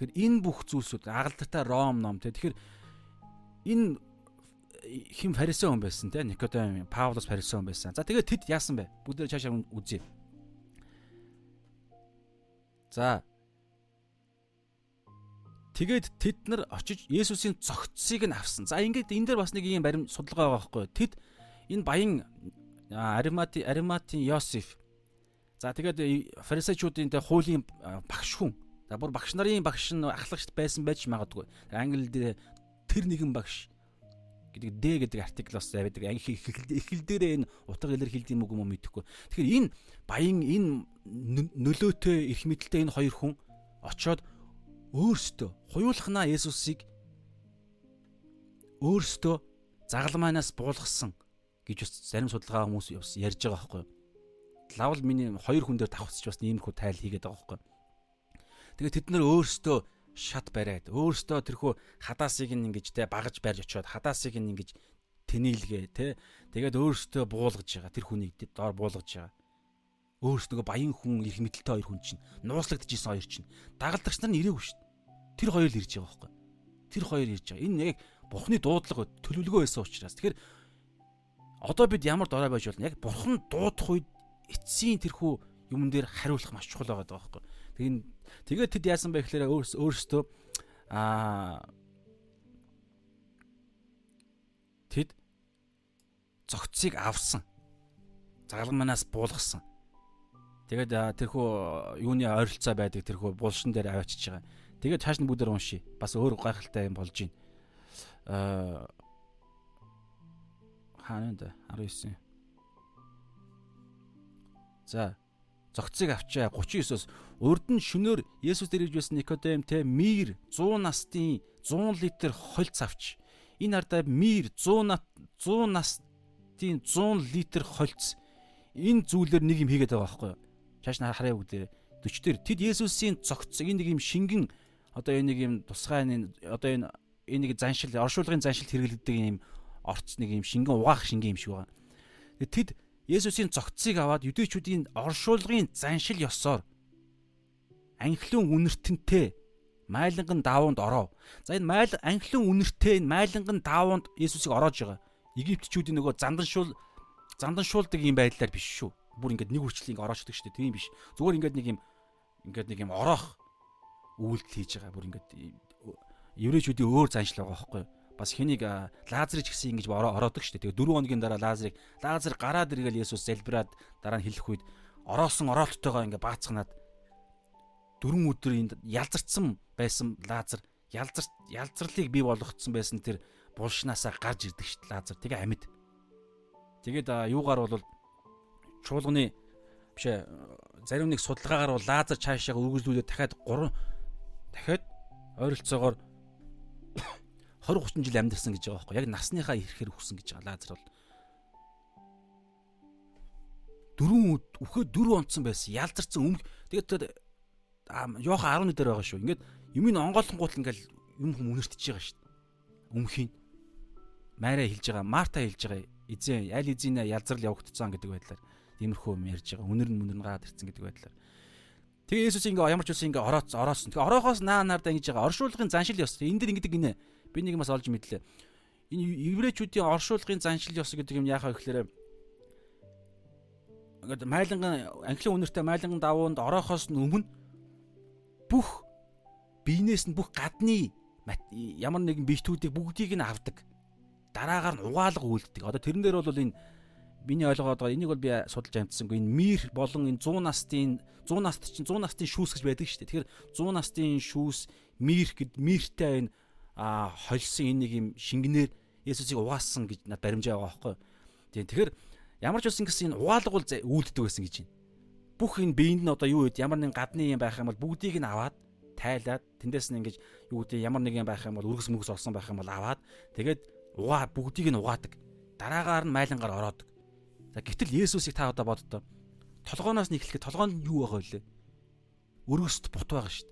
Тэгэхээр энэ бүх зүйлсүүд агалдартай Ром ном те. Тэгэхээр энэ хим фарисей хүн байсан те. Никодем, Паулос фарисей хүн байсан. За тэгээд тэд яасан бэ? Бүгдээ цаашаа үзье. За Тэгээд тэд нар очиж Есүсийн цогцсыг нь авсан. За ингээд энэ дээр бас нэг юм барим судалгаа байгаа байхгүй. Тэд энэ баян Аримати Ариматын Йосеф. За тэгээд фарисеучуудын тэ хуулийн багш хүн. За бүр багш нарын багш нь ахлагчд байсан байж магадгүй. Англид тэр нэгэн багш гэдэг Д гэдэг артикл бас байдаг. Анги эхлэл дээрээ энэ утга илэрхийлдэг юм уу юм мэдэхгүй. Тэгэхээр энэ баян энэ нөлөөтэй эрх мэдэлтэй энэ хоёр хүн очоод өөрсдөө хуйлахнаа Есүсийг өөрсдөө загалмаанаас буулгасан гэж зарим судалгаа хүмүүс ярьж байгаа байхгүй юу. Лавл миний хоёр хүн дээр давхцаж бас иймэрхүү тайл хийгээд байгаа юу. Тэгээд тэд нэр өөрсдөө шат бариад өөрсдөө тэрхүү хадаасыг нь ингэж те багаж барьж очиод хадаасыг нь ингэж тэнээлгээ те тэгээд өөрсдөө буулгаж байгаа тэр хүнийг доор буулгаж байгаа. Өөрсдөө баян хүн их мэдлэлтэй хоёр хүн чинь нууцлагдчихсэн хоёр чинь. Дагалдагч нар нь ирээгүй шүү дээ. Тэр хоёр л ирж байгаа байхгүй тэр хоёр ирж байгаа. Энэ яг бурхны дуудлага төлөвлөгөө байсан учраас. Тэгэхээр одоо бид ямар дорой байж болно? Яг бурхан дуудах үед эцсийн тэрхүү юмн дээр хариулах маш чухал байгаа байхгүй тэгээд Тэгээд тэд яасан бэ гэхээр өөрсдөө аа тэд зөгцийг авсан. Загалманаас буулгасан. Тэгээд тэрхүү юуны ойролцоо байдаг тэрхүү булшин дээр аваачиж байгаа. Тэгээд цааш нь бүгдээр уншия. Бас өөр гайхалтай юм болж байна. Аа хаана вэ? 19. За зөгцийг авчаа. 39-оос урд нь шөнөөр Есүс дэрэж байсан Никодем те мир 100 настын 100 литр холц авч. Энэ ардаа мир 100 нат 100 настын 100 литр холц энэ зүйлээр нэг юм хийгээд байгаа байхгүй юу? Чааш нь харъя бүгдээ 40 дээр? Тэд Есүсийн зогц энэ нэг юм шингэн одоо энэ нэг юм тусгай энэ одоо энэ энэ нэг заншил оршуулгын заншилт хэрэглэдэг юм орц нэг юм шингэн угаах шингэн юм шиг байгаа. Тэд Есүсийн цогцыг аваад юдэчүүдийн оршуулгын заншил ёсоор анхлын үнэртэнтэй майланган даавуунд ороо. За энэ майл анхлын үнэртэй энэ майланган даавуунд Есүсийг ороож байгаа. Египтчүүдийн нөгөө зандан шуул зандан шуулдаг юм байдлаар биш шүү. Бүр ингээд нэг үрчлэн ингээд ороочдөг шүү дээ. Тийм биш. Зүгээр ингээд нэг юм ингээд нэг юм ороох үйлдэл хийж байгаа. Бүр ингээд еврейчүүдийн өөр заншил байгаа байхгүй юу? Бас хэнийг Лазарыг гэсэн ингэж ороодог шүү дээ. Тэгээ 4 хоногийн дараа Лазарыг Лазар гараад иргээл Есүс залбираад дараа нь хэлэх үед ороосон ороолттойгоо ингээ баацгнаад дөрвөн өдөр энд ялзарцсан байсан Лазар ялзар ялзарлыг бий болгоцсон байсан тэр булшнаасаа гарч ирдэг шүү дээ Лазар. Тэгээ амьд. Тэгээд юугаар бол чуулганы биш ээ зарим нэг судалгаагаар бол Лазар цаашаа үргэлжлүүлээд дахиад 3 дахиад ойролцоогоор 20 30 жил амьдэрсэн гэж байгаа байхгүй яг насныхаа ирэхээр өгсөн гэж байгаа Лазар бол дөрөв үхээ дөрөв онцсон байсан ялзарсан өмг тэгээд Йохан 11 дээр байгаа шүү ингээд юмыг онгойлонгуут ингээл юм хүм үнэртэж байгаа шүү өмхийн Мария хэлж байгаа Марта хэлж байгаа эзэн аль эзэнэ ялзарл явагдцсан гэдэг байдлаар иймэрхүү юм ярьж байгаа үнэр нь мөнөр нь гаад ирсэн гэдэг байдлаар Тэгээ Есүс ингээ ямар ч үсэн ингээ орооц ороосон. Тэгээ ороохоос наа нарда ингэж байгаа. Оршуулгын заншил ёс. Энд дэр ингэдэг гинэ. Би нэг бас олж мэдлээ. Энэ еврейчүүдийн оршуулгын заншил ёс гэдэг юм яахаа гэхээр ингээд майланган анхлын үнэртэй майланган давуунд ороохоос өмнө бүх биенээс нь бүх гадны ямар нэгэн биетүүдийг бүгдийг нь авдаг. Дараагаар нь угаалга үлддэг. Одоо тэрэн дээр бол энэ миний ойлгоод байгаа энийг бол би судалж амжсангүй энэ мир болон энэ 100 настын 100 наст чинь 100 настын шүүс гэж байдаг шүү дээ. Тэгэхээр 100 настын шүүс мир гэд миртэй энэ а холсон энэ нэг юм шингэнээр Есүсийг угаасан гэж над баримжаа байгаа байхгүй. Тийм тэгэхээр ямар ч үсэн гэсэн энэ угаалга бол үйлддэг байсан гэж байна. Бүх энэ биеинд нь одоо юу вэ? Ямар нэгэн гадны юм байх юм бол бүгдийг нь аваад тайлаад тэндээс нь ингэж юу гэдэг ямар нэг юм байх юм бол үргэс мөргөс олсон байх юм бол аваад тэгээд угаа бүгдийг нь угаадаг. Дараагаар нь майлангаар ороодог. За гэтэл Есүсийг та одоо боддоо. Толгооноос нь эхлэхэд толгоонд нь юу байгаа вэ? Өргөст бут байгаа шүү дээ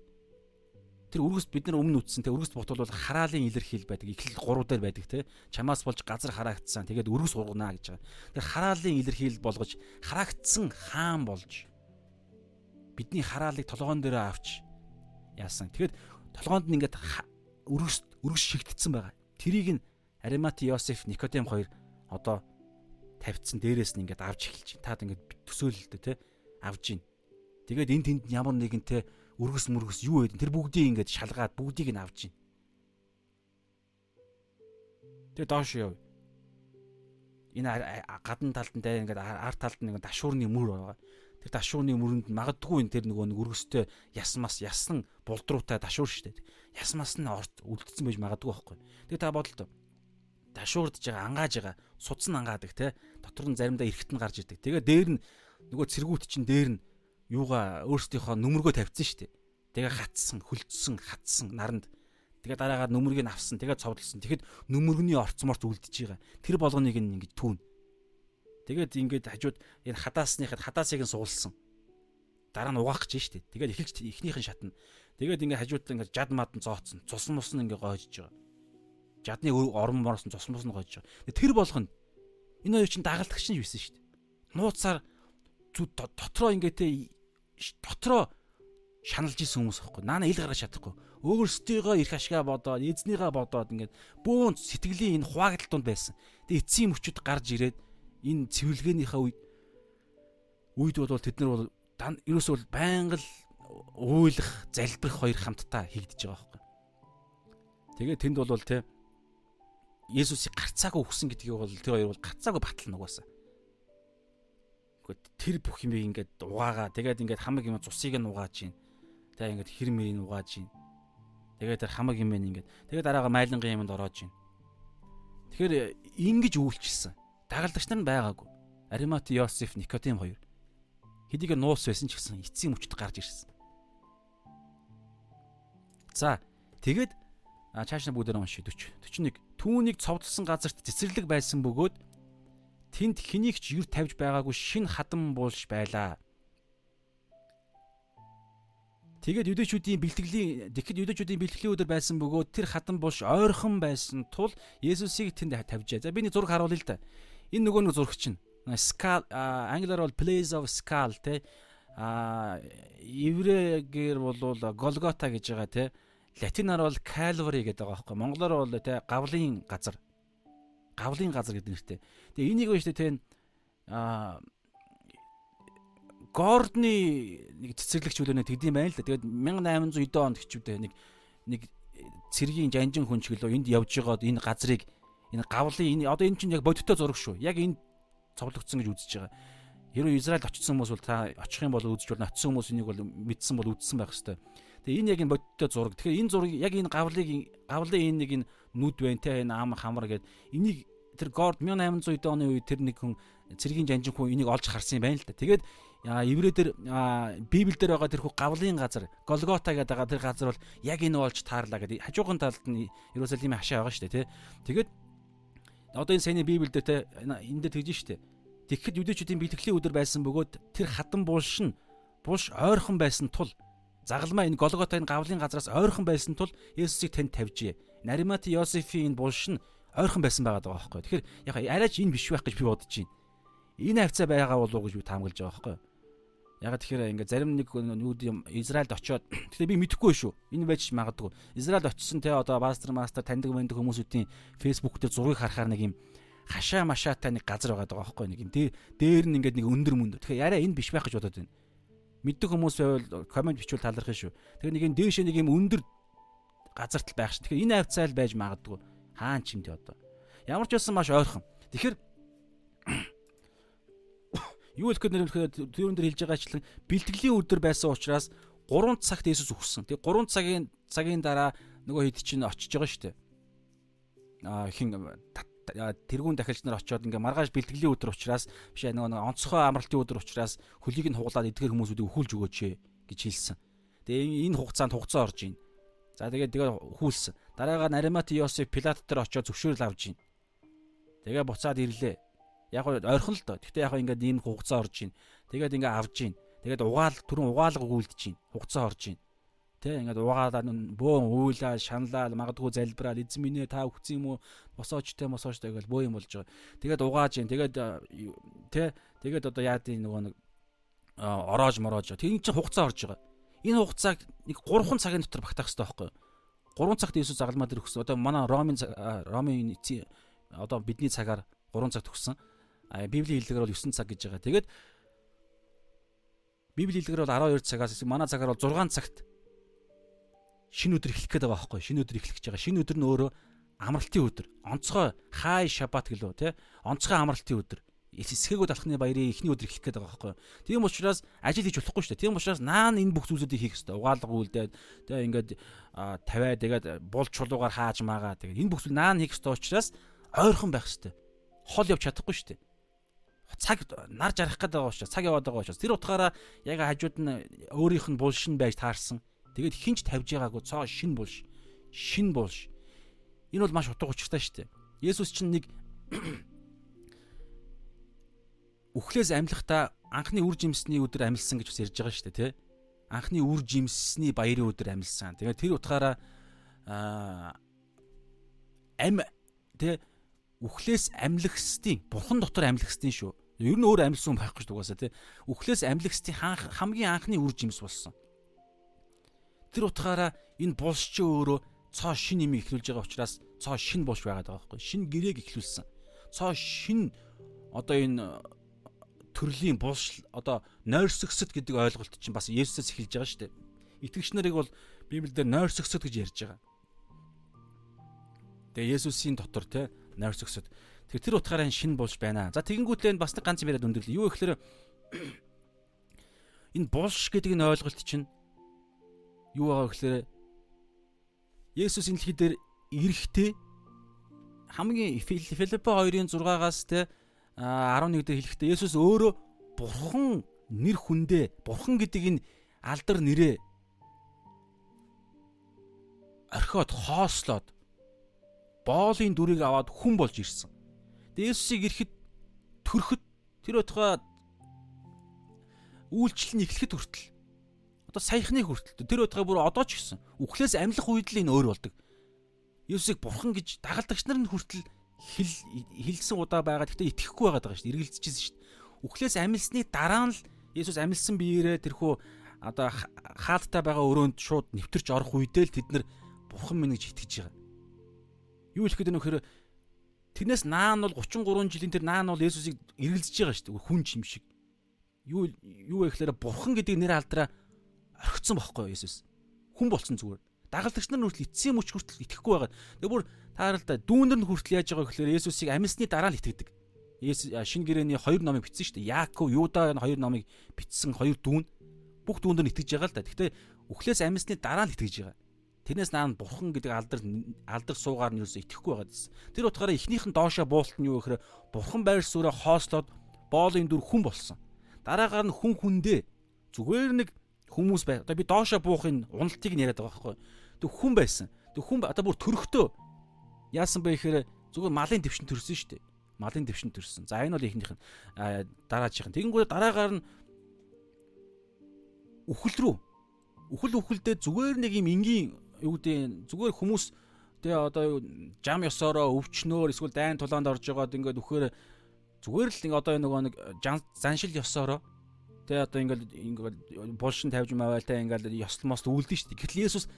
тэр үргэст бид нар өмнө үтсэн те үргэст бот бол хараалын илэрхийл байдаг. Эхлэл 3 дээр байдаг те. Чамаас болж газар хараагдсан. Тэгээд өргөс ургана гэж байгаа. Тэр хараалын илэрхийл болгож хараагдсан хаан болж бидний хараалыг толгоон дээр авч яасан. Тэгэхэд толгоонд нь ингээд өргөс өргөс шигдсэн байгаа. Тэрийг нь Аримати Йосеф Никодем хоёр одоо тавьдсан дээрээс нь ингээд авч эхэлж байна. Таад ингээд төсөөлөлдөө те авж гин. Тэгээд энэ тэнд ямар нэгэн те үргэс мөргөс юу вэ? Тэр бүгдийг ингээд шалгаад бүгдийг нь авч гин. Тэгээ доош яв. Энэ гадна талд нь ингээд арт талд нь ингээд дашуурны мөр байгаа. тэр дашууны мөрөнд магадгүй энэ тэр нөгөө нэг өргөстэй яс мас ясан булдруутай дашуур штэ. Яс мас нь орт үлдсэн байж магадгүй байхгүй. Тэгээ та бодлоо дашуурдж байгаа ангааж байгаа судсан ангаадаг те дотор нь заримдаа эргэтэн гарч идэг. Тэгээ дээр нь нөгөө цэргүүт чинь дээр нь юугаа өөрсдийнхөө нүмергөө тавьчихсан шүү дээ. Тэгээ хатсан, хөлдсөн, хатсан наранд. Тэгээ дараагаар нүмергийг авсан, тэгээ цовдлсон. Тэгэхэд нүмергний орцморт үлдчихэж байгаа. Тэр болгоныг ингэж түүн. Тэгээд ингээд хажууд энэ хадааснийхад хадаасыг нь суулсан. Дараа нь угаах гэж дээ. Тэгээд эхэлж эхнийх нь шатна. Тэгээд ингээд хажууд ингээд жад мад нь зооцсон. Цус мус нь ингээд гоожж байгаа. Жадны орон мороос нь цус мус нь гоожж байгаа. Тэр болгоно энэ хоёр чинь дагалдагч нь шүү дээ. Нууцаар дотроо ингээд дотроо шаналж исэн хүмүүс аахгүй. Наана ил гаргаж чадахгүй. Өөрсдийгөө эрх ашгаа бодоод, эзнийгээ бодоод ингээд бөөн сэтгэлийн энэ хуваагдал тунд байсан. Тэгээ эцсийн мөчөд гарч ирээд энэ цэвэрлэгээнийхээ үед үед бол тэд нар бол ерөөсөө бол байнга л уйлах, залбирах хоёр хамтдаа хийгдэж байгаа байхгүй. Тэгээ тэнд бол те Есүсийг гарцаагүй өгсөн гэдгийг бол тэр хоёр бол гарцаагүй батлна угаасаа. Гэхдээ тэр бүх юмыг ингээд угаагаа тэгээд ингээд хамаг юм цусыг нь угааж гин. Тэгээд ингээд хэр мэрийг угааж гин. Тэгээд тэр хамаг юм ингээд тэгээд дараагаа майлангийн юмд ороож гин. Тэгэхээр ингэж үйлчилсэн. Дагалдагч нар нь байгаагүй. Аримати Йосеф Никодим хоёр. Хэдийгээр нуус байсан ч гэсэн эцсийн мөчд гарч ирсэн. За тэгээд чааш нь бүгдээр уншия 40 41 түүнийг цовдлсон газарт цэцэрлэг байсан бөгөөд тэнд хэнийг ч юр тавьж байгаагүй шин хадам буулж байлаа. Тэгээд юдэчүүдийн бэлтгэлийн тэгэхэд юдэчүүдийн бэлтгэлийн өдөр байсан бөгөөд тэр хатан булш ойрхон байсан тул Есүсийг тэнд тавьжээ. За би нэг зураг харуулъя л да. Энэ нөгөө нэг зураг чинь. Skal англиар бол place of skull те а еврейгээр бол Голгота гэж байгаа те латинаар бол Calvary гэдэг байгаа байхгүй. Монголоор бол те гавлын газар. Гавлын газар гэдэг нэртэй. Тэгээ энийг байж те а Гордны нэг цэцэрлэгч үлээнэ тэгдэм байна л да. Тэгээд 1890 онд гिचүүдээ нэг нэг цэргийн жанжин хүн чиглөө энд явж байгаад энэ газрыг энэ гавлын энэ одоо энэ чинь яг бодиттой зураг шүү. Яг энэ цовлогдсон гэж үзэж байгаа. Хэрвээ Израиль очсон хүмүүс бол та очих юм бол үзэж болно. Очсон хүмүүс энийг бол мэдсэн бол үзсэн байх хэвээр. Тэгээ энэ яг энэ бодиттой зураг. Тэгэхээр энэ зураг яг энэ гавлыг гавлын энэ нэг энэ нүд байна те энэ ам хамар гэдэг энийг тэр Горд 1800 оны үед тэр нэг хүн цэргийн жанжин хүн энийг олж харсан юм байна л да. Тэгээд еврейдэр Библиэлд байгаа тэр хүү гавлын газар Голгота гэдэг байгаа тэр газар бол яг энэ олж таарлаа гэдэг. Хажуугын талд нь Иерусалимийн хашаа байгаа шүү дээ, тэ. Тэгээд одоо энэ саяны Библиэлд те энэ дээр тэгж штэ. Тэгэхэд юдэчүүдийн бэлтгэлийн өдөр байсан бөгөөд тэр хатан булш нь булш ойрхон байсан тул Загалмаа энэ Голгота энэ гавлын газраас ойрхон байсан тул Есүсийг танд тавьжээ. Наримат Йосефийн энэ булш нь ойрхон байсан байгаа даа байхгүй. Тэгэхээр яг арайч энэ биш байх гэж би бодож байна. Энэ хавцаа байгаа болов уу гэж би таамаглаж байгаа байхгүй. Яг тэгэхээр ингээ зарим нэг нүүд юм Израильд очоод гэхдээ би мэдэхгүй шүү. Энэ байж магадгүй. Израильд очсон те одоо пастор мастер таньдаг мэндэг хүмүүсүүдийн фэйсбુક дээр зургийг харахаар нэг юм хашаа машаатай нэг газар байгаа даа байхгүй нэг юм. Дээр нь ингээд нэг өндөр мөндөр. Тэгэхээр арай энэ биш байх гэж бодоод байна мэддэг хүмүүс байвал комент бичвэл талархах шүү. Тэгээ нэг юм дээшээ нэг юм өндөр газарт л байх ш. Тэгэхээр энэ хавцаал байж магадгүй. Хаан ч юм тий одоо. Ямар ч байсан маш ойрхон. Тэгэхээр юу хэлэх гээд нэрхээр түрүүн дээр хэлж байгаачлан бэлтгэлийн өдөр байсан учраас 3 цагт Есүс өгсөн. Тэгээ 3 цагийн цагийн дараа нөгөө хэд чинь очиж байгаа шүү дээ. Аа хин тэргүүн дахилч нар очиод ингээ маргааш бэлтгэлийн өдөр учраас биш нөгөө онцгой амралтын өдөр учраас хөлийг нь хуглаад эдгээр хүмүүсүүдийг өхүүлж өгөөч гэж хэлсэн. Тэгээ энэ хугацаанд хугацаа орж ийн. За тэгээд тэгээ хүүлсэн. Дараагаар Наримат Йосеф Пилат дээр очиод зөвшөөрөл авж ийн. Тэгээ буцаад ирлээ. Яг ойрхон л доо. Гэхдээ яг ингээд ийм хугацаа орж ийн. Тэгээд ингээ авж ийн. Тэгээд угаал түрүүн угаалга үлдэж ийн. Хугацаа орж ийн. Тэ ингээд угаалаа бөөн уйлаа, шаналаа, магадгүй залбираад эзэн минь та өгсөн юм уу? Босоочтой, мосоочтой гэж бөө юм болж байгаа. Тэгээд угааж юм. Тэгээд тэ тэгээд одоо яа дий нөгөө нэг ороож мороож. Тэг чинь хугацаа орж байгаа. Энэ хугацааг нэг 3 цагийн дотор багтаах хэрэгтэй байхгүй юу? 3 цагт Иесус загалмаа дээр өгсөн. Одоо манай Ромын Ромын одоо бидний цагаар 3 цагт өгсөн. Библийн хэллэгээр бол 9 цаг гэж байгаа. Тэгээд Библийн хэллэгээр бол 12 цагаас манай цагаар бол 6 цагт шинэ өдөр эхлэх гээд байгаа байхгүй шинэ өдөр эхлэх гэж байгаа шинэ өдөр нь өөрөө амралтын өдөр онцгой хай шабат гэлөө те онцгой амралтын өдөр эсэхэгүүд алхны баярыг эхний өдөр эхлэх гээд байгаа байхгүй. Тийм учраас ажил хийж болохгүй шүү дээ. Тийм учраас наан энэ бүх зүйлсүүдийг хийх хэрэгтэй. Угаалга үйлдээд тэгээ ингээд тавиа тэгээд бул чулуугаар хааж магаа тэгээд энэ бүх зүйл наан хийх хэрэгтэй учраас ойрхон байх хэрэгтэй. Хол явж чадахгүй шүү дээ. Цаг нар жарах гээд байгаа учраас цаг яваад байгаа учраас тэр утгаараа яг хажууд нь өөрийнх нь булшин байж таарсан. Тэгээд хинч тавьж байгаагүй цоо шин булш. Шин булш. Энэ бол маш утга учиртай шүү дээ. Есүс чинь нэг Үхлээс амьлахдаа анхны үр жимсний өдөр амьлсан гэж бас ярьж байгаа шүү дээ, тий? Анхны үр жимсний баярын өдөр амьлсан. Тэгээ тэр утгаараа аа ам тий үхлээс амьлахстын бурхан дотор амьлахстын шүү. Ер нь өөр амьлсан байх гэж дугаасаа тий. Үхлээс амьлахстын хамгийн анхны үр жимс болсон. Тэр утгаараа энэ булш чи өөрөө цоо шин нэмийг эхлүүлж байгаа учраас цоо шин булш байгаад байгаа байхгүй. Шин гэрээг эхлүүлсэн. Цоо шин одоо энэ төрлийн булш одоо нойрсогсод гэдэг ойлголт чинь бас Есүсээс эхэлж байгаа шүү дээ. Итгэгч нарыг бол Библиэлд нойрсогсод гэж ярьж байгаа. Тэгээ Есүсийн дотор те нойрсогсод. Тэгэхээр тэр утгаараа шинэ булш байна. За тэгэнгүүтлээ бас нэг ганц юм яриад өндөрлөө. Юу ихлээр энэ булш гэдэг энэ ойлголт чинь юу байгаа гэхээр Есүс энэ дэлхий дээр ирэхдээ хамгийн Филиппо 2-ын 6-аас те 11 дээр хэлэхдээ Есүс өөрөө бурхан нэр хүндээ бурхан гэдэг энэ алдар нэрээ орхиод хоослоод боолын дүрийг аваад хүн болж ирсэн. Тэгээ Есүсийг ирэхэд төрөхөд тэр утгаа үйлчлэл нь эхлэхэд хүртэл одоо саяхны хүртэл тэр утгаа бүр одоо ч гэсэн үхлээс амьлах үед л энэ өөр болдог. Есүсийг бурхан гэж дагалдагч нар нь хүртэл хэл хэлсэн удаа байгаа. Гэхдээ итгэхгүй байгаад байгаа шүү дээ. Эргэлзэжсэн шүү дээ. Үхлээс амилсны дараа нь л Есүс амилсан биеэрээ тэрхүү одоо хаалттай байгаа өрөөнд шууд нэвтэрч орох үедээ л тэд нар бурхан минь гэж итгэж байгаа. Юу хэлэх гээд нөхөр тэрнээс наан бол 33 жилийн тэр наан бол Есүсийг эргэлзэж байгаа шүү дээ. Хүн юм шиг. Юу юу вэ гэхээр бурхан гэдэг нэр алдраа орхицсон бохоггүй Есүс. Хүн болсон зүгээр. Дагалдагч нар нүртэл эцсийн мөч хүртэл итгэхгүй байгаа. Тэгээ бүр таарал да дүүнэр нь хүртэл яаж байгаа гэхээр Есүсийг амьсны дараа л итгэдэг. Шинэ гэрээний хоёр номыг бичсэн шүү дээ. Яаков, Юда хоёр номыг бичсэн хоёр дүүн бүх дүүндэр итгэж байгаа л да. Гэхдээ үхлээс амьсны дараа л итгэж байгаа. Тэрнээс наан бурхан гэдэг алдар алдар суугаар нь юу итгэхгүй байгаа гэсэн. Тэр утгаараа эхнийх нь доошоо буулт нь юу гэхээр бурхан байр сууриа хоослоод боолын дүр хүн болсон. Дараагаар нь хүн хүндээ зүгээр нэг хүмүүс бай. Одоо би доошоо буухын уналтыг нь яриад байгаа байхгүй. Тэг хүн байсан. Тэг хүн одоо бүр төрөхтөө яасан бэ гэхээр зүгээр малын төвшин төрсөн шүү дээ. Малын төвшин төрсөн. За энэ бол ихнийх нь дараачих нь. Тэгэнгүүт дараагаар нь үхэл рүү үхэл үхэлдээ зүгээр нэг юм энгийн юу гэдэг зүгээр хүмүүс тэгээ одоо жам ёсороо өвчнөөр эсвэл дайн тулаанд орж байгаад ингээд үхээр зүгээр л нэг одоо нөгөө нэг заншил ёсороо тэгээ одоо ингээд ингээд булшин тавьж маваал тэ ингээд ёслмоос үлдэн шүү дээ. Гэтэл Есүс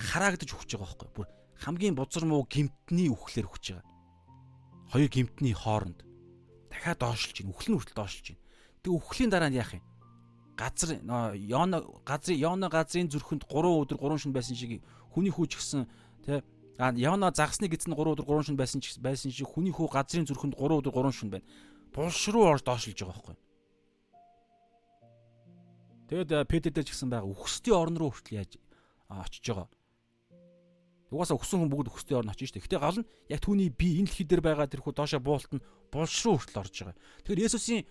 хараагдаж өгч байгаа байхгүй. Бүр хамгийн бузар муу гимтний үхлээр өгч байгаа. Хоёр гимтний хооронд дахиад доошлж гин үхлэн хүртэл доошлж гин. Тэг үхлийн дараа нь яах юм? Газар Йона газрын Йона газрын зүрхэнд 3 өдөр 3 шөнө байсан шиг хүний хүүч гисэн тэ А Йона загсны гидсэн 3 өдөр 3 шөнө байсан ч байсан шиг хүний хүү газрын зүрхэнд 3 өдөр 3 шөнө байна. Булш руу орж доошлж байгаа байхгүй. Тэгэд Петр дээр ч гэсэн байгаа үхсдийн орн руу хүртэл яаж очиж байгаа. Угаасаа өгсөн хүн бүгд өөхсдийн орн очиж штэ. Гэтэ гал нь яг түүний би энэ дэлхий дээр байгаа тэрхүү доошо буулт нь булш руу хүртэл орж байгаа. Тэгэхээр Есүсийн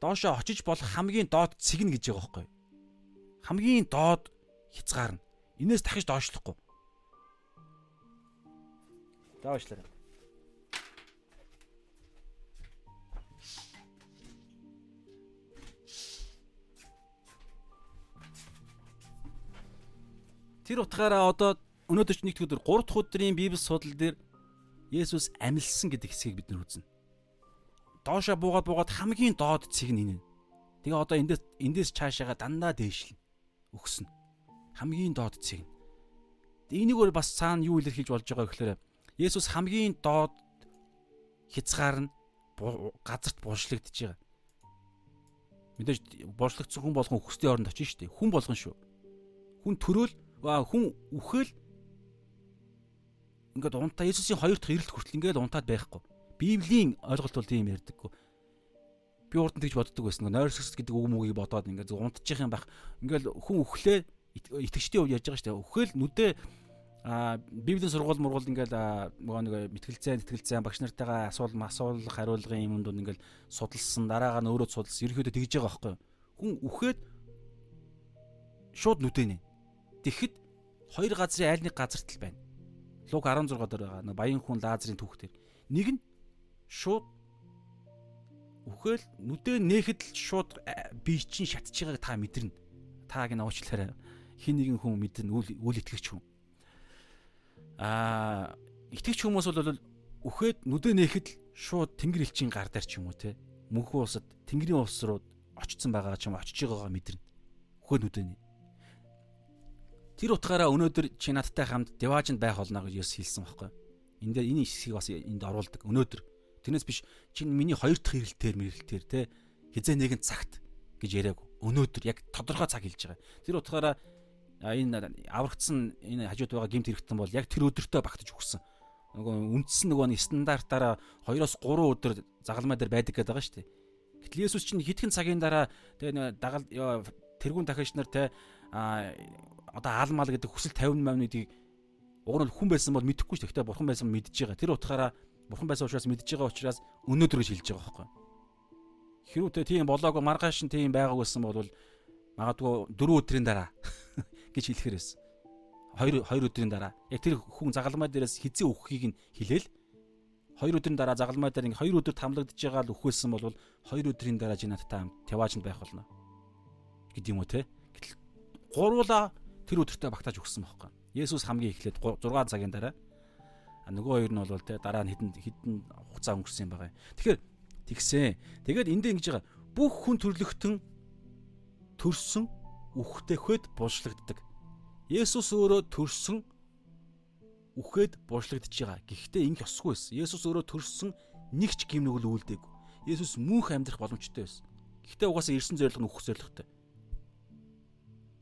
доошо очиж болох хамгийн доод цэг нь гэж байгаа байхгүй. Хамгийн доод хязгаар нь. Инээс дахиж доошлохгүй. Доошлоо. Тэр утгаараа одоо өнөөдөр ч нэгд өдөр 3 дахь өдрийн Библи судал дээр Есүс амилсан гэдэг хэсгийг бид нар үзнэ. Доошо буугаад буугаад хамгийн доод цэг нь энэ. Тэгээ одоо эндээс эндээс цаашаага дандаа дээшлэн өгсөн. Хамгийн доод цэг нь. Энийг өөр бас цаана юу илэрхийлж болж байгаа гэхээр Есүс хамгийн доод хязгаар нь газарт булшлагдж байгаа. Мэдээж булшлагдсан хүн болгон өөхсдийн оронд очиж штэ. Хүн болгон шүү. Хүн төрөөл хүн үхэл ингээд унтаа Есүсийн хоёр дахь ирэлт хүртэл ингээд унтаад байхгүй. Библийн ойлголт бол тийм ярьдаггүй. би урд нь тэгж боддог байсан. Нойрсос гэдэг үг мөгийг бодоод ингээд унтчих юм байх. Ингээл хүн өглөө итгэжтийн хувьд яаж байгаа шүү дээ. Өхөөл нүдээ а библийн сургууль мургуул ингээл нөгөө нэг мэтгэлцээ тэтгэлцээ багш нартайгаа асуулт асуулах хариулгын юм дунд ингээл судалсан дараагаар нь өөрөө судалсан ерөөдөө тэгж байгаа байхгүй хүн үхээд шууд нүдэнэ тэгэхэд хоёр газрын айл нэг газарт л байна луг 16 дээр байгаа баян хүн лазарын түүх дээр нэг нь шууд үхэл нүдээ нээхэд л шууд бие чинь шатж байгааг та мэдэрнэ. Тааг нь уучлаарай. Хин нэгэн хүн мэдэрнэ үл үл итгэгч хүн. Аа итгэгч хүмүүс бол үхээд нүдэ нээхэд л шууд тэнгэр элчийн гар дээр ч юм уу те мөнхөн улсад тэнгэрийн улс руу очсон байгаа ч юм очиж байгаагаа мэдэрнэ. Үхээд нүдэ нэ Тэр утгаараа өнөөдөр чи надтай хамт деважинд байх болно гэж Есүс хэлсэн байхгүй. Энд дээр энэ хэсгийг бас энд оруулдаг. Өнөөдөр тэрнээс биш чи миний хоёр дахь хэрэлтээр мэрэлтээр те хизээ нэгэн цагт гэж яриаг. Өнөөдөр яг тодорхой цаг хэлж байгаа. Тэр утгаараа энэ аврагдсан энэ хажууд байгаа гимт хэрэгтэн бол яг тэр өдөртөө багтаж өгсөн. Нөгөө үндсэн нөгөө нэг стандартаараа 2-оос 3 өдөр загалмай дээр байдаг гэдэг байгаа шүү дээ. Гэтэл Есүс чинь хэдхэн цагийн дараа тэгээ дагал тэрүүн дахиж нар те одоо аалмал гэдэг хүсэл 50 мавнуудыг уг нь хүн байсан бол мэдэхгүй шүү. Гэхдээ бурхан байсан мэдж байгаа. Тэр утгаараа бурхан байсан учраас мэдж байгаа учраас өнөөдөр гэж хэлж байгаа байхгүй. Хэрвээ тийм болоогүй маргааш нь тийм байгааг байсан бол магадгүй 4 өдрийн дараа гэж хэлэхэр байсан. 2 2 өдрийн дараа яг тэр хүн загалмай дээрээс хизээ өгөхийг нь хэлээл 2 өдрийн дараа загалмай дээр ингээ 2 өдөр тамлагдж байгаа л өхөөсөн бол 2 өдрийн дараа жинаттай хамт Таваажинд байх болно. гэдэг юм уу те. Гэтэл гуруула тэр өдөртөө багтааж өгсөн байхгүй. Есүс хамгийн эхлээд 6 цагийн дараа нөгөө хоёр нь бол те дараа нь хідэн хідэн хугацаа өнгөрсөн юм байгаа. Тэгэхээр тэгсэн. Тэгээд энд ингэж байгаа бүх хүн төрлөختөн төрсөн үхтэхэд булшлагддаг. Есүс өөрөө төрсөн үхээд булшлагдж байгаа. Гэхдээ ингэ ёсгүй байсан. Есүс өөрөө төрсөн нэг ч гим нүгэл үлдээгүй. Есүс мөнх амьдрах боломжтой байсан. Гэхдээ угаасаа ирсэн зорилго нь үхэх зорилготой.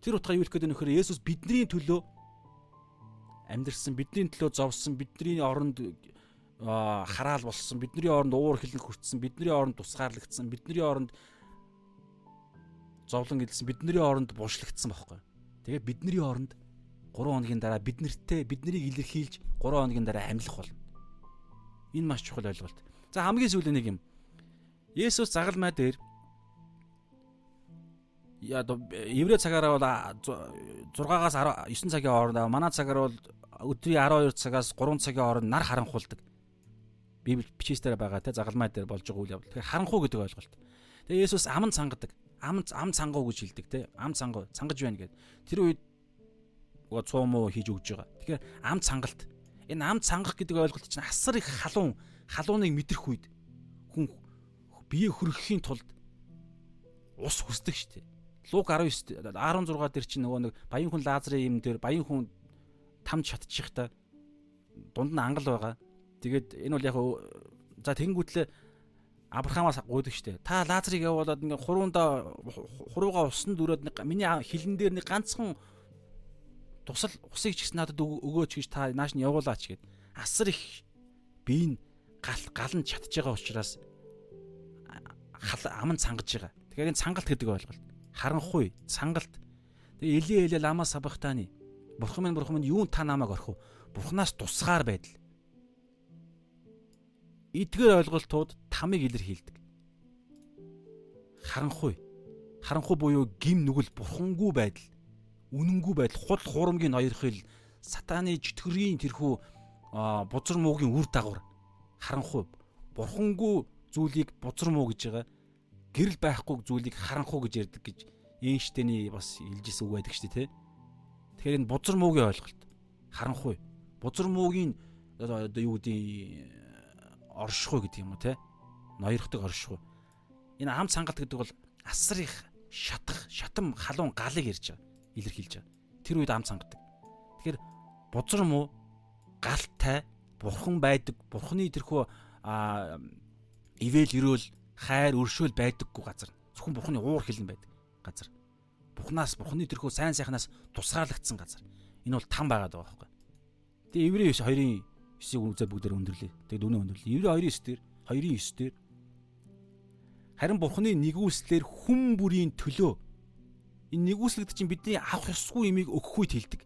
Тэр утгаа юу хэлэх гээд нөхөр Есүс бидний төлөө амьдрсан, бидний төлөө зовсон, бидний оронд хараал болсон, бидний оронд уур хилэн хүртсэн, бидний оронд тусгаарлагдсан, бидний оронд зовлон гэлсэн, бидний оронд булшлагдсан байхгүй. Тэгээ бидний оронд 3 хоногийн дараа бид нартэй биднийг илэрхийлж 3 хоногийн дараа амьлах болно. Энэ маш чухал ойлголт. За хамгийн сүүлийн нэг юм. Есүс загалмай дээр яа еврей цагаараа бол 6-аас 9 цагийн хооронд манай цагаар бол өдрийн 12 цагаас 3 цагийн хооронд нар харанхуулдаг. Библи бичээсээр байгаа те загалмай дээр болж байгаа үйл явдал. Тэгэхээр харанхуу гэдэг ойлголт. Тэгээ Есүс аман цангадаг. Ам ам цангуу гэж хэлдэг те. Ам цангуу цангаж байна гэд. Тэр үед уга цуум уу хийж өгж байгаа. Тэгэхээр ам цангалт. Энэ ам цангах гэдэг ойлголт чинь асар их халуун халууныг мэдрэх үед хүн бие хөрөхийн тулд ус хүсдэг шүү дээ. Луг 19 16 дээр чинь нөгөө нэг баян хүн Лазарын юм дээр баян хүн тамж шатчих та дунд нь ангал байгаа. Тэгээд энэ бол яг за тэнгүүтлээ Авраамаас гуйдаг штэ. Та Лазарыг явуулаад ингээ хуруундаа хурууга усан дүрээд миний хилэн дээр нэг ганцхан тусал усыг ч гэсэн надад өгөөч гэж та нааш нь явуулаач гэд. Асар их бие нь гал гал нь чадж байгаа учраас аман цангаж байгаа. Тэгэхээр энэ цангалт гэдэг ойлголт харанхуй, цангалт. Тэгээ элээ элээ лама сабахтааны. Бурхан минь бурхан минь юун та намайг орхив? Бурханаас тусгаар байдал. Эдгээр ойлголтууд тамыг илэрхийлдэг. Харанхуй. Харанхуй буюу гим нүгэл бурхангүй байдал. Үнэнгүй байдал, хул хурамгийн ноёрхил, сатааны чөтгөрийн тэрхүү бузар муугийн үр дагавар. Харанхуй. Бурхангүй зүйлийг бузар муу гэж байгаа гэрэл байхгүй зүйлийг харанхуу гэж ярьдаг гэж Эйнштейний бас хэлжсэн үг байдаг шүү дээ, тэ. Тэгэхээр энэ бузар муугийн ойлголт. Харанхуй. Бузар муугийн одоо юу гэдэг оршихуй гэдэг юм уу, тэ. Ноёрхдаг оршихуй. Энэ ам цангалт гэдэг бол асар их шатах, шатам халуун галыг ярьж байгаа. Илэрхийлж байгаа. Тэр үед ам цангадаг. Тэгэхээр бузар муу галтай бурхан байдаг. Бурханы тэрхүү ивэл өрөөл хайр өршөөл байдаггүй газар. Зөвхөн Бурхны уур хилэн байдаг газар. Бурхнаас Бурхны тэрхүү сайн сайхнаас тусгаарлагдсан газар. Энэ бол там байгаад байгаа байхгүй. Тэгээ Еврей 2-ын 9-ийг үзээ бүгдээр өндөрлөө. Тэгээ дөнөө өндөрлөө. Еврей 2-ын 9 дээр 2-ын 9 дээр Харин Бурхны нэгүслэр хүн бүрийн төлөө энэ нэгүслэгд чинь бидний авах ёсгүй имийг өгөх үед хэлдэг.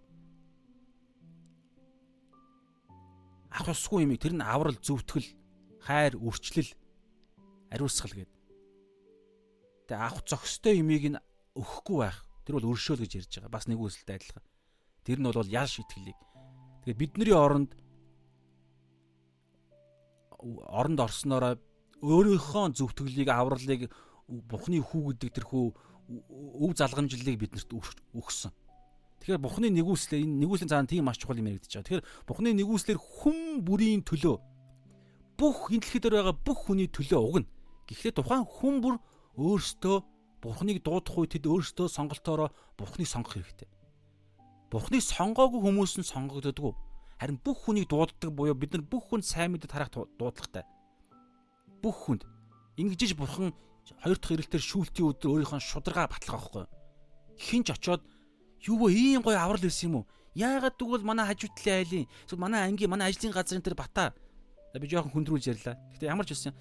Авах ёсгүй имийг тэр нь аврал зөвтгөл, хайр, үрчлэл, ариусгал гэдэг. Тэгээ авах зохистой имийг нь өгөхгүй байх. Тэр бол өршөөл гэж ярьж байгаа. Бас нэгүслэлтэй адилхан. Тэр нь бол ял шитгэлийг. Тэгээд бидний оронд оронд орсноороо өөрийнхөө зөвтгөлийг авралыг Бухны хүү гэдэг тэрхүү өв залгамжлалыг биднэрт өгсөн. Тэгэхээр Бухны нэгүслээ энэ нэгүслийн цаана тийм маш чухал юм яригдчихэж байгаа. Тэгэхээр Бухны нэгүслэр хүн бүрийн төлөө бүх энэ дэлхий дээр байгаа бүх хүний төлөө угна. Гэхдээ тухайн хүн бүр өөртөө Бурхныг дуудах үед тэд өөртөө сонголтоороо Бурхныг сонгох хэрэгтэй. Бурхныг сонгоогүй хүмүүс нь сонгогддоггүй. Харин бүх хүнийг дууддаг буюу бид нар бүх хүнд сайн мэдээ тарах дуудлагатай бүх хүнд ингэж бурхан хоёр дахь ирэлтээр шүүлтийн өдөр өөрийнхөө шударгаа батлах байхгүй. Хинч очоод юу вэ ийм гоё аврал ирсэн юм уу? Яагаад тэгвэл манай хажуутлын айлын манай ангийн манай ажлын газрын тэр бата би жоохон хөндрүүлж ярьлаа. Гэтэ ямар ч байсан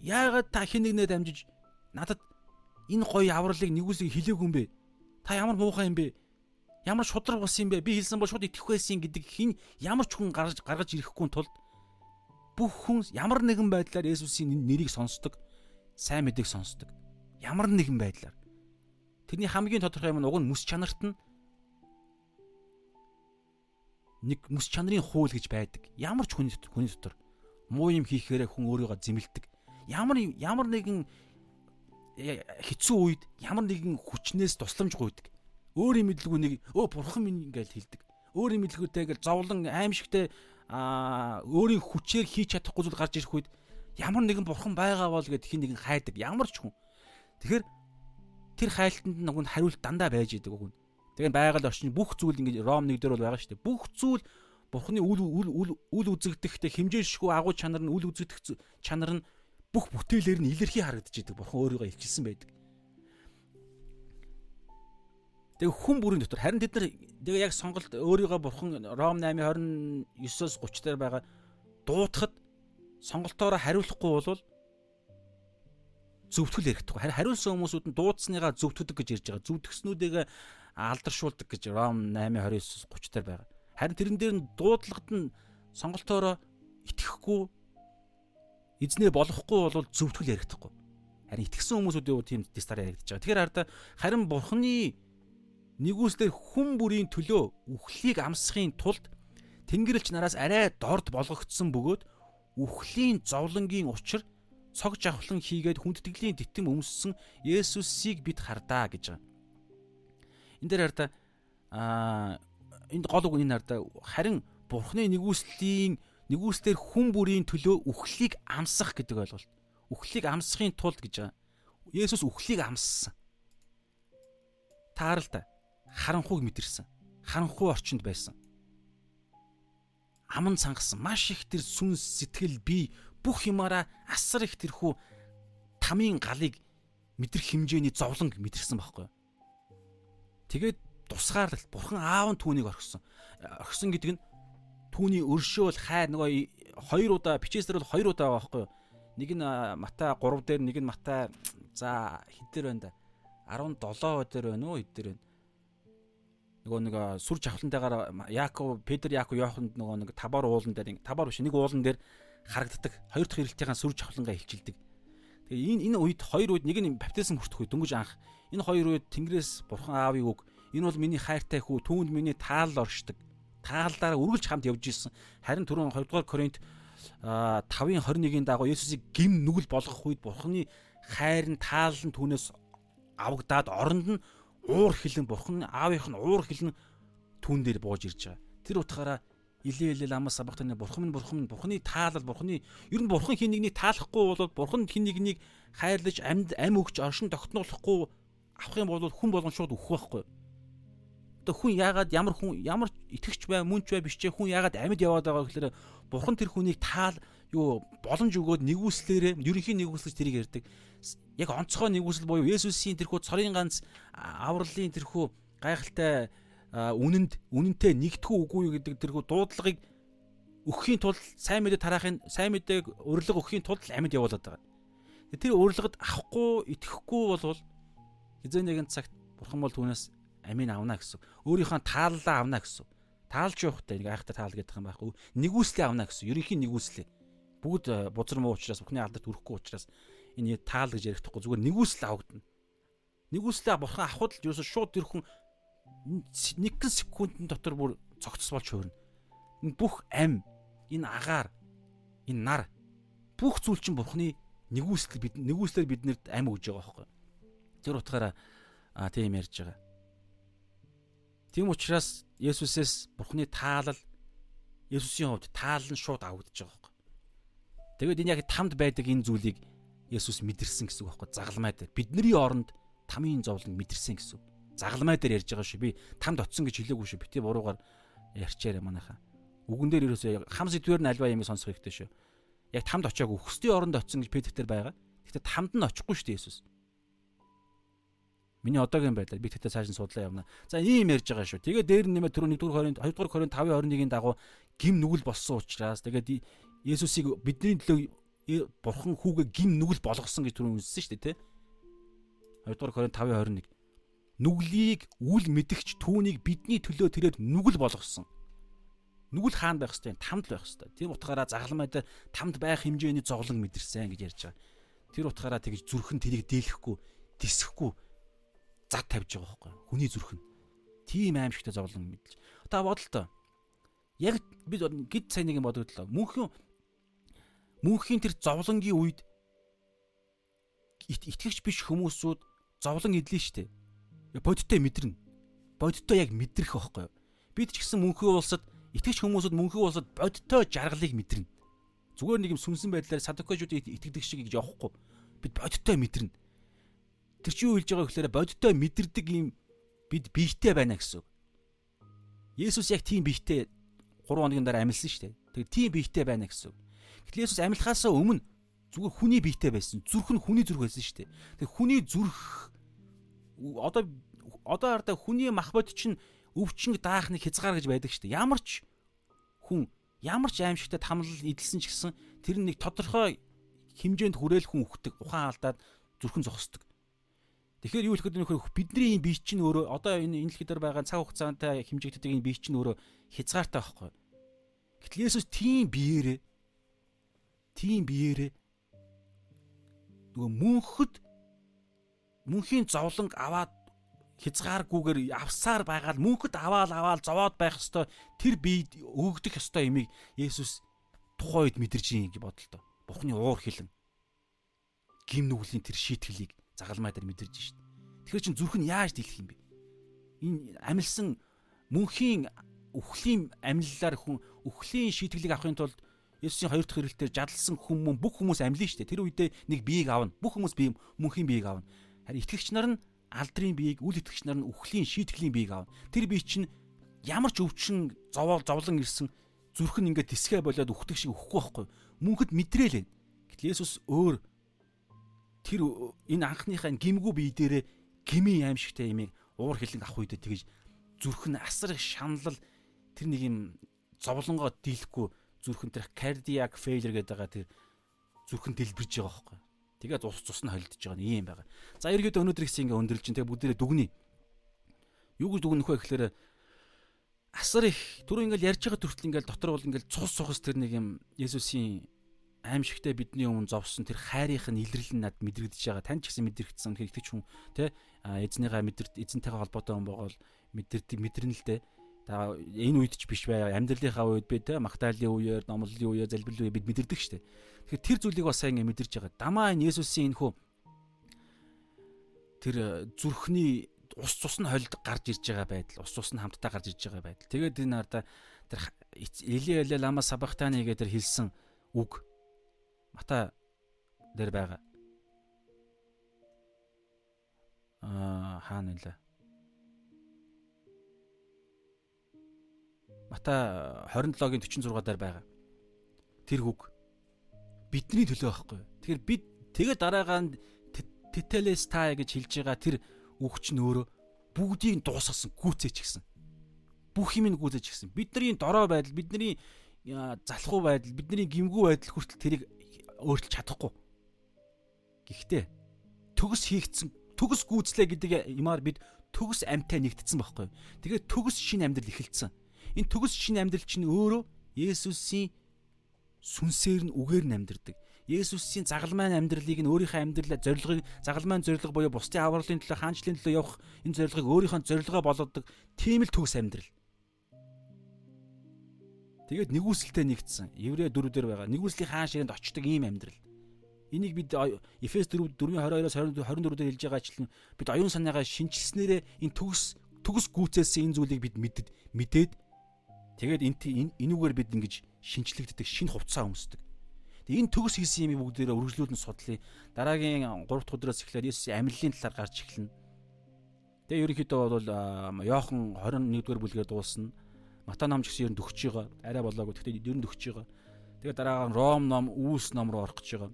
яагаад та хин нэгнээ дамжиж надад энэ гоё авралыг нэгүсийг хэлээгүй юм бэ? Та ямар муухай юм бэ? Ямар шудраг бус юм бэ? Би хэлсэн бол шууд итгэх байсан гэдэг хин ямар ч хүн гаргаж гаргаж ирэхгүй тулд бүх хүн ямар нэгэн байдлаар Есүсийн нэрийг сонсдог, сайн мэдээг сонсдог. Ямар нэгэн байдлаар. Тэрний хамгийн тодорхой юм нь уг нь мэс чанарт нь нэг мэс чанарын хууль гэж байдаг. Ямар ч хүний хүний дотор муу юм хийхээрээ хүн өөрийгөө зэмлдэг. Ямар ямар нэгэн хэцүү үед ямар нэгэн хүчнээс тусламж гуйдаг. Өөр юм мэдлгүй нэг өө бурхан минь ингээл хэлдэг. Өөр юм мэдлгүйтэй ингээл зовлон аимшигтэй аа өөрийн хүчээр хийж чадахгүй зүйл гарч ирэх үед ямар нэгэн бурхан байгаа бол гэд хин нэгэн хайдаг ямар ч хүн. Тэгэхээр тэр хайлтанд нэг хариулт дандаа байж идэг үг. Тэгээ байгаль орчин бүх зүйл ингэж Ром 1 дээр бол байгаа шүү дээ. Бүх зүйл бурханы үл үл үл үзэгдэхтэй хэмжээшгүй агуу чанар нь үл үзэгдэх чанар нь бүх бүтээлээр нь илэрхий харагдаж идэг. Бурхан өөрийгөө илчилсэн байдаг. Тэгээ хүн бүрийн дотор харин тэд нар тэгээ яг сонголт өөрийгөө бурхан Ром 8:29-оос 30 дээр байгаа дуутахад сонголтоороо хариулахгүй бол зөвтгөл яригдахгүй. Харин хариулсан хүмүүсүүд нь дуудсныгаа зөвтгөдөг гэж ярьж байгаа. Зөвтгснүүдийг алдаршуулдаг гэж Ром 8:29-оос 30 дээр байгаа. Харин тэрэн дээр нь дуудлагад нь сонголтоороо итгэхгүй эзнээ болохгүй бол зөвтгөл яригдахгүй. Харин итгэсэн хүмүүсүүдийн тийм дистар яригдаж байгаа. Тэгэхээр хараа харин бурхны нэгүслэр хүн бүрийн төлөө үхлийг амсахын тулд Тэнгэрлэгч нараас арай дорд болгогдсон бөгөөд үхлийн зовлонгийн учир цог жавхлан хийгээд хүндэтгэлийн титэм өмссөн Есүсийг бид хардаа гэж байгаа. Энд дээр хараа а энд гол үг энэ хараа харин Бурхны нэгүслийн нэгүслэр хүн бүрийн төлөө үхлийг амсах гэдэг ойлголт. Үхлийг амсахын тулд гэж байгаа. Есүс үхлийг амссан. Таарал та харанхуйг мэдэрсэн. Харанхуй орчинд байсан. Аман цангасан маш их тэр сүнс сэтгэл бие бүх юмараа асар их тэрхүү тамийн галыг мэдрэх хэмжээний зовлон мэдэрсэн байхгүй. Тэгээд тусгаарлалт бурхан аав нь түүнийг орхисон. Орхисон гэдэг нь түүний өршөөл хайр нөгөө хоёр удаа бичээсээр бол хоёр удаа байгаа байхгүй. Нэг нь Матай 3 дээр нэг нь Матай за хэд дээр байна да 17 дээр байна уу хэд дээр байна нөгөө нэг сүр жавхлантайгаар Яаков, Петр, Яаков, Йоханд нөгөө нэг табар уулан дээр табар биш нэг уулан дээр харагддаг. Хоёр дахь ирэлтийн сүр жавхлангаа хилчилдэг. Тэгээ энэ энэ үед хоёр үед нэг нь баптизм хүртэх үед дөнгөж анх энэ хоёр үед Тэнгэрээс бурхан аавыг үг энэ бол миний хайртай хүү түүнд миний таал оршдог. Таалдаараа үргэлж хамт явж исэн. Харин түрүүн 2 дугаар Коринт 5-ын 21-ийн дагуу Есүсийг гим нүгэл болгох үед бурханы хайр нь таал нь түүнээс авагдаад оронд нь уур хилэн бурхан аавынх нь уур хилэн түүн дээр бууж ирж байгаа. Тэр утгаараа илээ илээ ламас сабахтаны бурхан минь бурхан минь бурханы таалал бурханы ер нь бурхан хин нэгнийг таалахгүй бол бурхан хин нэгнийг хайрлаж амьд ам өгч оршин тогтнуулахгүй авах юм бол хүн болгон шууд өөх байхгүй. Одоо хүн яагаад ямар хүн ямар итгэвч бай мөнч бай биш ч хүн яагаад амьд яваад байгаа гэхээр бурхан тэр хүнийг таал юу боломж өгөөд нэгүслээрээ ерөнхий нэгүслэж тэрийг ярьдаг яг онцгой нэгүсэл буюу Есүсийн тэрхүү цорын ганц авралын тэрхүү гайхалтай үнэнд үнэнтэй нэгдэхүү үгүй юу гэдэг тэрхүү дуудлагыг өгөхийн тулд сайн мэдээ тараахын сайн мэдээг урилга өгөхийн тулд амьд явуулаад байгаа. Тэр урилгад авахгүй, итгэхгүй болвол хизээ нэгэн цагт бурхан бол түүнээс амийн авна гэсэн. Өөрийнхөө тааллаа авна гэсэн. Таалж явахтай нэг айхтар таал гэдэг юм байхгүй. Нэгүслээ авна гэсэн. Ерөнхийн нэгүслээ. Бүгд бузар муу учраас бүхний алдарт хүрэхгүй учраас энэ таал гэж ярихдаггүй зүгээр нэгүсэл авагдана. Нэгүслээ бурхан авахд л ерөөсө шууд тэр хүн нэгэн секундын дотор бүр цогцос болж хуурна. Энэ бүх ам, энэ агаар, энэ нар бүх зүйл чинь бурхны нэгүсэл бид нэгүслэр биднэрт ам өгж байгаа байхгүй. Тэр утгаараа а тийм ярьж байгаа. Тийм учраас Есүсээс бурхны таалал Есүсийн хувьд таал нь шууд авагдаж байгаа байхгүй. Тэгээд энэ яг тамд байдаг энэ зүйлийг Есүс мэдэрсэн гэсэн үг байхгүй. Загалмай дээр бидний оронд тамийн зовлон мэдэрсэн гэсэн үг загалмай дээр ярьж байгаа шүү. Би тамд оцсон гэж хэлээгүй шүү. Бити буруугаар ярьчаарай манайхаа. Үгэн дээр ерөөсөө хам сэдвэр нь альва юм сонсох хэрэгтэй шүү. Яг тамд очиаг өөхсдийн оронд очсон гэж Петр дээр байгаа. Гэхдээ тамд нь очихгүй шүү дээ Есүс. Миний одоогийн байдлаар би тэгтээ цааш нь судлаа явна. За ийм ярьж байгаа шүү. Тэгээ дээр нэмээ түрүү 1-р 20 2-р Коринт 5-21-ийн дагуу гим нүгэл болсон учраас тэгээд Есүсийг бидний төлөө бурхан хүүгээ гим нүгэл болгосон гэж түрүү үзсэн шүү дээ, тэ? 2-р Коринт 5-21 нүглийг үл мэдгч түүнийг бидний төлөө тэрээр нүгэл болгосон. Нүгэл хаана байх хэвээр тамд байх хэвээр. Тийм утгаараа загалмай дээр тамд байх хэмжээний зовлон мэдэрсэн гэж ярьж байгаа. Тэр утгаараа тэгж зүрхэн тэрийг дийлэхгүй, тисэхгүй зад тавьж байгаа байхгүй. Хүний зүрхэн. Тийм аимшигтай зовлон мэдэлж. Та бодолтой. Яг бид гид сайн нэг юм бодогдлоо. Мөнхийн мөнхийн тэр зовлонгийн үед итгэгч биш хүмүүсүүд зовлон идлээ штэ бодиттой мэдэрнэ. Бодиттой яг мэдрэх байхгүй юу? Бид ч гэсэн мөнхийн улсад итгэж хүмүүсүүд мөнхийн улсад бодиттой жаргалыг мэдэрнэ. Зүгээр нэг юм сүнсэн байдлаар садокожууд итгэдэг шиг гэж явахгүй. Бид бодиттой мэдэрнэ. Тэр чинь юу хэлж байгаа гэхээр бодиттой мэдэрдэг юм бид биетэй байна гэсэн үг. Есүс яг тийм биетэй 3 хоногийн дараа амилсан шүү дээ. Тэгээ тийм биетэй байна гэсэн үг. Гэтэл Есүс амилахаасаа өмнө зүгээр хүний биетэй байсан. Зүрх нь хүний зүрх байсан шүү дээ. Тэгээ хүний зүрх одоо одоо хараа хүний мах бод чинь өвчин даах нэг хязгаар гэж байдаг шүү дээ. Ямар ч хүн ямар ч аимшигтай тамлал эдэлсэн ч гэсэн тэр нэг тодорхой хэмжээнд хүрээл хүн үхдэг. Ухаан алдаад зүрхэн зогсдог. Тэгэхээр юу хэлэхэд нөхөр бидний энэ бие чинь өөрөө одоо энэ энэ дэлхийд байгаа цаг хугацаантай хэмжигддэг энэ бие чинь өөрөө хязгаартай байхгүй. Гэтэл Есүс тийм биеэрээ тийм биеэрээ нөгөө мөнхөд мөнхийн зовлонг аваад хязгааргүйгээр авсаар байгаа л мөнхөд аваал аваал зовоод байх ёстой тэр биед өгдөх ёстой имийг Есүс тухайн үед мэдэрж ийн гэж бодлоо. Бухны уур хилэн гим нүглийн тэр шийтгэлийг загалмай дээр мэдэрж шít. Тэгэхээр чин зүрх нь яаж дийлэх юм бэ? Энэ амилсан мөнхийн үхлийн амиллаар хүн үхлийн шийтгэлийг авахын тулд Есүсийн хоёр дахь хэрэглэлээр жадалсан хүмүүс бүх хүмүүс шүү дээ. Тэр үедээ нэг биеийг авна. Бүх хүмүүс бие мөнхийн биеийг авна. Харин итгэгч нар нь алдрын биеийг үл итгэгч нар нь үхлийн шийтгэлийн биеийг авна. Тэр бие чинь ямар ч өвчин зовоол зовлон ирсэн зүрх нь ингээд тисгэ болоод үхдэг шиг үхэхгүй байхгүй. Мөнхөд мэдрээлээ. Гэтэл Есүс өөр тэр энэ анхныхаа гимгүү бие дээрээ гими аимшигтай имийг уур хилэн авах үедээ тэгж зүрх нь асар их шаналл тэр нэг юм зовлонгоо дийлэхгүй зүрхэн тэр cardiac failure гэдэг байгаа тэр зүрхэн дэлбэрж байгаа байхгүй. Тэгээд ус цус нь холдож байгаа нь ийм байгаа. За ерөөдөө өнөөдөр ихс ингээ өндөрлж чинь тэгээд бүгдээрээ дүгнэе. Юу гэж дүгнэх вэ гэхээр асар их түрүү ингээл ярьж байгаа төртөл ингээл дотор бол ингээл цус цус тэр нэг юм Есүсийн аимшигтай бидний өмнө зовсон тэр хайрынх нь илэрлэн над мэдрэгдэж байгаа. Тань ч гэсэн мэдрэгдсэн. Тэгэхээр итгэж хүн тэ эзнийгаа мэдэрт эзэнтэйгээ холбоотой хүн байгаа бол мэдэрдэг мэдэрнэ л дээ. Та энэ үед ч биш бай. Амьдралынхаа үед би тэ магтаалын үеэр, номлолын үеэр, залбирлын үеэр бид мэдэрдэг штэ. Тэгэхээр тэр зүйлийг бас сайн мэдэрч байгаа. Дамаа энэ Есүсийн энэ хүү тэр э, зүрхний ус цус нь холд гарч ирж байгаа байдал, ус цус нь хамтдаа гарч ирж байгаа байдал. Тэгээд энэ арда тэр Эли Эли лама сабахтаны гэдэг тэр хэлсэн үг Мата дээр байгаа. Аа хаана нэлээ? Мата 27-гийн 46 дээр байгаа. Тэр үг бидний төлөө байхгүй. Тэгэхээр бид тэгээ дараагаа тетелестай гэж хэлж байгаа тэр үгч нь өөрөө бүгдийг дуусгасан гүцээч гисэн. Бүх юм нь гүцээч гисэн. Бидний дорой байдал, бидний залхуу байдал, бидний гимгүү байдал хүртэл тэрийг өөрчилж чадахгүй. Гэхдээ төгс хийгдсэн төгс гүйцлээ гэдэг юмар бид төгс амьтаа нэгдсэн байхгүй. Тэгээд төгс шин амьдрал эхэлсэн. Энэ төгс шин амьдрал чинь өөрөө Есүсийн сүнсээр нь үгээр нь амьдрдаг. Есүсийн загалмайн амьдралыг нь өөрийнхөө амьдралаа зорилгыг загалмайн зорилго буюу бусдын авралын төлөө хаанчлалын төлөө явах энэ зорилгыг өөрийнхөө зорилгоо болгодог тийм л төгс амьдрал. Тэгээд нэгүсэлтэй нэгдсэн. Еврей дөрөв дээр байгаа. Нэгүслийн хаан ширэнд очдог ийм амьдрал. Энийг бид Эфес 4 4:22-оос 24 дээр хэлж байгаачлан бид оюун санаагаа шинжилснээрээ энэ төгс төгс гүйцэлсэн энэ зүйлийг бид мэддэг мэдээд тэгээд энэ энүүгээр бид ингэж шинчлэгддэг шинэ хувцас өмсдөг. Тэгээ энэ төгс хийсэн юм бүгдээрээ үргэлжлүүлэн судлаа. Дараагийн 3 дахь өдрөөс эхлээд Есүсийн амьлалын талаар гарч эхэлнэ. Тэгээ ерөнхийдөө бол Йохан 21-р бүлгээр дуусна. Матай номч гэсэн ер нь дөхөж байгаа. Арай болоогүй. Гэхдээ ер нь дөхөж байгаа. Тэгээ дараагаар Ром ном, Үүс ном руу орох гэж байгаа.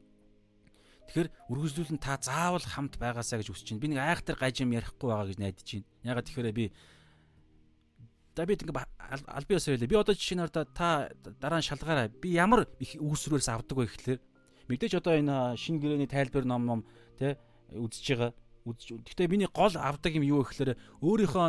Тэгэхээр үргэлжлүүлэн та заавал хамт байгаасаа гэж хүсэж байна. Би нэг айхтар гажим ярихгүй байгаа гэж найдаж байна. Ягаад тэгэхээр би Давид ингээ албан ёсоо хэлээ. Би одоо жишээнээр та дараа нь шалгаарай. Би ямар их үүсрүүлс авдаг вэ гэхлээр мэдээж одоо энэ шинэ гэрээний тайлбар ном ном тий үзэж байгаа. Гэхдээ миний гол авдаг юм юу гэхлээр өөрийнхөө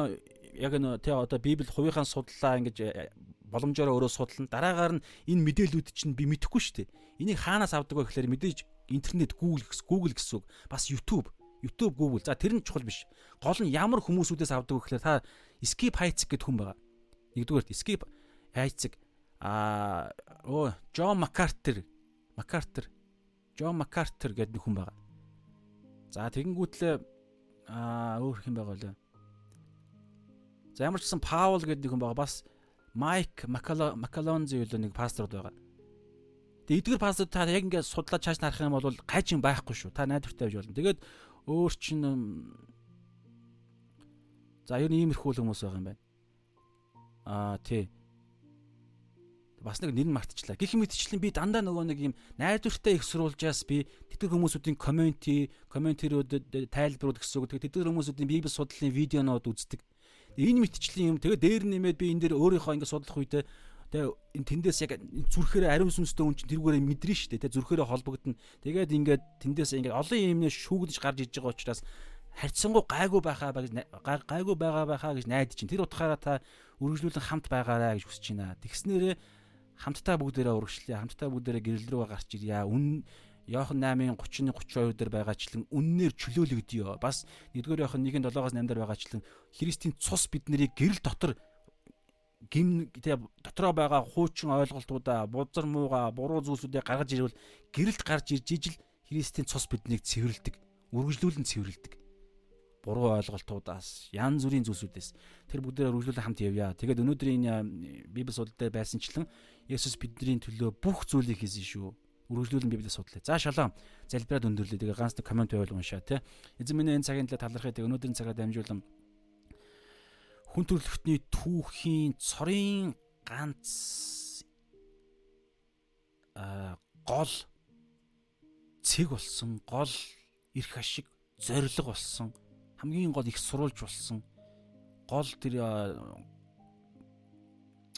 яг энэ тий одоо Библи хувийнхаа судлаа ингэж э, боломжоор өөрөө судлана. Дараагаар нь энэ мэдээлүүд чинь би мэдэхгүй шүү дээ. Энийг хаанаас авдаг вэ гэхлээр мэдээж интернет Google Google гэсэн үг. Бас YouTube YouTube Google. За тэр нь чухал биш. Гол нь ямар хүмүүсүүдээс авдаг вэ гэхлээр та Skip Heights гэдэг хүн байгаа. Нэгдүгээр Skip Heights а оо Джон Маккартер Маккартер Джон Маккартер гэдэг хүн байгаа. За тэгэнгүүтлээ а өөр хэм байгаа лээ. За ямар ч гэсэн Паул гэдэг хүн байгаа. Бас Майк Макалонзи юу нэг пасторд байгаа. Тэгээ эдгээр пастор та яг ингээд судлаад чааш харах юм бол гайчин байхгүй шүү. Та найдвартай байж болно. Тэгээд өөр чин За ер нь иймэрхүү хүмүүс байгаа юм байна. Аа тий. Бас нэг нэр нь мартчихлаа. Гэх мэтчлэн би дандаа нөгөө нэг юм найдвартай их сурвалжаас би тэтгэр хүмүүсүүдийн комменти, комментэрүүдэд тайлбарууд гэсэн үг. Тэтгэр хүмүүсүүдийн библи судлалын видеонууд үздэг. Энэ мэтчлийн юм. Тэгээд дээр нэмээд би энэ дээр өөрийнхөө ингэ судлах үедээ энэ тэндээс яг зүрхээрээ ариун сүнстэй хүн чинь тэргүүрээ мэдрэн штэ тэгээ зүрхээрээ холбогдно. Тэгээд ингээд тэндээс ингээд олон юмнээ шүүгдэж гарч иж байгаа учраас харьцангуй гайгүй байхаа гайгүй байгаа байхаа гэж найдаж чинь. Тэр утгаараа та үргэлжлүүлэн хамт байгаарай гэж хүсэж байна. Тэгснээрээ хамтдаа бүгдээрээ урагшлая. Хамтдаа бүгдээрээ гэрэл рүү гарч ирья. Үн Йохан 8-ын 30-ны 32 дээр байгаачлан үннээр чөлөөлөгдөё. Бас 1-р Йохан 1-ийн 7-аас 8 дээр байгаачлан Христийн цус биднийг гэрэл дотор гим тэ дотроо байгаа хуучин ойлголтуудаа, бузар мууга, буруу зүйлсүүдээ гаргаж ирвэл гэрэлт гарч ирж ижил Христийн цус биднийг цэвэрлдэг, үргэлжлүүлэн цэвэрлдэг буруу ойлголтуудаас янз бүрийн зүйлсүүдээс тэр бүгдээр үргэлжлүүлэн хамт явъя. Тэгээд өнөөдрийн Библи судал дээр байсанчлан Есүс бидний төлөө бүх зүйлийг хийсэн шүү. Үргэлжлүүлэн Библийг судлаа. За шалаа залбираад өндөрлөө. Тэгээ ганц нэг комент байвал уншаа тий. Эзэн минь энэ цагийн талархаа. Тэгээ өнөөдрийн цагаар дамжуулан хүн төрлөختний түүхийн цорын ганц а гол цэг болсон гол эрх ашиг зориг болсон хамгийн гол их сурулж болсон гол тэр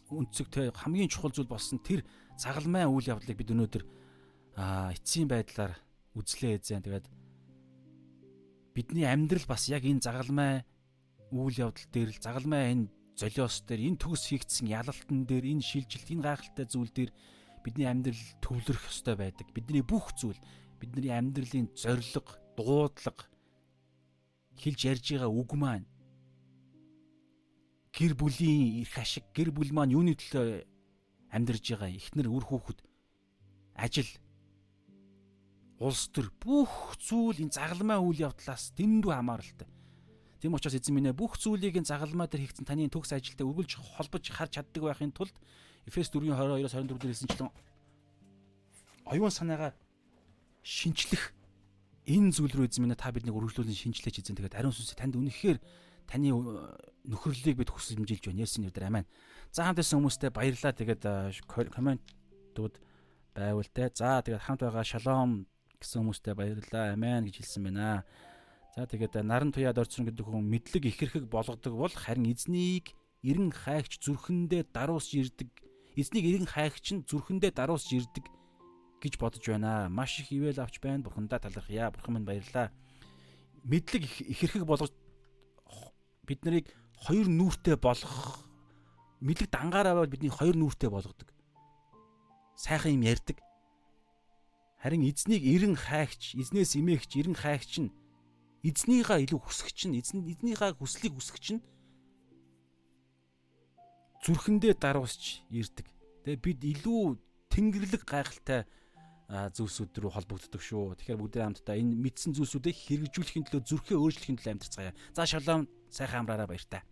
үнцэг те хамгийн чухал зүйл болсон тэр цагалмай үйл явдлыг бид өнөөдөр эцсийн байдлаар үзлээ эзэн. Тэгээд бидний амьдрал бас яг энэ загалмай үйл явдал дээр л загалмай энэ золиос дээр энэ төгс хийгдсэн ялалтан дээр энэ шилжилт энэ гайхалтай зүйл дээр бидний амьдрал төвлөрөх ёстой байдаг. Бидний бүх зүйл бидний амьдралын зориг, дуудлага хэлж ярьж байгаа үг маань гэр бүлийн эрх ашиг гэр бүл маань юуны төлөө амьдарж байгаа эхнэр үр хүүхэд ажил улс төр бүх зүйл энэ загалмай үйл явдлаас дэндүү хамааралтай. Тийм учраас эзэн минь бүх зүйлийг энэ загалмай дээр хийгдсэн таны төгс ажилтай үргэлж холбож харж чаддаг байхын тулд Эфес 4:22-оос 24 дээр хэлсэнчлэн оюун санаагаа шинчлэх энэ зүйл рүү эзэн минь та биднийг үргэлжлүүлэн шинжилж эзэн тэгээд ариун сүнсээ танд үнэхээр таны нөхөрлөлийг бид хүсэмжилж байна. Есүс нэрээр амин. За хамт байсан хүмүүстээ баярлалаа. Тэгээд комментууд байвал те. За тэгээд хамт байгаа шалом гэсэн хүмүүстээ баярлалаа. Амен гэж хэлсэн байна. За тэгээд наран туяад орцсон гэдэг хүн мэдлэг ихэрхэг болгодог бол харин эзнийг эрен хайгч зүрхэндээ даруусж ирдэг. Эзнийг эрен хайгч нь зүрхэндээ даруусж ирдэг гэж бодож байна. Маш их ивэл авч байна. Бурхандаа талархъя. Бурхан минь баярлаа. Мэдлэг ихэрхэг болгож бид нарыг хоёр нүртэй болгох мэдлэг дангаараа бол бидний хоёр нүртэй болгодог. Сайхан юм ярьдаг. Харин эзнийг эрен хайгч, эзнээс имээгч, эрен хайгч нь эзнийгаа илүү хүсгч нь, эзнийгаа хүслийг хүсгч нь зүрхэндээ даруусч ирдэг. Тэгээ бид илүү тэнгэрлэг гайхалтай зүйлсүүд рүү холбогддог шүү. Тэгэхээр бүгдээ хамтдаа энэ мэдсэн зүйлсүүдийг хэрэгжүүлэхийн төлөө зүрхээ өөрчлөхийн төлөө амьдарцгаая. За шалом сайхан амраараа баяр та.